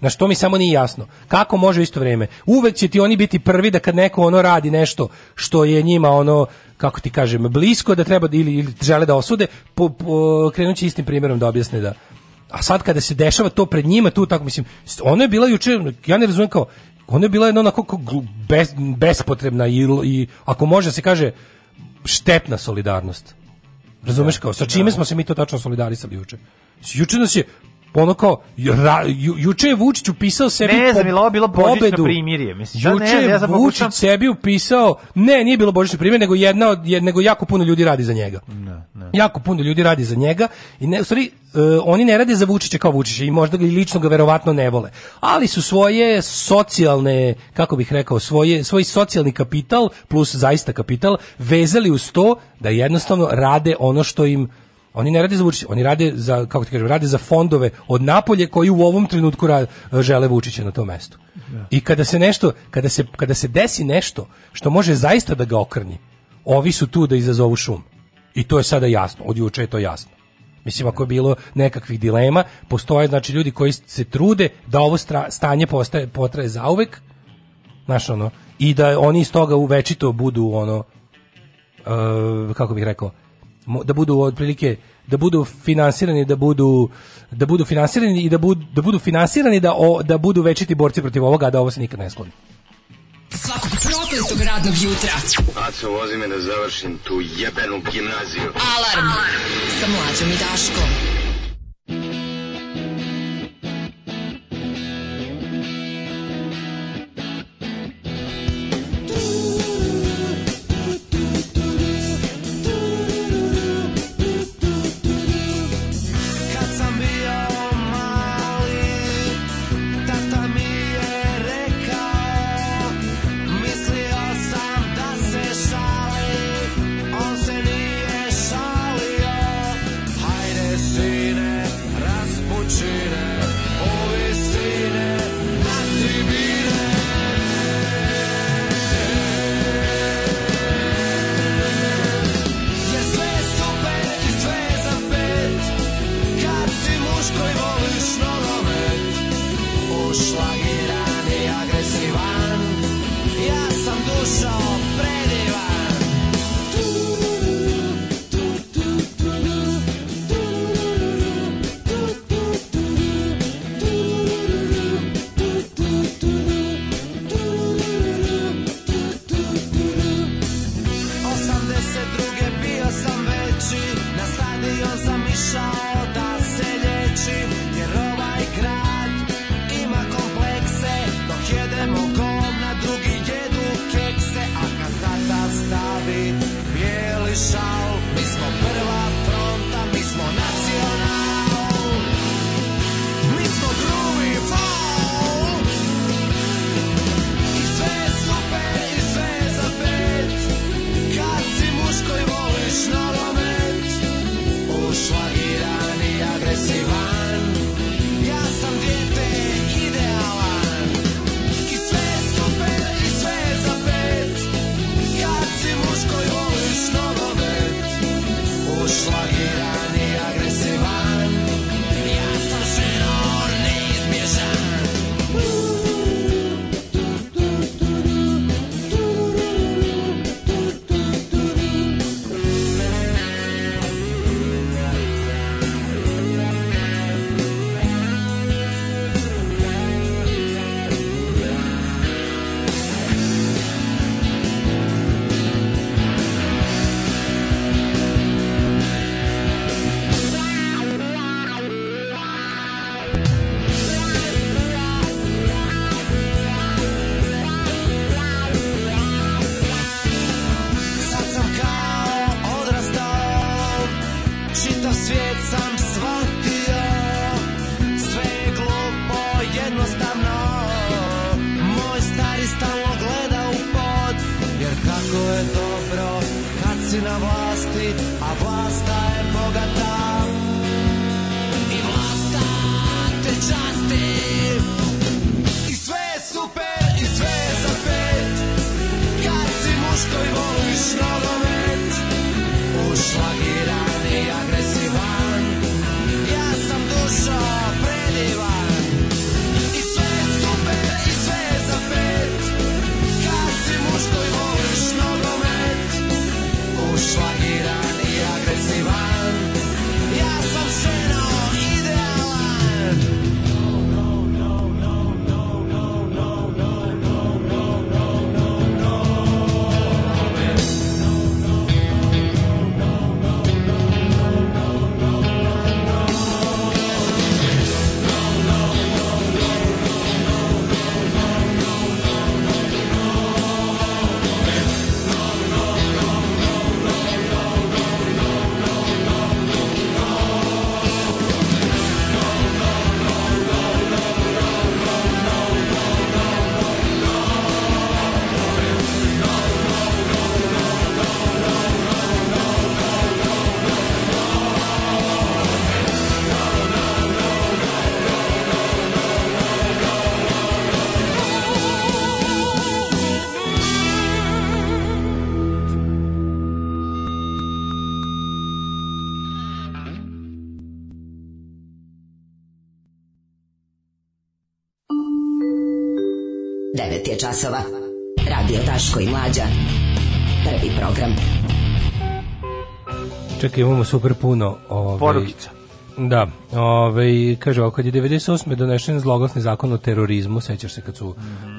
Na što mi samo nije jasno. Kako može u isto vrijeme? Uvek će ti oni biti prvi da kad neko ono radi nešto što je njima ono kako ti kažem blisko da treba da- ili, ili žele da osude, po, po, krenut će istim primjerom da objasne da a sad kada se dešava to pred njima, tu tako mislim, ona je bila juče, ja ne razumijem kao, ona je bila jedna onako bes, bespotrebna i, i ako može se kaže štetna solidarnost. Razumeš kao, sa čime smo se mi to tačno solidarisali juče? Juče nas je ono kao, ra, ju, juče je Vučić upisao sebi Ne znam, po- bilo pobedu. primirje? Mislim, da, ne juče je ja Vučić pokušam- sebi upisao, ne, nije bilo božićno primirje, nego jedna od, je- nego jako puno ljudi radi za njega. Jako puno ljudi radi za njega i ne, u stvari, e, oni ne rade za Vučića kao Vučića i možda ga i lično ga verovatno ne vole, ali su svoje socijalne, kako bih rekao, svoje, svoj socijalni kapital plus zaista kapital vezali uz to da jednostavno rade ono što im Oni ne rade za Vučića, oni rade za kako ti kažem, rade za fondove od napolje koji u ovom trenutku ra- žele Vučića na tom mestu. I kada se nešto, kada se kada se desi nešto što može zaista da ga okrni, ovi su tu da izazovu šum. I to je sada jasno, od juče je to jasno. Mislim, ako je bilo nekakvih dilema, postoje znači ljudi koji se trude da ovo stra- stanje postaje, potraje zauvek, znaš ono, i da oni iz toga uvečito budu ono, e, kako bih rekao, da budu otprilike da budu finansirani da budu da budu finansirani i da budu da budu finansirani da o, da budu večiti borci protiv ovoga a da ovo se nikad ne skloni. Svakog prokletog radnog jutra. Aco, vozi me da završim tu jebenu gimnaziju. Alarm. Sa mlađom i Daškom. 9 je časova. Radio Daško i Mlađa. Prvi program. Čekaj, imamo super puno ovaj, Porukica. Da, ovaj, kaže ovako, kad je 98. donešen zloglasni zakon o terorizmu, sećaš se kad su,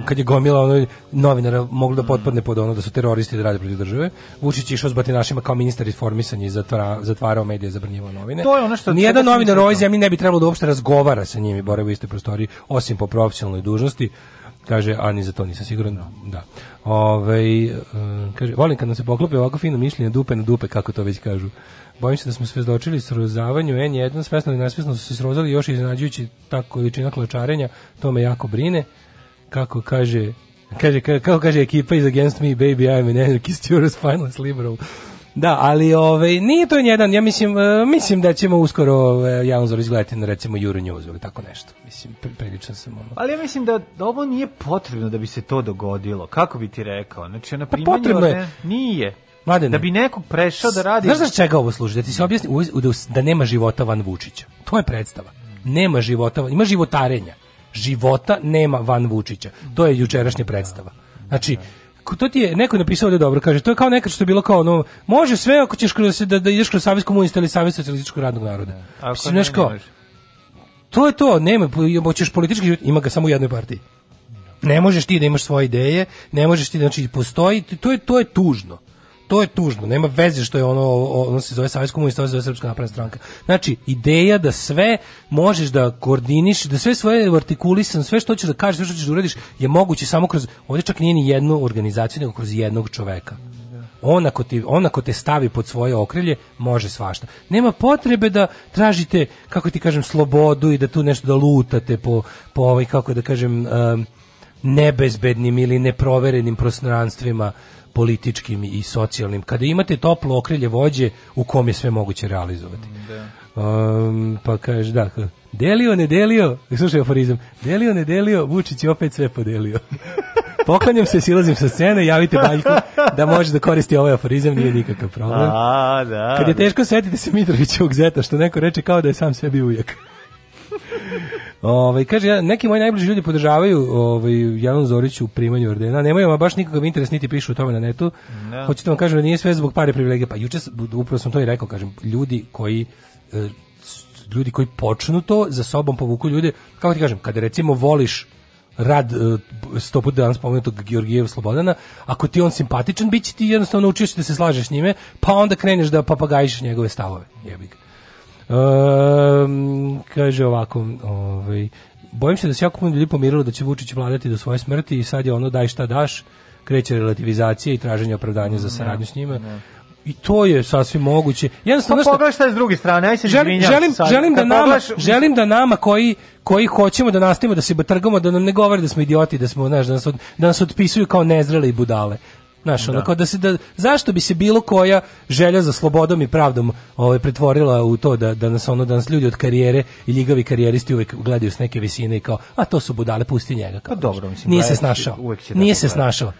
kad je gomila ono, novinara moglo da potpadne pod ono da su teroristi da rade protiv države, Vučić je išao s batinašima kao ministar informisanja i zatvara, zatvarao medije, zabranjivao novine. To je ono što- Nijedan novinar u ovoj zemlji ne bi trebalo da uopšte razgovara sa njim i boravi u istoj prostoriji, osim po profesionalnoj dužnosti, kaže, a ni za to nisam siguran, da. Ovaj, e, kaže, volim kad nam se poklope ovako fino mišljenje dupe na dupe, kako to već kažu. Bojim se da smo svedočili srozavanju N1, svesno ili nesvesno su se srozali još iznenađujući ta količina klačarenja, to me jako brine. Kako kaže, kaže ka- kako kaže ekipa iz Against Me, baby, I'm an anarchist, you're a spineless liberal. Da, ali ovaj, nije to jedan, ja mislim, e, mislim da ćemo uskoro ovaj, Jaunzor izgledati na recimo Euronews ili tako nešto. Mislim, pri- priličan sam ono. Ali ja mislim da, da ovo nije potrebno da bi se to dogodilo. Kako bi ti rekao? Znači, na Pa primanju potrebno je. Nije. Mladene. Da bi nekog prešao da radi... Znaš za čega ovo služi? Da ti se objasni da, da nema života van Vučića. To je predstava. Nema života, ima životarenja. Života nema van Vučića. To je jučerašnja predstava. Znači, to ti je neko je napisao da dobro, kaže, to je kao nekad što je bilo kao ono, može sve ako ćeš kroz, da, da ideš kroz Savez komunista ili Savez socijalističkog radnog naroda. Ako Mislim, ne, kao, to je to, nema, hoćeš politički život, ima ga samo u jednoj partiji. Ne možeš ti da imaš svoje ideje, ne možeš ti, znači, postoji, to je, to je tužno. To je tužno, nema veze što je ono, ono se zove Savez komunista, ovo se zove Srpska napredna stranka. Znači, ideja da sve možeš da koordiniš, da sve svoje artikulisan, sve što hoćeš da kažeš, sve što ćeš da uradiš, je moguće samo kroz, ovdje čak nije ni jednu organizaciju, nego kroz jednog čoveka. On ako, ti, on ako te stavi pod svoje okrilje, može svašta. Nema potrebe da tražite, kako ti kažem, slobodu i da tu nešto da lutate po, po ovaj, kako da kažem, em, nebezbednim ili neproverenim prostranstvima političkim i socijalnim. Kada imate toplo okrilje vođe u kom je sve moguće realizovati. Um, pa kaže, da, delio, ne delio, slušaj aforizam, delio, ne delio, Vučić je opet sve podelio. Poklanjam se, silazim sa scene, javite Baljku da može da koristi ovaj aforizam, nije nikakav problem. A, da. Kad je teško, setite se Mitrovićevog zeta, što neko reče kao da je sam sebi ujak. Ovaj kaže ja, neki moji najbliži ljudi podržavaju ovaj Jelenu Zorić u primanju ordena. Nemaju ama baš nikakav interes niti pišu o tome na netu. Da. Hoćete da vam kažem da nije sve zbog pare privilegije. Pa juče upravo sam to i rekao, kažem, ljudi koji e, ljudi koji počnu to za sobom povuku ljude, kako ti kažem, kada recimo voliš rad e, sto puta danas spomenutog Georgijev Slobodana, ako ti on simpatičan, bit će ti jednostavno naučio si da se slažeš s njime, pa onda kreneš da papagajiš njegove stavove. Jebi ga. Ehm, kaže ovako, ovaj, bojim se da se jako puno ljudi pomirilo da će Vučić vladati do svoje smrti i sad je ono daj šta daš, kreće relativizacija i traženje opravdanja za saradnju s njima. I to je sasvim moguće. Jednostavno, Pa šta- pogledaj šta je s druge strane, aj se želim, želim, sad. želim da nama, želim da nama koji koji hoćemo da nastavimo da se batrgamo, da nam ne govore da smo idioti, da smo, znaš, da nas, od, da nas otpisuju kao nezrele i budale. Znaš, ono, kao da se da, zašto bi se bilo koja želja za slobodom i pravdom ovaj, pretvorila u to da, da nas ono, da nas ljudi od karijere i ljigavi karijeristi uvek gledaju s neke visine i kao, a to su budale, pusti njega. Kao, Pa dobro, mislim, Nije se snašao. Nije se snašao.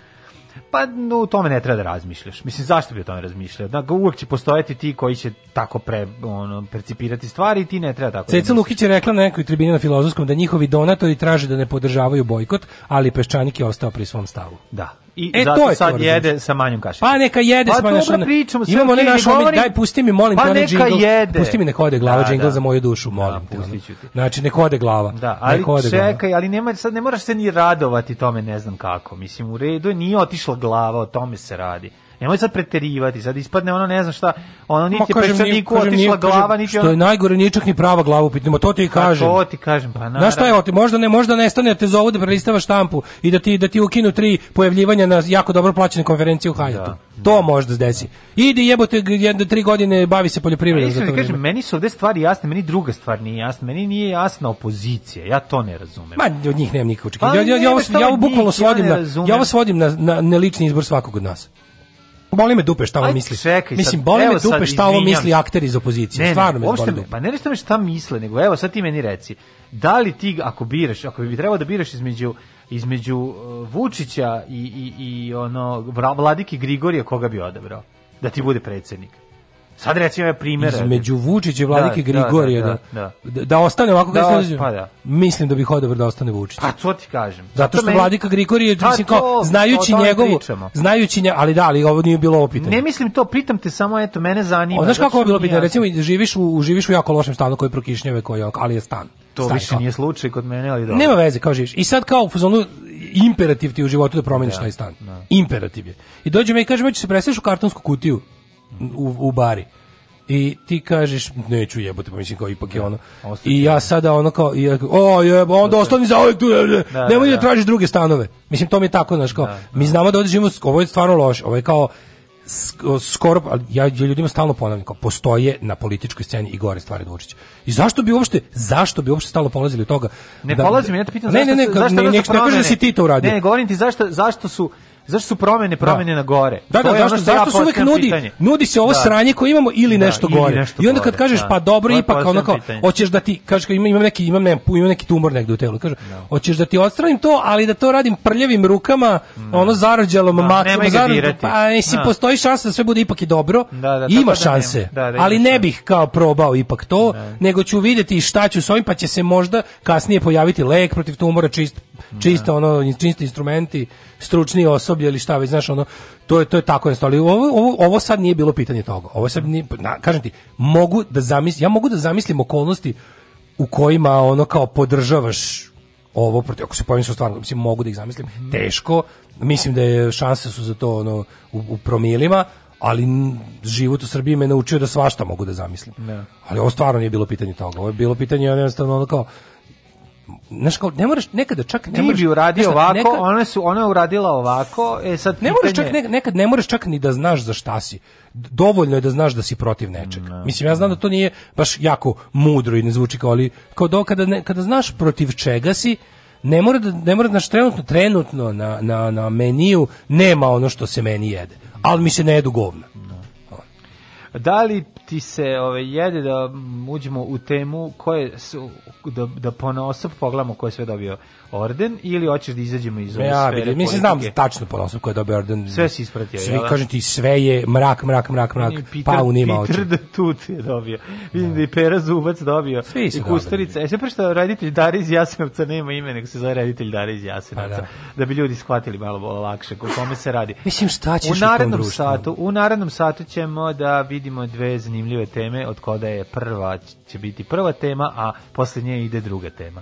Pa no, tome ne treba da razmišljaš. Mislim, zašto bi o tome razmišljao? Da, uvek će postojati ti koji će tako pre, ono, percipirati stvari i ti ne treba tako da Ceca misliš. Lukić je rekla na nekoj tribini na filozofskom da njihovi donatori traže da ne podržavaju bojkot, ali Peščanik je ostao pri svom stavu. Da. I E, zato to je sad to, jede sa manjom kašicom. Pa neka jede pa s manjom pričamo, sve Imamo ne naš govorim- daj pusti mi, molim pa te neka džingl. jede. Pusti mi nek ode glava, Da, džingl da. za moju dušu, molim te. pustit ono. ti. Znači, nek ode glava. Da, ali ode glava. čekaj, ali nema, sad ne moraš se ni radovati tome, ne znam kako. Mislim, u redu je, nije otišla glava, o tome se radi. Nemoj sad preterivati, sad ispadne ono ne znam šta, ono niti je peščaniku otišla glava, niti Što je najgore, nije čak ni prava glava u pitanju, ma to ti i Pa kažem. to ti kažem, pa naravno. Znaš šta je, oti, možda ne, možda nestane da te zovu da prelistavaš štampu i da ti da ti ukinu tri pojavljivanja na jako dobro plaćene konferencije u Hajatu. To možda se desi. Idi jebote jedno tri godine bavi se Pa poljoprivredom za to kažem, vreme. meni su ovde stvari jasne, meni druga stvar nije jasna. Meni nije jasna opozicija, ja to ne razumem. Ma od njih nemam nikakvog očekivanja. Pa Ja, ja, ja, ovo, šta ja ovo od bukvalno ja svodim na ja ovo svodim na, na nelični izbor svakog od nas. Boli me dupe šta ovo misli. čekaj sad, Mislim, boli me dupe šta ovo misli akter iz opozicije. Ne, Stvarno ne, me boli dupe. pa ne me šta misle, nego evo sad ti meni reci, da li ti ako biraš, ako bi trebao da biraš između između uh, Vučića i, i, i ono Vladike Grigorija koga bi odabrao da ti bude predsjednik? Sad recimo je primjer. između Vučića i Vladike Da, da, Grigorija da, da, da, da ostane ovako Da, kako se- pa da. mislim da bih odabrao da ostane Vučić. Pa to ti kažem. Zato što Vladika Grigorije, Pa mislim kao, znajući njegovu, znajući nje, ali da, ali ovo nije bilo ovo pitanje. Ne mislim to, pitam te samo, eto, mene zanima. O, znaš kako je bilo pitanje? Recimo, živiš u, živiš u jako lošem stanu koji prokišnjave, koji, je- ali je stan. To Stan, više kao. nije slučaj kod mene, ali dobro. Nema veze, kao živiš. I sad kao u fazonu imperativ ti je u životu da promeniš Da, taj stan. Imperativ je. I dođe me i kaže, hoćeš se preseliš u kartonsku kutiju u, u bari. I ti kažeš, neću jebote, pa mislim kao ipak je ono. I ja sada ono kao, i ja, o jebo, onda ostani za uvijek tu, ne, ne, Da, nemoj da, da da. tražiš druge stanove. Mislim, to mi je tako, znaš, kao, mi znamo da ovdje živimo, ovo je stvarno loše, ovo je kao, sk- skoro, ja, ljudima stalno ponavljam, kao, postoje na političkoj sceni i gore stvari od Vučića. I zašto bi uopšte, zašto bi uopšte stalno polazili od toga? Ne da- polazim, ja te pitam ne, zašto, ne, ne, su- ka- zašto ne, ono ne, su ne kažem da promene- si ti to uradio. Ne, govorim ti zašto, zašto su Zašto su promene promene na gore? Da, da, zašto, zašto se uvek nudi, pitanje. nudi se ovo Da. sranje koje imamo ili Da, nešto ili gore. nešto I onda kad kažeš da. pa dobro To ipak kao pitanje. hoćeš da ti kažeš imam, imam neki imam ne, imam neki tumor negde u telu, kaže hoćeš da ti odstranim to, ali da to radim prljavim rukama, ono zarđalom Da, makom, zarđalom- pa mislim Da. postoji šansa da sve bude ipak i dobro. Da, da, ima da šanse. Da, da, ali ne bih kao probao ipak to, Da. nego ću vidjeti šta ću s ovim pa će se možda kasnije pojaviti lek protiv tumora čist čiste ono čisti instrumenti, stručni osoblje ili šta već znaš ono to je to je tako jednostavno. Ali ovo, ovo, ovo sad nije bilo pitanje toga. Ovo sad nije, na, kažem ti, mogu da zamislim, ja mogu da zamislim okolnosti u kojima ono kao podržavaš ovo protiv ako se pojavim sa stvarno mislim mogu da ih zamislim teško mislim da je šanse su za to ono u, u promilima ali život u Srbiji me naučio da svašta mogu da zamislim Da. ali ovo stvarno nije bilo pitanje toga ovo je bilo pitanje jednostavno ono kao Znaš kao, ne moraš nekada čak ne Ti moraš, bi uradio znaš ovako, nekad- one su, ona je uradila ovako, e sad ne moraš čak ne- nekad ne moraš čak ni da znaš za šta si. Dovoljno je da znaš da si protiv nečeg. Mislim ja znam da to nije baš jako mudro i ne zvuči kao ali kao do kada ne, kada znaš protiv čega si ne mora da ne mora da znaš trenutno trenutno na, na, na meniju nema ono što se meni jede. Ali mi se ne jedu govna. Da li ti se ove, jede da uđemo u temu koje su, da, da ponosop pogledamo ko je sve dobio orden ili hoćeš da izađemo iz ove Ja, sfere mislim znam tačno po nosu ko je dobio orden. Sve si ispratio, Sve, jel da? kažem ti, sve je mrak, mrak, mrak, mrak, Peter, pa u nima oči. Peter da Tut je dobio. Vidim da i Pera Zubac dobio. Svi su I Kusturica. E sve prešta reditelj Dara iz Jasenovca nema ime, nego se zove reditelj Dara iz Jasenovca. Pa da. da. bi ljudi shvatili malo lakše o kome se radi. Mislim, šta ćeš u u tom narednom satu, u narednom satu ćemo da vidimo dve zanimljive teme, od koda je prva će biti prva tema, a posle nje ide druga tema.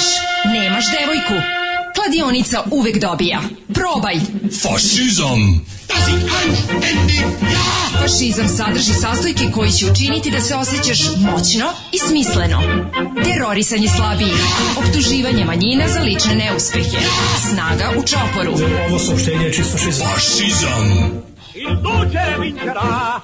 radiš, nemaš devojku. Kladionica uvek dobija. Probaj! Fašizam! Fašizam sadrži sastojke koji će učiniti da se osjećaš moćno i smisleno. Terorisanje slabijih, optuživanje manjina za lične neuspehe, snaga u čoporu. Ovo saopštenje je čisto fašizam. Fašizam! Il duce vincerà.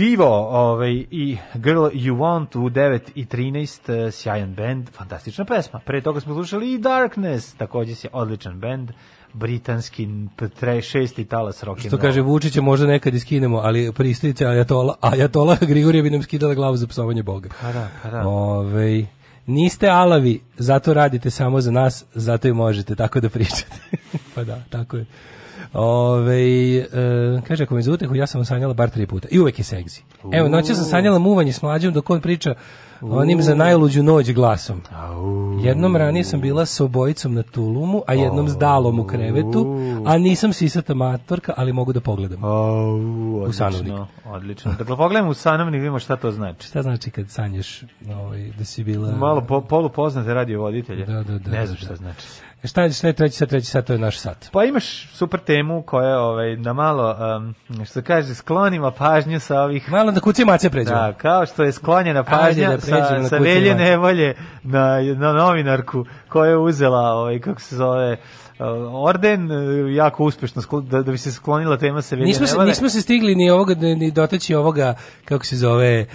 Divo ovaj, i Girl You Want u 9 i 13, eh, sjajan band, fantastična pesma. Pre toga smo slušali i Darkness, takođe je odličan band, britanski tre, šesti talas rock Što kaže Vučića možda nekad iskinemo, ali pristajice Ajatola, Ajatola Grigorija bi nam skidala glavu za psovanje Boga. Pa da, pa da. Ovaj, niste alavi, zato radite samo za nas, zato i možete tako da pričate. pa da, tako je. Ove, e, kaže, ako me za utehu, ja sam sanjala bar tri puta. I uvek je seksi. Evo, noća sam sanjala muvanje s mlađom dok on priča onim za najluđu noć glasom. Jednom ranije sam bila s obojicom na tulumu, a jednom s dalom u krevetu, a nisam sisata matorka, ali mogu da pogledam. u sanovnik. Odlično. Dakle, pogledajmo u sanovnik, vidimo šta to znači. Šta znači kad sanjaš ovaj, da si bila... Malo po, polupoznate radio voditelje. Da, da, da, ne znam da, šta da. znači. Šta je, šta je treći sat? Treći sat, to je naš sat. Pa imaš super temu koja ovaj, da malo, um, što se kaže, sklonima pažnju sa ovih... Malo da kuci mace pređemo. Da, kao što je sklonjena Ajde pažnja da sa, na sa Velje. Nevolje na, na novinarku koja je uzela, ovaj, kako se zove, uh, orden, uh, jako uspešno, da, da bi se sklonila tema Velje Nismo se, nismo se stigli ni ovoga ni dotaći ovoga kako se zove e,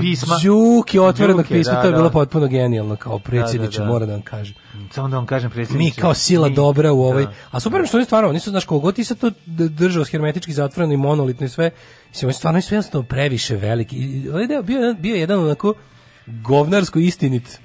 pisma. Đuki otvorenog pisma da, to je da. bilo potpuno genijalno kao predsjedniče Da, da, da. moram da vam kažem Samo da vam kažem mi predsjedniče. kao sila mi- dobra u ovoj Da. a super je što oni stvarno oni su znaš kogo ti sad to držao hermetički zatvoreno i monolitno i sve mislim oni su stvarno sve jednostavno previše veliki I ovaj deo bio, bio je jedan onako govnarsko istinit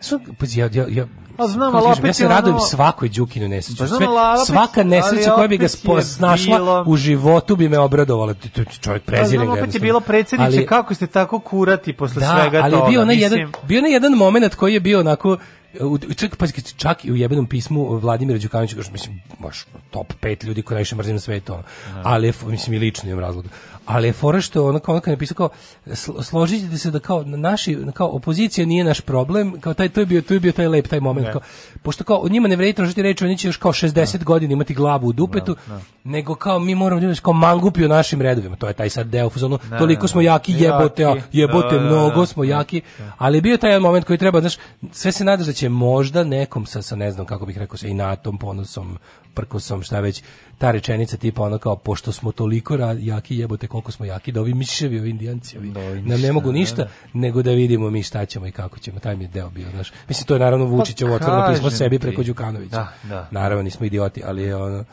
Su, pa ja, ja, ja, A znam, ali opet ja se je radujem ono- svakoj Đukinu nesreću. Pa znam, Sve, ali opet- svaka nesreća ali koja bi ga je snašla bilo- u životu bi me obradovala. Čovjek Pa prezire znam, ga opet je bilo predsjedniče, Ali- kako ste tako kurati posle da, svega ali toga. je bio onaj mislim. jedan, bio onaj jedan moment koji je bio onako u, čak, pa, čak i u jebenom pismu Vladimira Đukanovića, mislim, baš top 5 ljudi koji najviše mrzim na svetu, ono. ali mislim, i lično imam razloga. Ali je fora što ono kao ono kad je napisao kao sl- složit ćete se da kao naši kao opozicija nije naš problem, kao taj to je bio to je bio taj lep taj moment Ne. kao pošto kao o njima ne vredi tražiti reči, oni će još kao 60 godina imati glavu u dupetu, nego kao mi moramo da kao mangupi u našim redovima. To je taj sad deo u fazonu, Da, toliko da, smo da. jaki, jebote, Jaki. jebote, Da, da, mnogo da. smo jaki, ali je bio taj moment koji treba, znaš, sve se nadaš da će možda nekom sa, sa ne znam kako bih rekao, sa inatom, ponosom, prkosom, šta već, ta rečenica tipa ono kao, pošto smo toliko jaki, jebote, koliko smo jaki, da ovi miševi, ovi indijanci, ovi, nam ne mogu da, ništa, da. nego da vidimo mi šta ćemo i kako ćemo, taj mi je deo bio, znaš. Mislim, to je naravno Vučićevo otvoreno pismo Pa kažem sebi ti. preko Đukanovića. Da, da. Naravno, nismo idioti, ali je ono,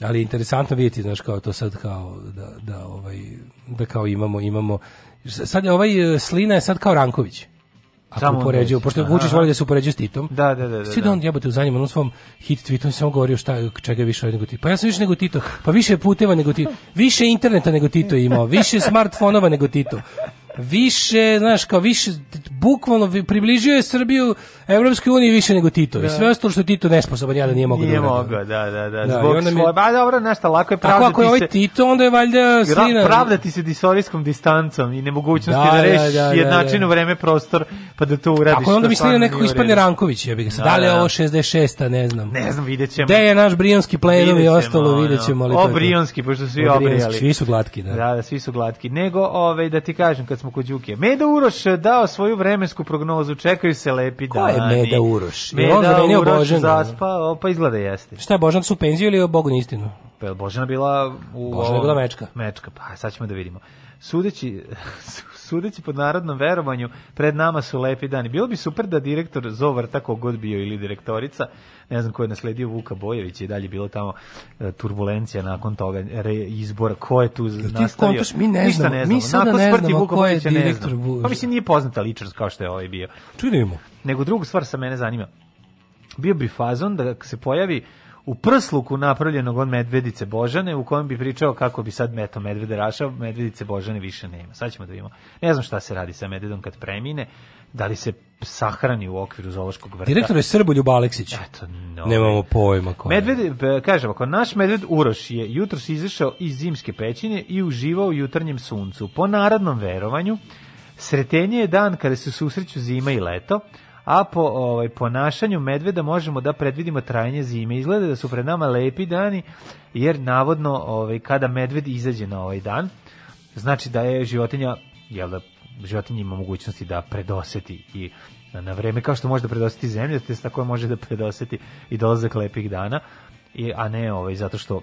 ali je interesantno vidjeti, znaš, kao to sad kao, da, da, ovaj, da kao imamo, imamo, sad je ovaj, e, Slina je sad kao Ranković. Ako Samo upoređuju, pošto. Vučić voli da se upoređuje s Titom. Da, da, da, da, Svi da. da on jebote u zadnjem onom svom hit je samo govorio šta čega je više nego Tito. Pa ja sam više nego Tito. Pa više puteva nego Tito. Više interneta nego Tito je imao, više smartfonova nego Tito. Više, znaš, kao više bukvalno približio je Srbiju Evropskoj uniji više nego Tito. I Da. sve ostalo što je Tito nesposoban ja da nije mogao Nije da mogao, da, da, da. Da, Zbog mi- svoje, ba dobro, nešto lako je pravdati ako je ovaj se. Tito, onda je valjda Slina. pravdati se istorijskom distancom i nemogućnosti Da, da, da, rešiš da, da, jednačinu da. vreme, prostor, pa da to uradiš. Ako je onda mi Slina nekako ispadne. Ranković, ja bih ga sad. Da, Da li je da. ovo 66-a, ne znam. Ne znam, vidjet ćemo. Gde je naš brijonski plenom i ostalo, vidjet ćemo. to. Obrijonski, pošto svi obrijali. Svi su glatki, da. Da, da, svi su glatki. Nego, ovaj, da ti kažem, kad smo kod Đuke. Meda Uroš dao svoju vremensku prognozu, čekaju se lepi Ko je dani. Meda Uroš? Je on Meda zamenio Uroš Božana? zaspao, pa izgleda jeste. Šta je Božan su penziju ili je Bogu na istinu? Pa je Božana bila u... Božana je bila mečka. Mečka, pa sad ćemo da vidimo. Sudeći, sudeći pod narodnom verovanju, pred nama su lepi dani. Bilo bi super da direktor Zovar tako god bio ili direktorica, ne znam ko je nasledio Vuka Bojevića i dalje bilo tamo e, turbulencija nakon toga re, izbora, ko je tu nastavio. kontaš, mi ne Ništa znamo, mi sada Nakon ne smrti znamo Vuka ko je Bojevića ne direktor. Vu- Pa mislim nije poznata ličnost kao što je ovaj bio. Čujemo. Nego drugu stvar sa mene zanima. Bio bi fazon da se pojavi u prsluku napravljenog od medvedice Božane u kojem bi pričao kako bi sad meto medvede rašao, medvedice Božane više nema. Sad ćemo da vidimo. Ne znam šta se radi sa medvedom kad premine, da li se sahrani u okviru zoološkog vrta. Direktor je Srboljub Aleksić. Eto, no. Nemamo pojma ko je. Medved, e, kažem, ako naš medved Uroš je jutros izašao iz zimske pećine i uživao u jutarnjem suncu. Po narodnom verovanju, sretenje je dan kada se susreću zima i leto, a po ovaj, ponašanju medveda možemo da predvidimo trajanje zime. Izgleda da su pred nama lepi dani, jer navodno ovaj, kada medved izađe na ovaj dan, znači da je životinja, jel da životinja ima mogućnosti da predoseti i na, vreme, kao što može da predoseti zemlje, te tako može da predoseti i dolazak lepih dana, i, a ne ovaj, zato što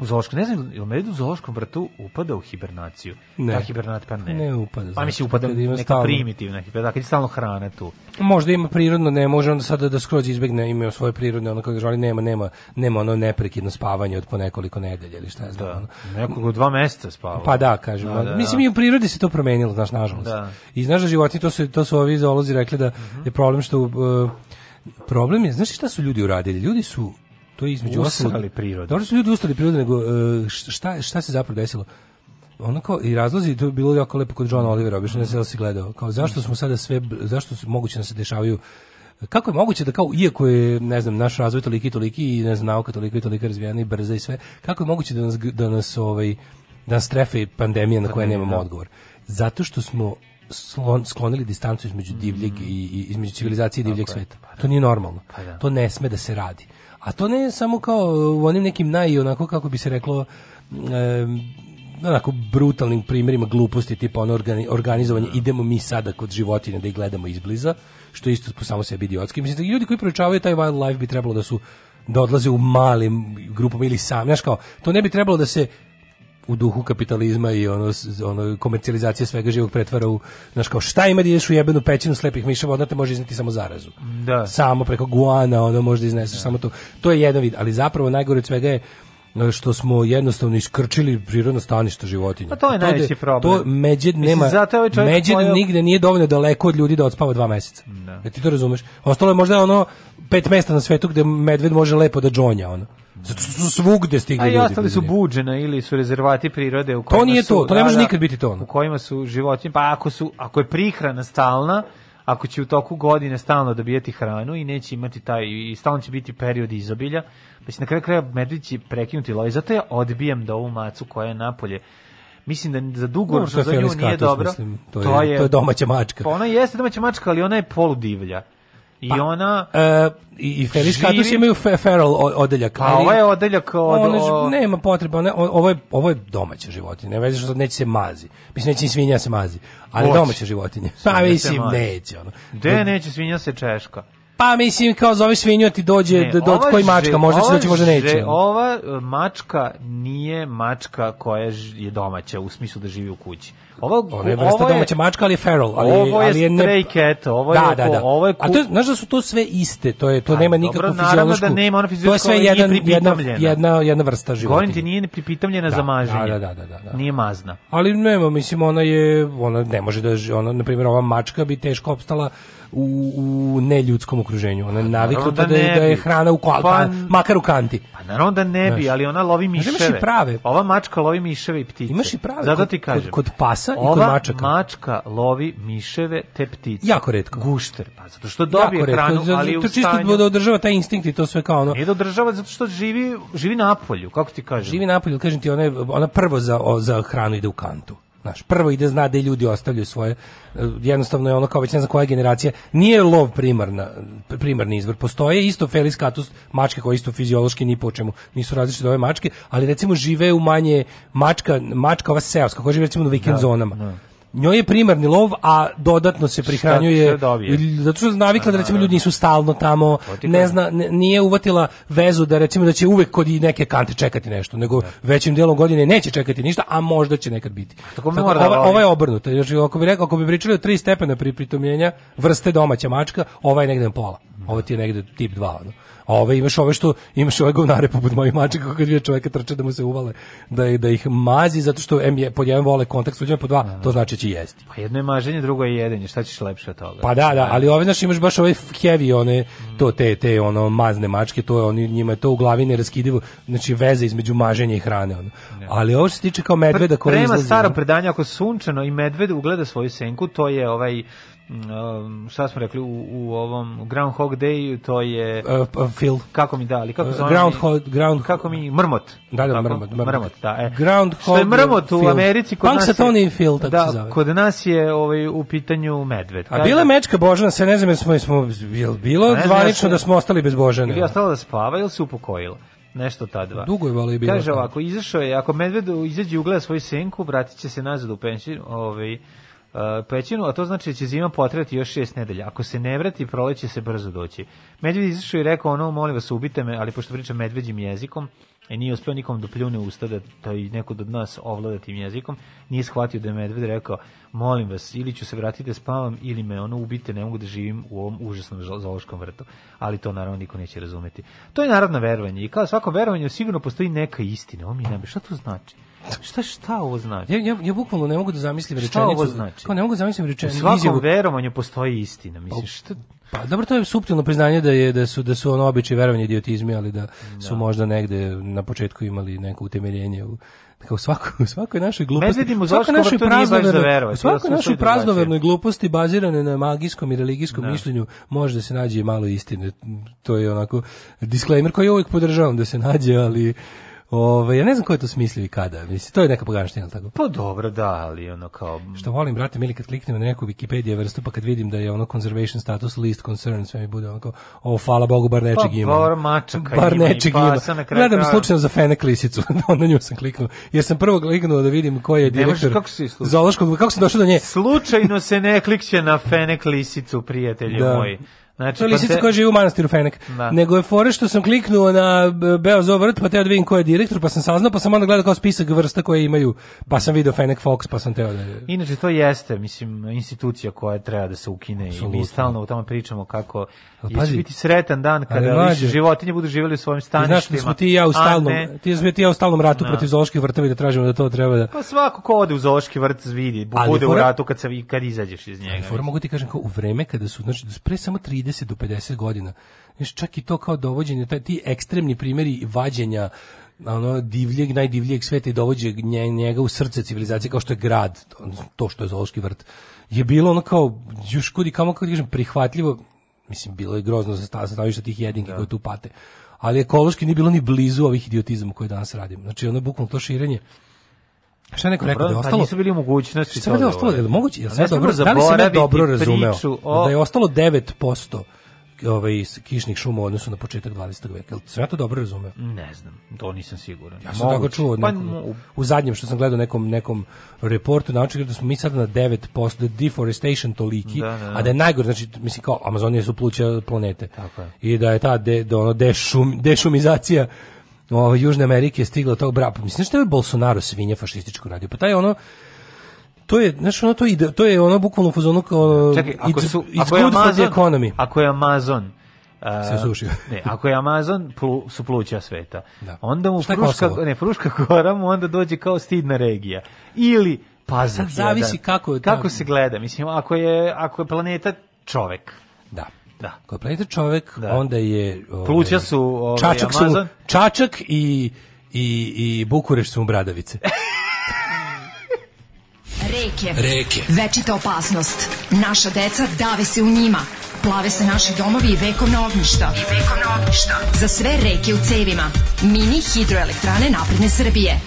u zoološkom, ne znam, ili medved u zoološkom vrtu upada u hibernaciju? Ne. Da, hibernat, pa ne. Ne upada, Pa mislim, upada kad neka stalno- primitivna hibernat, kad je stalno hrana tu. Možda ima prirodno, ne može onda sada da skroz izbegne, ima svoje prirodne, ono kako žali, nema, nema, nema ono neprekidno spavanje od po nekoliko nedelja ili šta ja znam. ono. Nekog dva meseca spava. Pa da, kažem. Da, da, Mislim i u prirodi se to promenilo, znaš, nažalost. Da. Mhm. I znaš da životinje, to su, to su ovi zoolozi rekli da je problem što... uh, problem je, znaš šta su ljudi uradili? Ljudi su to je između ostalog- prirodu. Dobro su ljudi ustali prirodu, nego uh, šta, šta se zapravo desilo? ono kao i razlozi to je bilo jako lepo kod Johna Olivera obično da li si gledao kao zašto smo sada sve zašto su moguće da se dešavaju kako je moguće da kao iako je ne znam naš razvoj toliki i toliki i ne znam nauka toliko i toliko razvijena i brza i sve kako je moguće da nas da nas ovaj da nas trefe pandemija na Pandemija, nemamo da. odgovor zato što smo slon, sklonili distancu između divljeg i, i između civilizacije i divljeg Tako je. sveta to nije normalno Pa da. to ne sme da se radi a to ne samo kao u onim nekim naj onako kako bi se reklo em, onako brutalnim primjerima gluposti tipa ono organi- organizovanje idemo mi sada kod životinja da ih gledamo izbliza što isto po samo sebi idiotski. Mislim da ljudi koji proučavaju taj wildlife bi trebalo da su da odlaze u malim grupama ili sam znaš kao to ne bi trebalo da se u duhu kapitalizma i ono, ono komercijalizacije svega živog pretvara u znaš kao šta ima da ideš u jebenu pećinu slepih miševa onda te može izneti samo zarazu Da. samo preko guana ono može da izneseš samo to to je jedan vid ali zapravo najgore od svega je što smo jednostavno iskrčili prirodno stanište životinja. Pa to je da- najveći problem. To međed Mislim, nema, zato je ovaj međed pojeo- nigde nije dovoljno daleko od ljudi da odspava dva meseca. Da. ti to razumeš? Ostalo je možda ono pet mesta na svetu gde medved može lepo da džonja, ono. Zato što su svugde stigli A i ljudi. ostali su buđena ili su rezervati prirode u To kojima nije su, to, to ne može da, da, nikad biti to. U kojima su životinje, pa ako su ako je prihrana stalna, ako će u toku godine stalno dobijati hranu i neće imati taj i stalno će biti period izobilja, pa će na kraju kraja medved će prekinuti lov. Zato ja odbijam da ovu macu koja je napolje Mislim da za dugoročno No, to za je nju nije dobro. mislim, to je- to je domaća mačka. Pa ona jeste domaća mačka, ali ona je poludivlja. I Pa, ona E, i, Felis Catus imaju fe, feral odeljak. Ali- ovo je odeljak od- One ž- o- nema potrebe, one, o- ovo, je, ovo je domaća životinja, ne veze što neće se mazi. Mislim, neće svinja se mazi, ali Hoće. domaća životinja. Pa mislim, neće. Ono. Gde neće svinja se češka? Pa mislim, kao zove svinju, a ti dođe Ne, do, ova koji mačka, možda će ova doći, možda neće. Ova e, mačka nije mačka koja je domaća u smislu da živi u kući. Ovo, Ona je vrsta ovo domaća mačka, ali je feral. Ali, ovo je ali je stray cat, ovo je da, da, da. ovo je A ku- to, je- znaš da su to sve iste, to je to nema nikakvu fiziološku. da nema, ona to je sve jedan, jedna, pripitamljena. jedna, jedna vrsta životinja. Govorim ti nije nepripitamljena Da, za maženje. da, da, da, da, da. Nije mazna. Ali nema, mislim, ona je, ona ne može da, ona, na primjer, ova mačka bi teško opstala u, u neljudskom okruženju. Ona je naviknuta naravno da, da da je bi. hrana u kol, Pa- makar u kanti. Pa naravno da ne bi, Znaš. ali ona lovi Znaš, imaš miševe. i prave. Ova mačka lovi miševe i ptice. Imaš i prave. Zato Kod- ti kod- kažem. kod pasa i kod Ova mačaka. mačka lovi miševe te ptice. Jako retko. Gušter. Pa zato što dobije Jako hranu, Zato- ali je u to čisto stanju... da održava taj instinkt i to sve kao ono. Nije da održava zato što živi, živi na polju, kako ti kažem. Živi napolju, kažem ti, ona, je- ona prvo za, za hranu ide u kantu. Znaš, prvo ide zna da ljudi ostavljaju svoje, e, jednostavno je ono kao već ne znam koja generacija, nije lov primarna, primarni izvor, postoje isto Felis catus mačke koje isto fiziološki ni po čemu nisu različite ove mačke, ali recimo žive u manje mačka, mačka ova seoska koja živi recimo u vikend Da, zonama. da. Njoj je primarni lov, a dodatno se prihranjuje dobije? zato što je navikla da recimo ljudi nisu stalno tamo, ne zna, nije uvatila vezu da recimo da će uvek kod i neke kante čekati nešto, nego većim delom godine neće čekati ništa, a možda će nekad biti. Tako Tako, mora da ova, ova je obrnuta. Znači, ako bi rekao, ako bi pričali o tri stepena pri pritomljenja vrste domaća mačka, ova je negde na pola. Ovo ti je negde tip 2. Ono. A ove imaš ove što imaš ove govnare poput mojih mačaka kako kad vide čoveka trče da mu se uvale da, da ih mazi zato što em je pod jedan vole kontakt s pod dva, to znači da će jesti. Pa jedno je maženje, drugo je jedenje. Šta ćeš lepše od toga? Pa da, da, ali ove znaš imaš baš ove heavy one to te te ono mazne mačke, to je oni njima je to u glavi neraskidivo, znači veze između maženja i hrane ono. Ali ovo što se tiče kao medveda koji Prema izlazi- starom predanju, ako sunčano i medved ugleda svoju senku, to je ovaj um, šta smo rekli u, u ovom Groundhog Day, to je Uh, uh, Phil. kako mi dali, kako Uh, zove Groundhog- ground- kako mi mrmot. Da, da, mrmot, mrmot. mrmot, da, e. Groundhog Što je mrmot u Phil. Americi kod nas. je- Phil, tako da, se zove. kod nas je ovaj u pitanju medved. A bila je mečka Božana, se ne znam jesmo smo jel bilo Ne zvanično ja da smo ostali bez Božane. Ili ostala da spava ili se upokojila. Nešto ta dva. Dugo je valjda i bila Kaže ovako, izašao je, ako medved izađe i ugleda svoju senku, vratit će se nazad u pension, ovaj, uh, pećinu, a to znači da će zima potrati još šest nedelja. Ako se ne vrati, proleće se brzo doći. Medved izašao i rekao, ono, molim vas, ubite me, ali pošto priča medveđim jezikom, i nije uspeo nikom da pljune usta da, da i neko od nas ovlada tim jezikom, nije shvatio da je medved rekao, molim vas, ili ću se vratiti da spavam, ili me ono ubite, ne mogu da živim u ovom užasnom zoološkom vrtu. Ali to naravno niko neće razumeti. To je narodno verovanje i kao svako verovanje sigurno postoji neka istina. Ovo mi ne šta to znači? Šta, šta ovo znači? Ja, ja, ja bukvalno ne mogu da zamislim Šta rečenicu. ovo znači? Kao ne mogu da zamislim U rečenicu. svakom izjavu- verovanju postoji istina. Mislim, šta, Pa dobro, to je suptilno priznanje da je da su da su ono običaj verovanje idiotizmi, ali da, su možda negde na početku imali neko utemeljenje u kao svako u svakoj našoj gluposti. Medvedim u u svakoj našoj praznovernoj- verovati, u svakoj našoj praznovernoj gluposti bazirane na magijskom i religijskom Da. mišljenju može da se nađe i malo istine. To je onako disclaimer koji uvijek podržavam da se nađe, ali Ove, ja ne znam ko je to smislio i kada. Mislim, to je neka poganština, tako? Pa dobro, da, ali ono kao... Što volim, brate, mili, kad kliknem na neku Wikipedia vrstu, pa kad vidim da je ono conservation status list concern, sve mi bude onako, o, hvala Bogu, bar nečeg Pa, ima. bar mačaka bar ima nečeg ima. Gledam slučajno za fenek lisicu, na nju sam kliknuo, jer sam prvo kliknuo da vidim ko je Ne možeš, direktor kako si slučajno? zoološkog, kako sam došao do nje? Slučajno se ne klikće na fenek lisicu, prijatelji Da. moji. Znači, To je lisica Pante- koja živi u manastiru Fenek. Da. Nego je fore što sam kliknuo na b- Beozo vrt, pa teo da vidim ko je direktor, pa sam saznao, pa sam onda gledao kao spisak vrsta koje imaju, pa sam video Fenek Fox, pa sam teo da... Inače to jeste, mislim, institucija koja treba da se ukine i mi stalno u tome pričamo kako Ali će pazi, biti sretan dan ali kada više životinje budu živjeli u svojim Ti staništima. znaš da smo ti i ja u stalnom, ne- ti, smo ti ja u stalnom ratu Da. protiv zooloških vrtova i da tražimo da to treba da... Pa svako ko ode u zoološki vrt vidi, Ali bude u ratu kad, se, kad izađeš iz njega. Fora mogu ti kažem kao u vreme kada su znači pre samo 30 do 50 godina. Znaš čak i to kao dovođenje taj ti ekstremni primjeri vađenja ono divljeg najdivljeg sveta i dovođenja nje- njega u srce civilizacije kao što je grad, to što je zoološki vrt. Je bilo ono kao još kudi kamo kako ti kažem prihvatljivo. Mislim bilo je grozno za sta- stanovište tih jedinki koji tu pate. Ali ekološki nije bilo ni blizu ovih idiotizama koje danas radimo. Znači ono bukvalno to širenje Šta je neko rekao da je pa ostalo? nisu bili mogućnosti Šta je da ostalo? urade. Jel moguće? Jel A sve dobro? Da li sam ja dobro razumeo? o- Da je ostalo 9% ovaj kišnih šuma u odnosu na početak 20. veka. Jel sam ja to dobro razumeo? Ne znam, to nisam siguran. Ja sam tako čuo od Pa, nekog- mo- u zadnjem što sam gledao nekom nekom reportu naučili da smo mi sada na 9% da je deforestation toliki, Da, da, da. a da je najgore, znači mislim kao Amazonija su pluća planete. Tako je. I da je ta de, da ono dešum, dešumizacija ovaj Južne Amerike stigla do tog brapa. Mislim što je Bolsonaro svinja fašističko radio. Pa taj ono to je, znaš, ono, to, ide, to je ono bukvalno u fazonu kao Čekaj, ako su it's ako je Amazon, economy. ako je Amazon a, Se sušio. ne, ako je Amazon plu, su pluća sveta. Da. Onda mu je Kosovo? ne, Fruška gora mu onda dođe kao stidna regija. Ili pazuh. Sad zavisi jedan. kako je kako se gleda. Mislim ako je ako je planeta čovek. Da. Je planeta čovek, Da. onda je... ovaj, Pluća su, ovaj, čačak su Amazon. čačak i, i, i Bukureš su mu bradavice. Reke. Reke. Večita opasnost. Naša deca dave se u njima. Plave se naši domovi i vekovna ognjišta. I vekovna ognjišta. Za sve reke u cevima. Mini hidroelektrane napredne Srbije.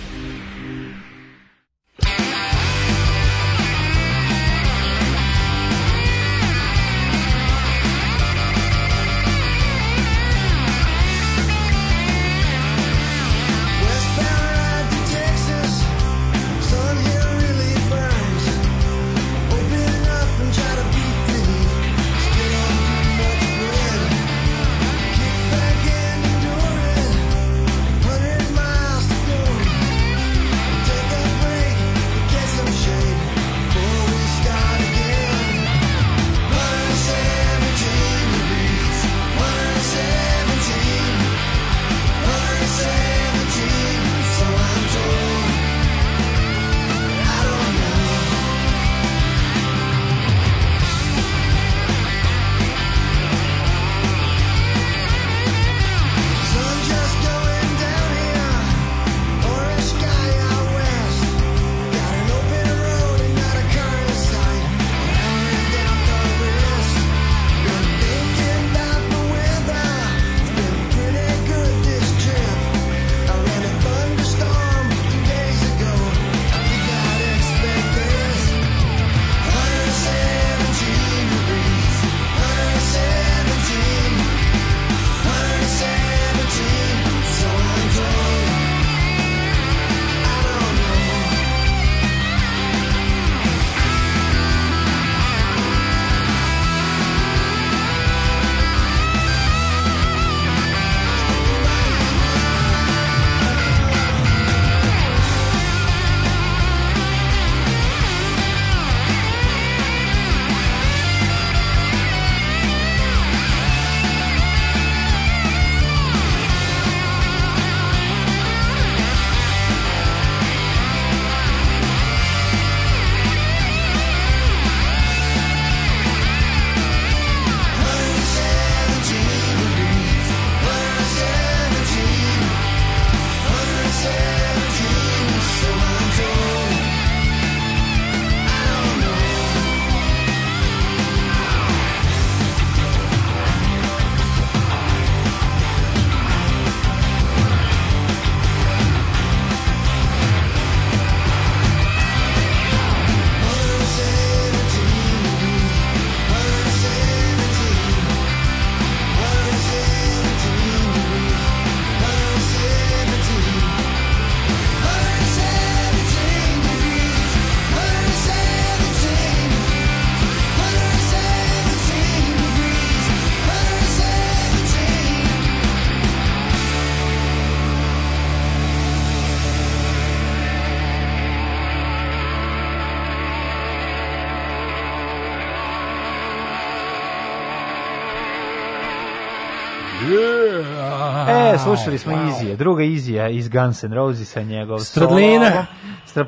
Slušali smo Izije, druga Izija iz Guns N' Rosesa, njegov Stradlina.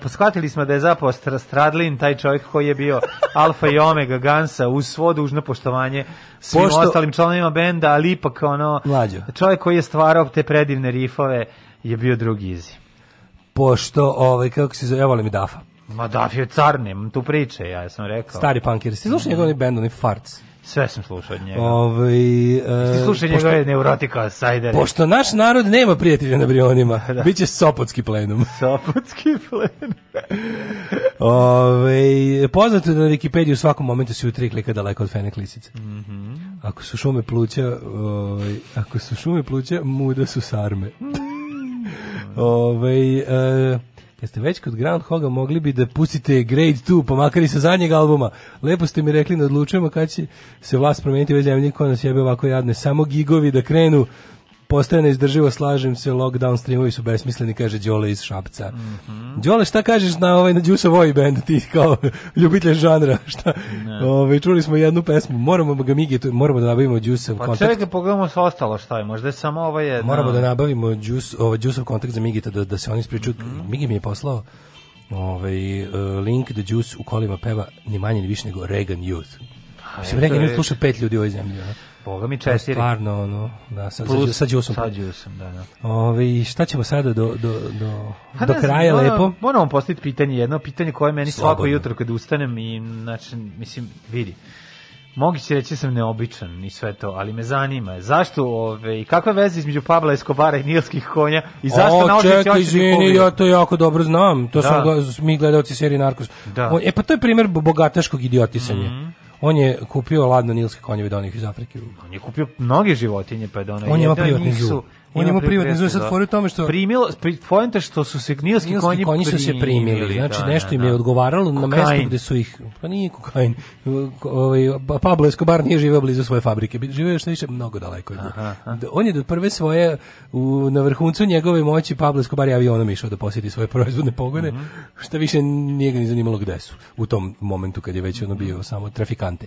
shvatili smo da je zapravo Stra, Stradlin taj čovjek koji je bio alfa i omega Gansa uz svo dužno poštovanje svim Pošto- ostalim članovima benda, ali ipak ono, Mlađo. čovjek koji je stvarao te predivne rifove je bio drugi Izi. Pošto, ovaj, kako se zove, evo volim i Dafa. Ma Daf je car, nemam tu priče, ja sam rekao. Stari punkir. Ste slušali njegov onaj band, onaj Farts? Sve sam slušao od njega. Ovaj, e, Ti slušaj pošto- njegove neurotika, sajdere. Pošto naš narod nema prijatelja na Brionima, bit će Sopotski plenum. Sopotski plen. Ove, poznato je da na Wikipediji u svakom momentu se u tri klika daleko od fene klisice. Mhm. Ako su šume pluća, ovaj, ako su šume pluća, muda su sarme. Ove, e, kad ste već kod Groundhoga, mogli bi da pustite Grade 2, pa makar i sa zadnjeg albuma. Lepo ste mi rekli da odlučujemo kad će se vlast promeniti ovoj zemlji, nas jebe ovako jadne. Samo gigovi da krenu, postaje neizdrživo, slažem se, lockdown streamovi su besmisleni, kaže Đole iz Šapca. Đole, šta kažeš na ovaj na Boy band, ti kao ljubitelj žanra, šta? Ovaj čuli smo jednu pesmu, moramo ga migi, moramo da nabavimo Juice Pa kontakt. čekaj, pogledamo sve ostalo šta je, možda je samo ovo jedna. Moramo da nabavimo Juice, ovaj Juiceov kontakt za Migita da, da se oni ispričaju. Migi mi je poslao ovaj uh, link da Juice u kolima peva ni manje ni više nego Reagan Youth. Mislim, Reagan Youth sluša pet ljudi u ovoj zemlji. ono. Boga mi četiri. Stvarno, ono, da, sa, Plus sa, sa Juiceom. sa Juiceom, da, da. Ovaj, šta ćemo sada do, do, do, Pa do znam, kraja moramo- lepo? Moramo postaviti pitanje, jedno pitanje koje meni svako Slobodno. jutro kad ustanem i znači mislim vidi. Moguće reći da sam neobičan i sve to, ali me zanima zašto ove i kakva veza između Pabla Escobara i nilskih konja i zašto o, naučnici čekaj, izvini, ja to jako dobro znam. To Da. sam mi gledalci serije Narkos. Da. On- e pa to je primjer bogataškog idiotisanja. On je kupio ladno nilske konjeve do onih iz Afrike. On je kupio mnoge životinje, pa je da On ima privatni zoo. On ima privatni zoo, sad fora u tome što- primilo pri poenta što su se nilski, Nilski konji, konji su se primili, znači da, nešto da, im da. je odgovaralo na Kokain. mestu gde su ih, pa nije kokain, ovaj, Pablo Escobar nije živeo blizu svoje fabrike, živeo što više mnogo daleko. Da- On je do prve svoje, u, na vrhuncu njegove moći, Pablo Escobar je avionom išao da posjeti svoje proizvodne pogone, Mhm. šta više nije ga ni zanimalo gde su, u tom momentu kad je već ono bio samo trafikante.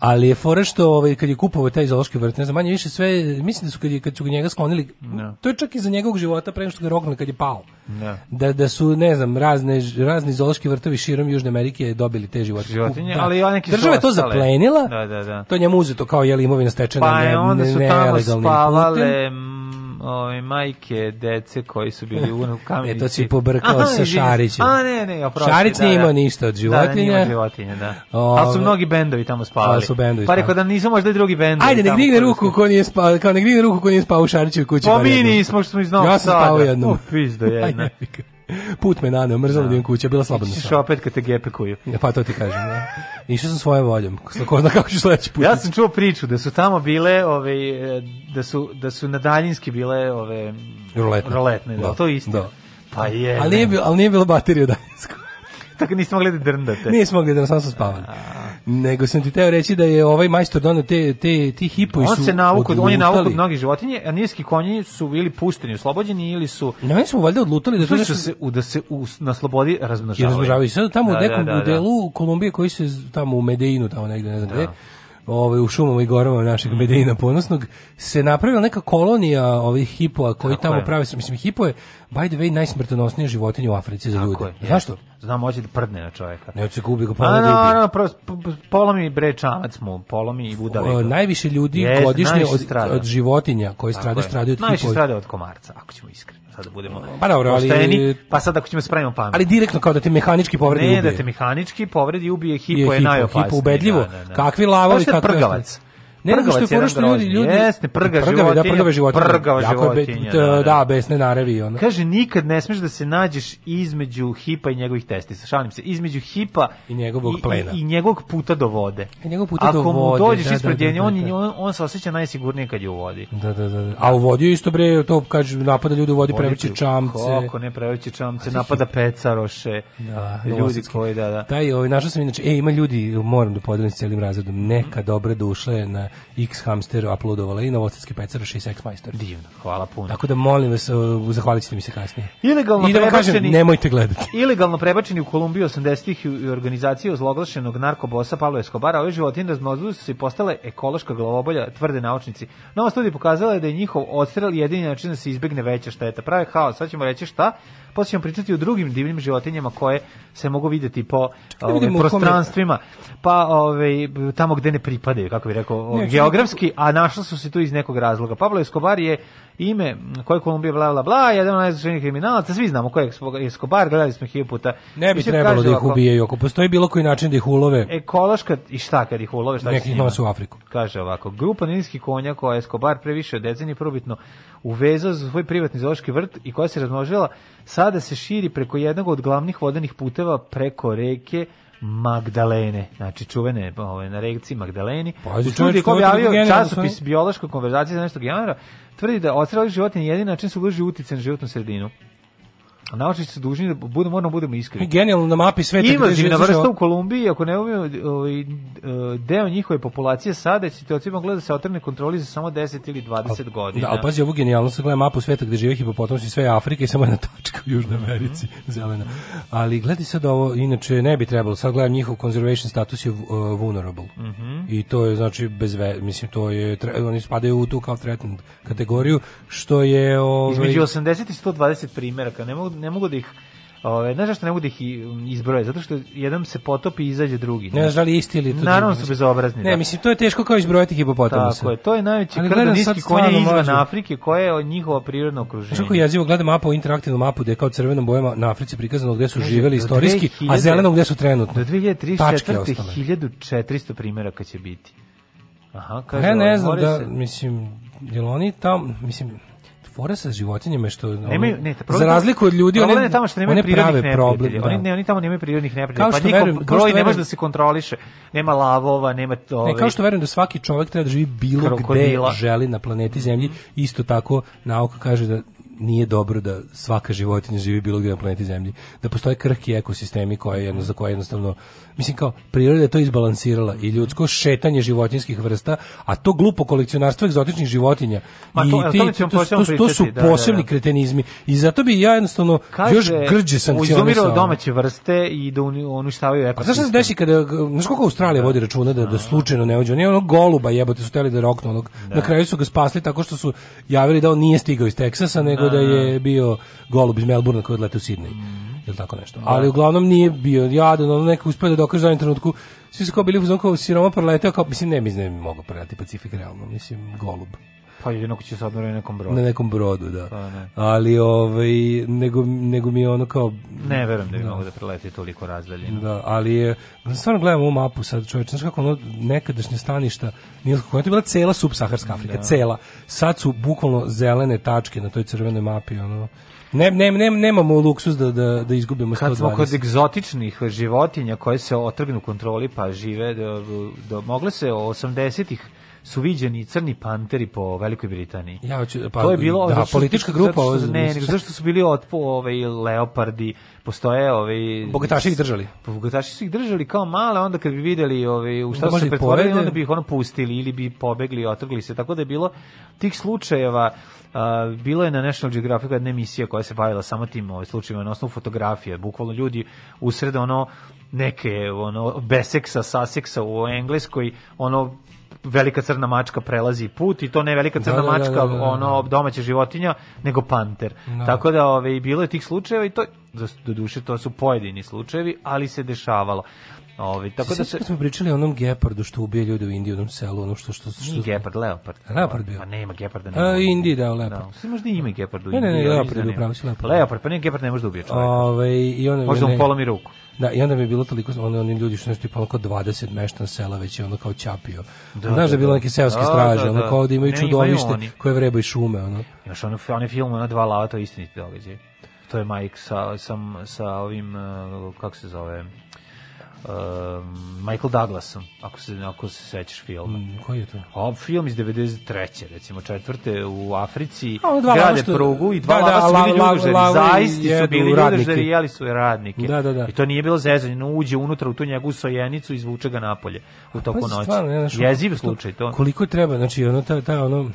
Ali je fora što ovaj, kad je kupovao taj zoološki vrt, ne znam, manje više sve, mislim da su kad, je, kad su ga njega sklonili, Da. to je čak i za njegovog života pre nego što ga rognuli kad je pao Da. da da su ne znam razne razni zoološki vrtovi širom Južne Amerike dobili te životinje. Životinje, Da. ali i neki država je to zaplenila. Da, da, da. To je njemu uzeto kao je imovina stečena Pa ne, onda ne- su tamo nelegalnim spavale ove, majke, dece koji su bili u kamenici. E, to si pobrkao sa. Šarićem. A, ne, ne, oprosti. Šarić da, nije da. imao ništa od Da, da, životinja. imao životinje, da. Ove- Ali su mnogi bendovi tamo spavali. Ali su bendovi Pa rekao da nisu možda i drugi bendovi. Ajde, nek tamo digne ruku ko nije spao, kao nek digne ruku ko nije spao u Šarićevoj kući. Pa bar mi nismo, što smo iz Novog Ja sam Sada. spao jednom. O, pizdo jedna. Put me naneo, mrzalo da imam kuća, bila slobodna sam. opet kad te gepekuju. Pa to ti kažem, da. Išao sam svojom voljom. Ko zna kako ću sledeći put. Ja sam čuo priču da su tamo bile ove e, da su da su na daljinski bile ove Roletne. roletne, da, Da, to je isto. da. Pa je. Ali nije, bilo, ali nije bilo baterije u daljinskoj. Tako niste mogli da drndate. Nismo mogli da sam spavali. Nego sam ti teo reći da je ovaj majstor donio te, te, ti hipovi on su se navukao, on je odlutali. navukao mnogi životinje, a nilski konji su bili pušteni, oslobođeni ili su Na meni smo valjda odlutali da nešto se u da se u, na slobodi i razmnožavaju. razmnožavaju. Sad tamo Da, u nekom da, da, da. delu Kolumbije koji se tamo u Medeinu, tamo negde, ne znam gde, ovaj, u šumama i gorama našeg Medeina ponosnog, se napravila neka kolonija ovih hipova koji Tako tamo je. prave, mislim, hipo je, by the way, najsmrtonosnija životinja u Africi za Tako ljude. je, Zašto? Znam, hoće da prdne na čoveka. Ne, se gubi ga A, pa no, no, prosto, p- p- polomi bre čamac mu, polomi i budali. O, najviše ljudi Jeste, godišnje najviše od, od životinja koji Tako stradaju, od Najviše hipovi. strada od komarca, ako ćemo iskreno. Sad da budemo Pa dobro, ali- Pa sad ako ćemo spravimo pamet. Ali direktno kao da te mehanički povredi ne, ubije. da te mehanički povredi ubije, Je hipo je, najopasniji. Hipo ubedljivo. Da, da, da. Kakvi lavovi, je kakvi prgavac. Ne, nego što je fora što ljudi, ljudi... Jeste, prga Prgave, životinja. Da, prgave životinje. Prgava Jako je be- životinja, t- da, da. Da, besne narevi. Ono. Kaže, nikad ne smeš da se nađeš između hipa i njegovih testisa. Šalim se, između hipa I njegovog plena. I, i njegovog puta do vode. I njegovog puta Ako do mu vode, dođeš da, ispred da, nje, da, on, da. on, on se osjeća najsigurnije kad je u vodi. Da, da, da. A u vodi je isto bre, to kaže napada ljudi u vodi, prevrće čamce. Kako ne prevrće čamce, napada pecaroše. Da, ljudi koji, da, da. Taj, ovaj, našao sam inače, e, ima ljudi, moram da podelim s celim razredom, neka dobra duša je na X Hamster uploadovala i Novosadski pecar 6X Majstor. Divno, hvala puno. Tako da molim vas, uh, zahvalit ćete mi se kasnije. Ilegalno I da vam kažem, nemojte gledati. Ilegalno prebačeni u Kolumbiju 80-ih i organizaciju ozloglašenog narkobosa Pablo Escobara, ove životinje razmnožile su se i postale ekološka glavobolja, tvrde naučnici. Nova studija pokazala je da je njihov odstrel jedini način da se izbegne veća šteta. Prave haos, sad ćemo reći šta, posle ćemo pričati o drugim divnim životinjama koje se mogu videti po da ove, prostranstvima, pa ove, tamo gde ne pripadaju, kako bih rekao, Ne, geografski, a našla su se tu iz nekog razloga. Pablo Escobar je ime koje je Kolumbija bla bla bla, jedan od najznačajnijih kriminalaca, svi znamo ko je Escobar, gledali smo hiljadu puta. Ne bi trebalo kaže da ih ubijaju. Ako postoji bilo koji način da ih ulove, Ekološka, i šta kad ih ulove, šta će Neki s ih njima? nose u Afriku. Kaže ovako, grupa nilijskih konja koja je Escobar previše od decenije probitno uvezao za svoj privatni zoološki vrt i koja se razmnožila, sada se širi preko jednog od glavnih vodenih puteva preko reke Magdalene, znači čuvene ove, na reci Magdaleni. Pazi, koji je objavio časopis stvarno. biološka konverzacija za nešto januara, tvrdi da odstreli životinje jedini način su uloži uticaj na životnu sredinu. A naučnici su dužni da budemo, moramo budemo iskreni. genijalno na mapi sveta. gde Invazivna žive- vrsta u Kolumbiji, ako ne umiju ovaj, deo njihove populacije sada, je situacija mogla da se otrne kontroli za samo 10 ili 20 godina. Da, ali pazi ovu genijalnost, sad gledam mapu sveta gde žive hipopotamsi, sve je Afrika i samo jedna tačka u Južnoj Americi, zelena. Ali gledaj sad ovo, inače ne bi trebalo, sad gledam njihov conservation status je uh, vulnerable. Mhm. I to je znači bez ve, mislim to je tre- oni spadaju u tu kao threatened kategoriju što je ovaj Između 80 i 120 primjeraka, ne mogu, ne mogu da ih Ove, znaš zašto ne mogu da ih izbroje? Zato što jedan se potopi i izađe drugi. ne znaš da li isti ili to Naravno drugi. su bezobrazni. Ne, da. mislim to je teško kao izbrojati hipopotamusa. Tako je, to je najveći krvoniski konje stvarno izvan mlađe. Afrike, koje je njihovo prirodno okruženje. Znaš kako jezivo gledam mapu, interaktivnu mapu gde je kao crvenom bojama na Africi prikazano gde su Kaže, živeli istorijski, 2000 a zelenom gde su trenutno. Do Tačke 2034. ostale. 1400 primjeraka će biti. Aha, kaže, Ja ne ovaj, znam da, se- mislim, jel oni tam, mislim, fora sa životinjama je što Nemaju, oni- ne, za problem- razliku od ljudi one, je tamo što nemaju prirodnih neprijatelja. Oni, da. ne, oni tamo nemaju prirodnih neprijatelja. Pa što njihov verujem- broj što ne može da se kontroliše. Nema lavova, nema to. Ne, kao što verujem da svaki čovjek treba da živi bilo Krokodila. gde želi na planeti Zemlji, isto tako nauka kaže da nije dobro da svaka životinja živi bilo gde na planeti Zemlji. Da postoje krhki ekosistemi koje jedno za koje jednostavno mislim kao priroda je to izbalansirala i ljudsko šetanje životinjskih vrsta, a to glupo kolekcionarstvo egzotičnih životinja Ma to- i ti, to, to, početi to su da, da, posebni da. kretenizmi i zato bi ja jednostavno još grđe sankcionisao. Domaće vrste i da uni- uništavaju A ekosistem. znaš šta se desi kada, znaš koliko Australija vodi računa da, da slučajno ne uđe? Nije ono goluba jebote su teli da roknu onog. Na kraju su ga spasli tako što su javili da on nije stigao iz Teksasa, nego da, je bio golub iz Melbourna koji odlete u Sidney. Ili tako nešto. Ali uglavnom nije bio jadan, ono neko uspio da dokaže jednom trenutku. Svi su kao bili u kao siroma proleteo, kao, mislim, ne, mislim, ne mogu preleti Pacifik realno, mislim, golub. Pa jedino ko će odmoriti na nekom brodu. Na nekom brodu, da. Pa ne. Ali, ovaj, nego, nego mi je ono kao... Ne verujem da bi mogu da preleti toliko razdaljeno. Da, ali je, stvarno gledam ovu mapu sad, čovječ, znaš kako ono nekadašnje staništa Nilskog konja, to je bila cela subsaharska Afrika, Da. cela. Sad su bukvalno zelene tačke na toj crvenoj mapi, ono. Ne, ne, ne, nemamo luksuz da, da, da izgubimo 120. Kad smo kod egzotičnih životinja koje se otrgnu kontroli pa žive, do, do, mogle se 80-ih su viđeni crni panteri po Velikoj Britaniji. Ja hoću, pa, to je bilo da, zato što- politička grupa, zato što- ovo- ne, nego zašto su bili otpo ovaj leopardi, postoje ovaj Bogataši ih držali. Bogataši su ih držali kao male, onda kad bi videli ovaj u šta Da su se pretvorili, onda bi ih ono pustili ili bi pobegli, otrgli se. Tako da je bilo tih slučajeva a, bilo je na National Geographic jedna emisija koja se bavila samo tim ovaj, slučajevima na osnovu fotografije. Bukvalno ljudi usred ono neke ono beseksa, saseksa u Engleskoj, ono velika crna mačka prelazi put i to ne velika crna Da, da, da, mačka, da, da, da. ono domaća životinja, nego panter. Da. Tako da ove, bilo je tih slučajeva i to do duše to su pojedini slučajevi, ali se dešavalo. Ove, tako da se smo pričali o onom gepardu što ubije ljude u Indiji, u onom selu, ono što... što, što Nije gepard, leopard. Leopard bio. Pa nema geparda. A, Indiji, da, leopard. Da, možda ima gepard u Ne, ne, ne, Indiji, ali leopard je izgleda upravo nema. leopard. Leopard, pa ne, gepard ne može da ubije čovjeka. Ove, i onda Možda mu ne- polomi ruku. Da, i onda mi je bilo toliko, oni, oni ljudi što nešto tipa ono kao 20 meštan sela već je ono kao ćapio. Da, Znaš da, da, je bilo da. neke seoske Da, straže, da, ono da. kao da imaju Ne, čudovište koje vreba i šume, ono. Imaš ono, one film, ona dva lava, to je istiniti događaj. To je Mike sa, sa, sa ovim, uh, kako se zove, um, Michael Douglasom, ako se, ako se sećaš filma. Mm, koji je to? A, film iz 93. recimo četvrte u Africi A, dva grade što- prugu i dva da, da, lava su bili lavovi zaisti su bili radnike. ljudožeri i jeli su i radnike. Da, da, da. I to nije bilo zezanje, no uđe unutra u tu njegovu sojenicu i izvuče ga napolje u toku noći. stvarno, ne, znaš, Jeziv slučaj to. Koliko treba, znači ono ta ta ono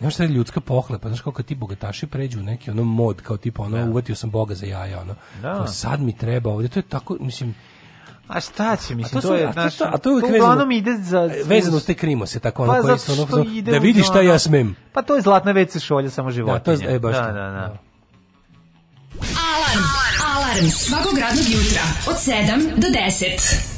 Znaš šta je ljudska pohlepa, znaš kako kad ti bogataši pređu u neki ono mod, kao tipa ono, uvatio sam Boga za jaja, ono. Da. Kao, sad mi treba ovdje, to je tako, mislim, A šta će, mislim, A to, su- je, a to, znaš, a to je uvijek to vezano, ide za... vezano uz te krimose, tako ono, Pa koji zato su ono, što ono, ide da vidiš šta ja smem. Pa to je zlatna WC šolja, samo životinje. Da, to je, e, baš da, to. da, da. Alarm. Alarm svakog radnog jutra od 7 do 10.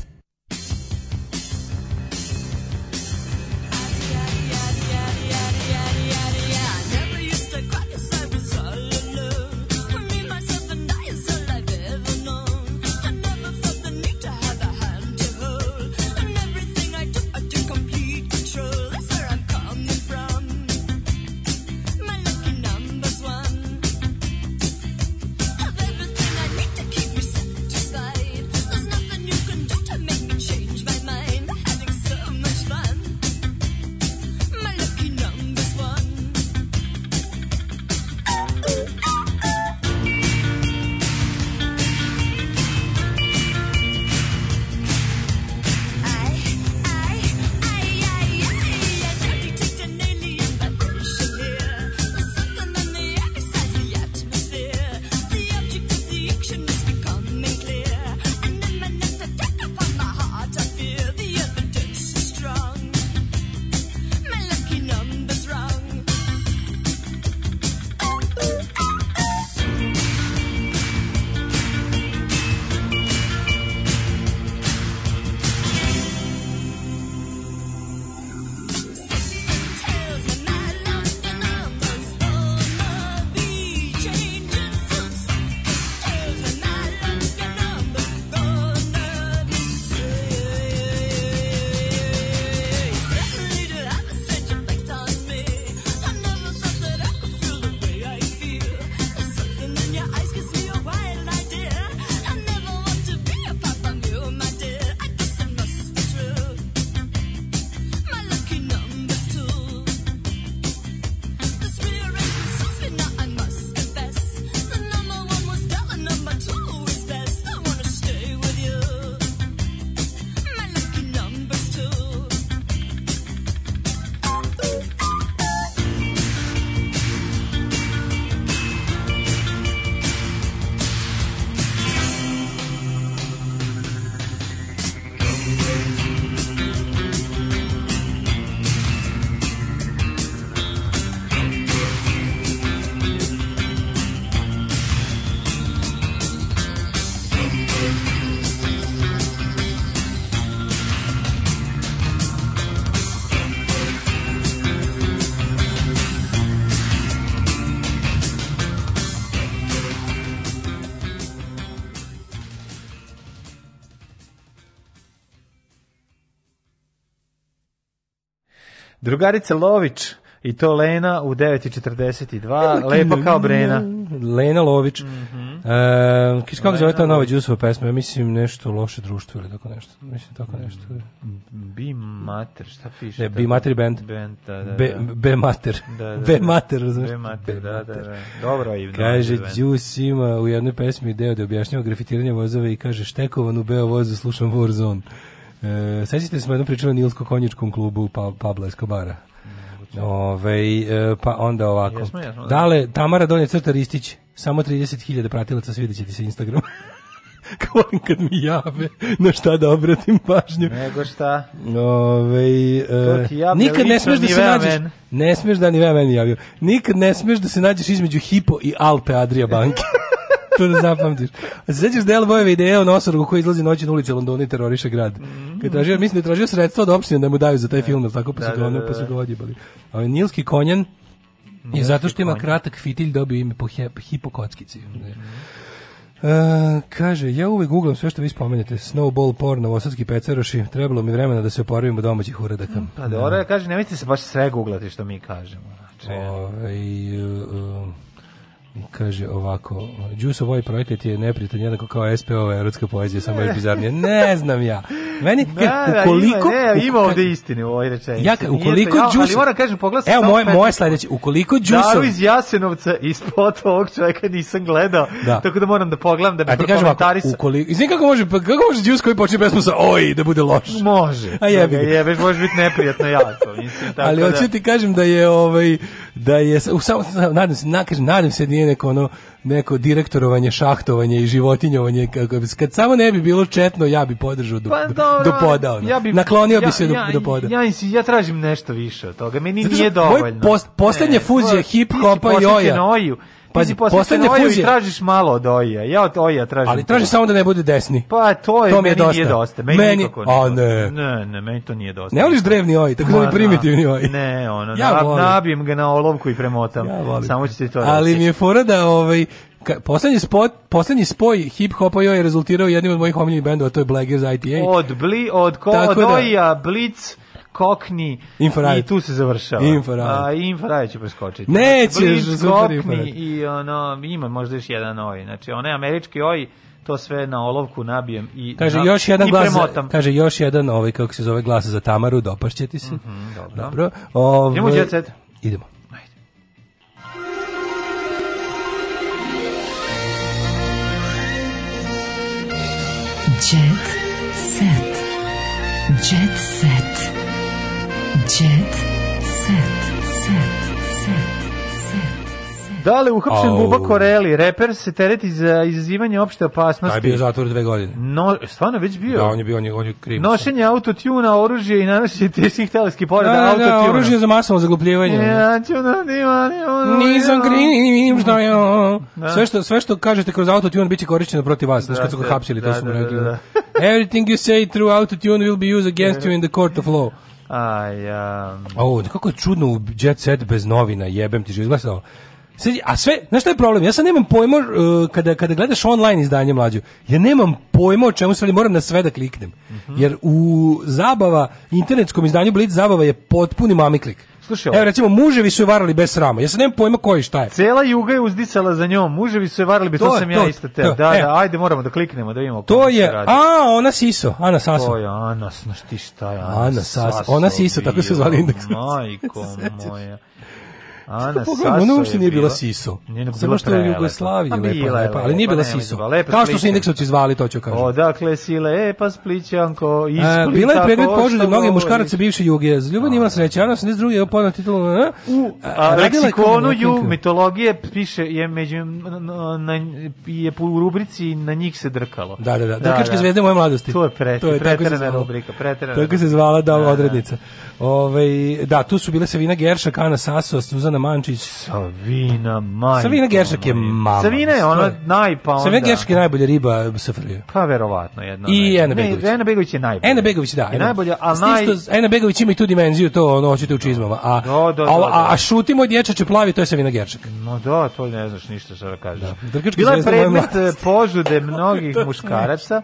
Drugarica Lović i to Lena u 9.42, lepa kao Brena. Lena Lović. Mhm. E, kiš, kako zove ta nova Đusova pesma? Ja mislim nešto loše društvo ili tako nešto. Mislim tako nešto. Bi mater, šta piše? Ne? Bi Mater Band. Band, da, da, Be, da. be Mater. Da, da, Be da. Mater, razumiješ? Be mater, da, da, da. Dobro je. Kaže. Đus ima u jednoj pesmi deo da objašnjava grafitiranje vozova i kaže štekovan u beo vozu slušam Warzone. E, sećate smo jednom pričali o Nilsko-konjičkom klubu pa, Pablo Escobara. Ove, e, pa onda ovako. Jesmo, jesmo, da. Dale, Tamara Donje Crta Ristić, samo 30.000 pratilaca, svidjet će ti se Instagram. Volim kad mi jave na šta da obratim pažnju. Nego šta? Ove, javlja nikad ne smeš da se nađeš, Men. ne smeš da ni Vea meni javio. Nikad ne smeš da se nađeš između Hipo i Alpe Adria banke. to da zapamtiš. A se sećaš Del Bojeve ideje o nosoru koji izlazi noći na ulici Londona i teroriše grad. Kad je tražio, mislim da je tražio sredstva od opštine da mu daju za taj film, jel tako pa su Da, ga da, da, pa su da. ga odjebali. A Nilski konjan je zato što ima kratak fitilj dobio ime po he, hipokockici. E, kaže, ja uvek googlam sve što vi spomenete. Snowball porn, novosadski pecaroši. Trebalo mi vremena da se oporavimo domaćih uradaka. Pa dobro, ja kažem, nemojte se baš sve googlati što mi kažemo. Znači, Ovaj, e, Kaže ovako, Đus ovaj projekat je neprijatan jednako kao SPO, erotska poezija, samo još bizarnije. Ne znam ja. Meni, Da, da, ukoliko... ima, ne, ima ovde istine u ovoj rečenici. Ja, ukoliko ja, Đus... Ali moram kažem, pogledaj Evo, moje, moje sledeće. Ukoliko Daru Đusov... iz Jasenovca i spot ovog čovjeka nisam gledao, Da. tako da moram da pogledam da bi prokomentarisao. ukoliko... Izvini kako može, pa kako može Đus koji počne pesmu sa oj da bude loš? Može. A jebi Da ga. Jebeš, može biti neprijatno jako. Mislim, tako Ali da. hoću ti kažem da je ovaj da je u samo nadam se na kažem nadam se da nije neko ono neko direktorovanje, šahtovanje i životinjovanje kako bi kad samo ne bi bilo četno ja bi podržao do, Pa do, do poda. ono. ja bi, Naklonio bi ja- se do, ja, do poda. Ja, insi- ja tražim nešto više od toga. Meni Zato nije moj dovoljno. pos- poslednja Ne, fuzija to- hip hopa i oja. Pazi, si i fuzija- tražiš malo od oja. Ja od oja tražim. Ali traži samo da ne bude desni. Pa to je, To mi je meni dosta. nije dosta. Meni, Meni- nikako nije a, ne. Ne, ne, meni to nije dosta. Ne voliš drevni oj, tako da primitivni oj. Ne, ono, Ja volim. nabijem ga na olovku i premotam. Ja volim. Samo ću ti to Ali reći. mi je fora da ovaj ka, poslednji spot, poslednji spoj hip hopa je rezultirao jednim od mojih omiljenih bendova, to je Black Ears ITA. Od, bli, od, ko, Tako od da- oja, blic, kokni Infrared. i tu se završava. Infrared. A infrared će preskočiti. Nećeš, Znači, blic, super kokni i ono, ima možda još jedan oj. Znači, onaj američki oj, to sve na olovku nabijem i, Kaže na, još jedan glas, za, premotam. kaže još jedan ovaj kako se zove glas za Tamaru, dopašće ti se. dobro. Dobro. Ovaj, Idemo u Jet Set. Idemo. Jet set. Jet set. Jet set. Set. Set. Da li uhapšen Au. Buba Koreli, reper se tereti za izazivanje opšte opasnosti. Taj je bio u zatvoru dve godine. No, stvarno već bio? Da, on je bio, on je, on je kriv. Nošenje autotuna, oružje i nanošenje teških teleskih Da, povreda da, da, autotuna. oružje za masovno zaglupljivanje. Ja ću da nima, nima, Nisam kriv, šta je? Da. Sve što, sve što kažete kroz autotune bit će korišćeno protiv vas. Znaš, Da, kad su ga da, hapsili, to da, su mu da, rekli. da, da. Everything you say through autotune will be used against you in the court of law. Aj, ja. O, kako je čudno u Jet Set bez novina, jebem ti, izgleda se ovo. Sad, a sve, znaš šta je problem? Ja sad nemam pojma uh, kada, kada gledaš online izdanje mlađu, ja nemam pojma o čemu se radi, moram na sve da kliknem. Mhm. Jer u zabava, internetskom izdanju Blitz zabava je potpuni mamiklik. Slušaj, Evo recimo, muževi su je varali bez srama. Ja sad nemam pojma koji šta je. Cela juga je uzdicala za njom, muževi su je varali, bi to, To je sam to, ja isto te. to, Da, e. da, ajde, moramo da kliknemo, da vidimo To se je, a, ona Siso, Ana Saso. To je Ana, znaš ti šta je Ana, Ana Saso. Ona Siso, tako se zvali indeks. Majko moja. Ana Saso ona uopšte je nije bila Siso. Samo bila što je u prelepa. Jugoslaviji Pa lepa, lepa, ali nije bila nemoj Siso. da- lepa Kao što su indeksovci zvali, to ću kažem. Odakle si lepa Splićanko, iz E, Splita bila je predmet požude mnogih muškaraca bivše Juge. Za ljubav imala sreća, Ana 82. je podala titulu na... U a, leksikonu ju mitologije piše je među na, je po rubrici na njih se drkalo. Da, da, da. Drkačke zvezde moje mladosti. To je se preterana rubrika, preterana. Tako se zvala da, odrednica. Ovaj da, tu su bile Savina Geršak, Ana Saso, Suzana Mančić. Savina, majko. Savina Geršak je mama. Savina je ona naj pa onda. Savina Geršak je najbolja riba SFRJ. Pa verovatno jedna. I Ena Ne, Begović. Ena Begović je najbolja. Ena Begović, da. Je najbolja, tim naj... Ena Begović ima i tu dimenziju, to ono, hoćete u čizmama. A, Da, da, da, a, da. a, a šuti moj dječače plavi, to je Savina Geršak. No da, to ne znaš ništa što da kažeš. Drkačke Bila je predmet eh, požude mnogih muškaraca,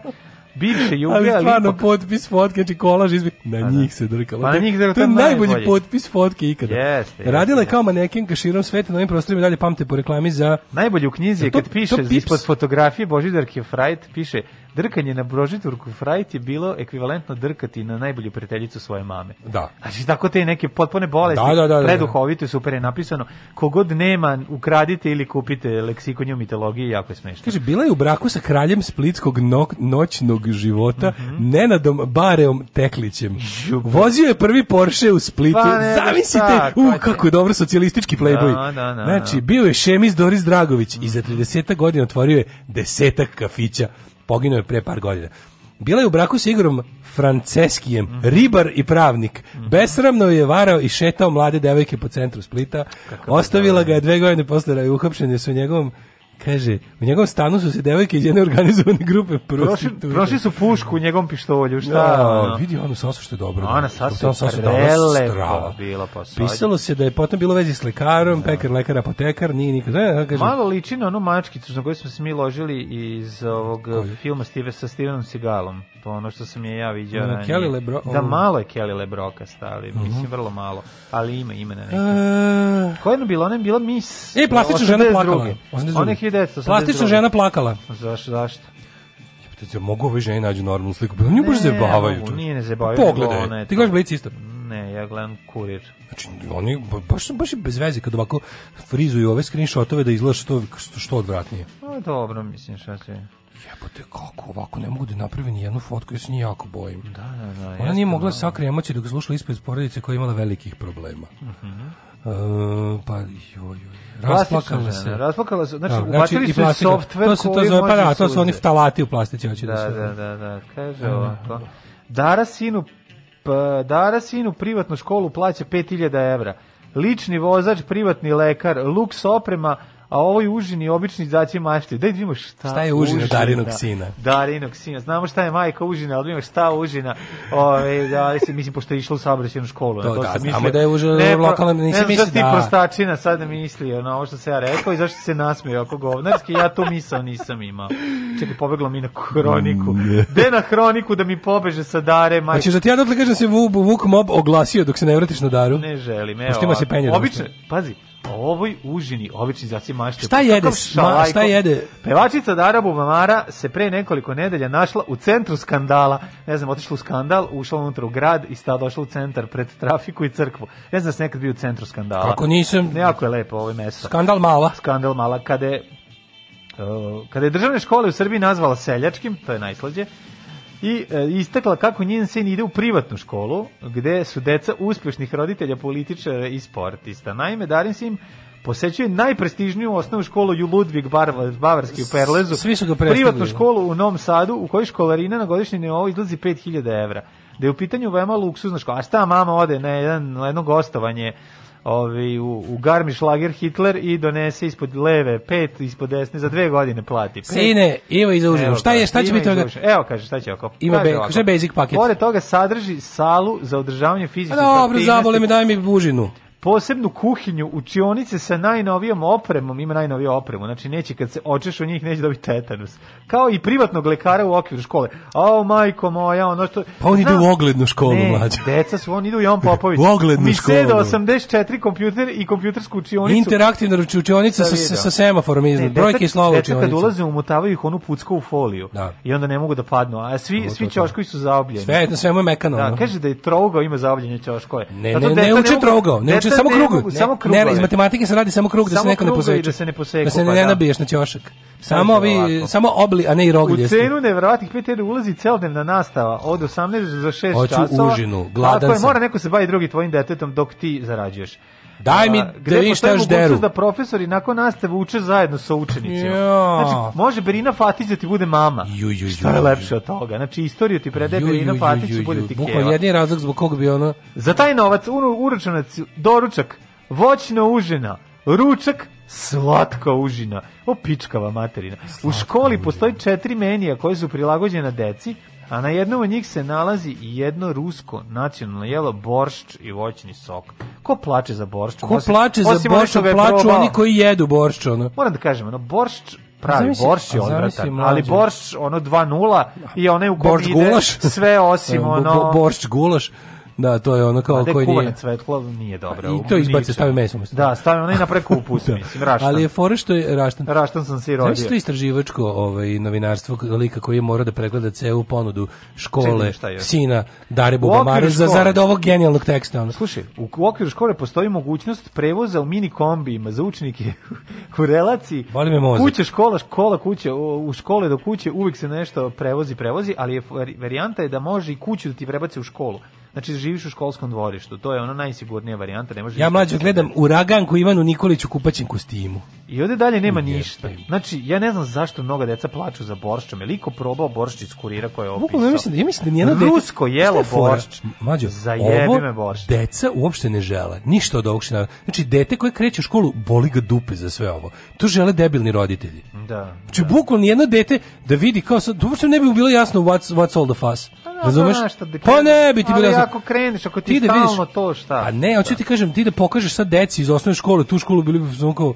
bivše juge, ali ali stvarno ipak- potpis fotke, znači kolaž izbi... Na da. njih se drkalo. Pa na njih se to je drkalo najbolji najbolje. potpis fotke ikada. Jeste, Radila je jeste. kao manekenka širom sveta na ovim prostorima dalje pamte po reklami za... Najbolje u knjizi je kad piše ispod fotografije Božidarke Frajt, piše drkanje na Božidarku Frajt je bilo ekvivalentno drkati na najbolju prijateljicu svoje mame. Da. Znači tako te neke potpune bolesti, Da, da, da, da. preduhovito i super je napisano. Kogod nema, ukradite ili kupite leksikonju mitologije, jako je smešno. Kaže, bila je u braku sa kraljem splitskog no- noćnog života, Mhm. Nenadom Bareom Teklićem. Vozio je prvi Porsche u Splitu. Pa ne, Zamislite, u, kako je dobro socijalistički playboy. Da, da, da, znači, da. bio je Šemis Doris Dragović i za 30 godina otvorio je desetak kafića. Poginuo je pre par godina. Bila je u braku sa Igorom Franceskijem, Mhm. ribar i pravnik. Besramno je varao i šetao mlade devojke po centru Splita. Ostavila ga je dve godine posle da je uhapšen je sa njegovom Kaže, u njegovom stanu su se devojke iz jedne organizovane grupe Prošli, prostituta. prošli su pušku u njegovom pištolju, šta? Da, ono? vidi ono sasu što je dobro. Ona sasu je prelepo bila, pa sad. Pisalo se da je potom bilo vezi s lekarom, pekar, lekar, apotekar, nije nikad. Ne, kaže, Malo liči na onu mačkicu na koju smo se mi ložili iz ovog filma Steve, sa Stevenom Seagalom. To ono što sam je ja vidio. Mm, ranije. Kelly LeBro- Da, malo je Kelly LeBroka stali. Mhm. Mislim, vrlo malo. Ali ima ime na neki. E, Koja je bila? Ona je bila Miss... E, plastična žena 82.. plakala. Ona je 1982. Plastična žena plakala. Zašto, zašto? Te mogu ove žene nađu normalnu sliku. Oni baš zabavaju. mogu, nije ne zabavaju, Pogledaj. nego ona je Ti gledaš Blic isto. Ne, ja gledam kurir. Znači, oni baš, baš je bez veze kad ovako frizuju ove screenshotove da izgleda što, što, što odvratnije. No, dobro, mislim, šta će... Jebote, kako ovako ne mogu da naprave ni jednu fotku, ja se njih jako bojim. Da, da, da. Ona nije mogla da. sakrije emocije dok je slušala ispred porodice koja je imala velikih problema. Mhm. E, pa, joj, Rasplakala se. Rasplakala se, znači, Da, ubacili i su softver to se to zove, pa da, to su oni ftalati u plastici, hoće da, Da, se... da, da, da, kaže ovako. Dara sinu, p, Dara sinu privatnu školu plaća 5000 evra. Lični vozač, privatni lekar, luks oprema, a ovoj užini obični zaći mašti. Daj da vidimo šta, Šta je užina Darinog sina? Darinog sina. Znamo šta je majka užina, ali da vidimo šta je užina. Ove, da, se, mislim, pošto je išla u saobraćenu školu. To na da, znamo mislio. da je užina Ne, pro- lokalna, nisi ne znam mislio zašto ti da- prostačina sad da mislio na ovo što se ja rekao i zašto se nasmio ako govnarski, ja tu misao nisam imao. Čekaj, pobeglo mi na hroniku. Gde na hroniku da mi pobeže sa dare, majke? Hoćeš da ti ja dotle kažem da se Vuk, Vuk Mob oglasio dok se ne vratiš na daru? Ne želim, evo. Pošto ima se penje. Obično, pazi, ovoj užini, obični zaci mašte. Šta jede? Ma, šta jede? Pevačica Dara Bubamara se pre nekoliko nedelja našla u centru skandala. Ne znam, otišla u skandal, ušla unutra u grad i sta došla u centar pred trafiku i crkvu. Ne znam da se nekad bio u centru skandala. Kako nisam? Jako je lepo ovo mesto. Skandal mala. Skandal mala. Kada je, uh, kada je državne škole u Srbiji nazvala seljačkim, to je najslađe, i e, istakla kako njen sin ide u privatnu školu gde su deca uspešnih roditelja, političara i sportista. Naime, Darin sin posećuje najprestižniju osnovnu školu u Ludvig Bavarski u Perlezu. Svi su ga. Privatnu školu u Novom Sadu u kojoj školarina na godišnji nivou izlazi 5000 evra. Da je u pitanju veoma luksuzna škola. A šta mama ode na, jedan, na jedno gostovanje ovi, u, u Garmisch Lager Hitler i donese ispod leve pet, ispod desne, za dve godine plati. Pet. Sine, ima i za užinu. Evo Šta je, šta će biti toga? Evo kaže, šta će oko. Ima Kaže be- je basic paket? Pored toga sadrži salu za održavanje Pa fizičkih dobro, aktivnosti. zabole me, daj mi užinu. Posebnu kuhinju, učionice sa najnovijom opremom, ima najnoviju opremu, znači neće kad se očeš u njih neće dobiti tetanus. Kao i privatnog lekara u okviru škole. Ao, majko moja, ono što... Pa on ide u oglednu školu, ne, mlađe. deca su, on ide u Jovan Popović. U oglednu Mi školu. 84 kompjuter i kompjutersku učionicu. Interaktivna učionica sa, sa, sa semaforom iznad. Brojke i slova Deca kad ulaze umotavaju ih onu pucku u foliju. I onda ne mogu da padnu. A svi, To, svi ćoškovi su zaobljeni. Sve, na svemu je mekano. Da, kaže da je trougao ima zaobljenje ćoškove. Ne, ne, ne uče trougao, ne uče samo krug. mogu- Samo krugove. Ne, iz matematike se radi samo krug da se neko ne i poseče. da se ne poseku, Da se pa ne da. nabiješ na ćošak. Samo ovi, samo obli, a ne i U roglje. cenu nevjerovatnih 5 evra ulazi celodnevna nastava od 18 do 6 Hoću časova. užinu, gladan sam. mora neko se bavi drugi tvojim detetom dok ti zarađuješ. Daj mi da gde vidim šta deru. da profesori nakon nastave uče zajedno sa učenicima. Ja. Znači, može Berina Fatić da ti bude mama. Ju, ju, Šta je ju, lepše od toga? Znači, istoriju ti predaje Ju, ju, Berina ju, Fatić ju, i bude ju. ti keva. jedini razlog zbog kog bi ono... Za taj novac uručanac, doručak, voćna užina, ručak, slatka užina. O, pičkava materina. U školi postoji četiri menija koje su prilagođena deci, a na jednom od njih se nalazi i jedno rusko nacionalno jelo, boršč i voćni sok. Ko plače za boršč? Ko Osim- plače za boršč, plaču probao. oni koji jedu boršč, ono. Moram da kažem, ono, boršč pravi, boršč je odvratan, ali boršč ono 2.0 i onaj u kom ide gulaš. sve osim ono... bo- Boršč gulaš. Da, to je ono kao koji nije... cvetlo nije dobro. I to izbaci, stavi meso umesto. Da, stavi onaj napred kupus, mislim, raštan. Ali je fora što je raštan. Raštan sam si Znaš rodio. to istraživačko ovaj, novinarstvo lika koji je mora da pregleda celu ponudu škole sina Dare Bubamare za zarad ovog genijalnog teksta. Ono. Slušaj, u okviru škole postoji mogućnost prevoza u mini kombijima za učenike u relaciji. Boli me mozak. Kuća, škola, škola, kuća, u škole do kuće uvijek se nešto prevozi, prevozi, ali je var- varijanta je da može i kuću da ti prebaci u školu. Znači, živiš u školskom dvorištu, to je ono najsigurnija varijanta, ne možeš Ja mlađo da gledam uraganku Ivanu Nikolić u kupaćem kostimu. I ovde dalje nema ništa. Znači, ja ne znam zašto mnoga deca plaču za borščom. Je liko probao boršč iz kurira koje je opisao? Ja mislim da ja mislim da nijedno dete Rusko jelo boršč. Zajebi ovo me boršč. Deca uopšte ne žele. Ništa od ovog što Znači dete koje kreće u školu boli ga dupe za sve ovo. To žele debilni roditelji. Da. Znači bukvalno jedno dete da vidi kao sad, uopšte ne bi bilo jasno what's, what's all the fuss. Razumeš? šta da Pa ne bi ti bilo Ali ako kreneš, ako ti, da stalno vidiš- to šta? A ne, hoću ti kažem, ti da pokažeš sad deci iz osnovne škole, tu školu bili bi kao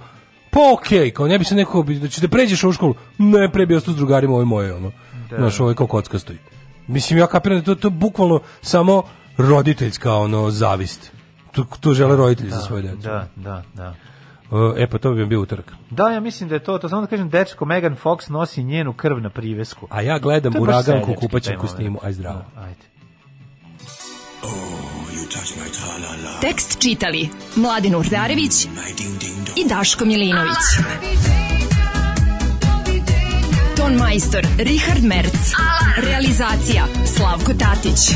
pa okej, kao ne bi se neko da će da pređeš ovu školu. Ne, pre bi ostao s drugarima, ovo je moje ono. Da. Znaš, ovo je kao kocka stoji. Mislim ja kapiram da to to je bukvalno samo roditeljska ono zavist. To, to žele roditelji za svoje decu. Da, da, da. E pa to bi bio utorak. Da, ja mislim da je to, to samo da kažem, dečko Megan Fox nosi njenu krv na privesku. A ja gledam uraganku moment. kostimu, aj zdravo. Da, ajde. Tekst čitali Mladin Urdarević i Daško Milinović. Ton majstor Richard Merc. Realizacija Slavko Tatić.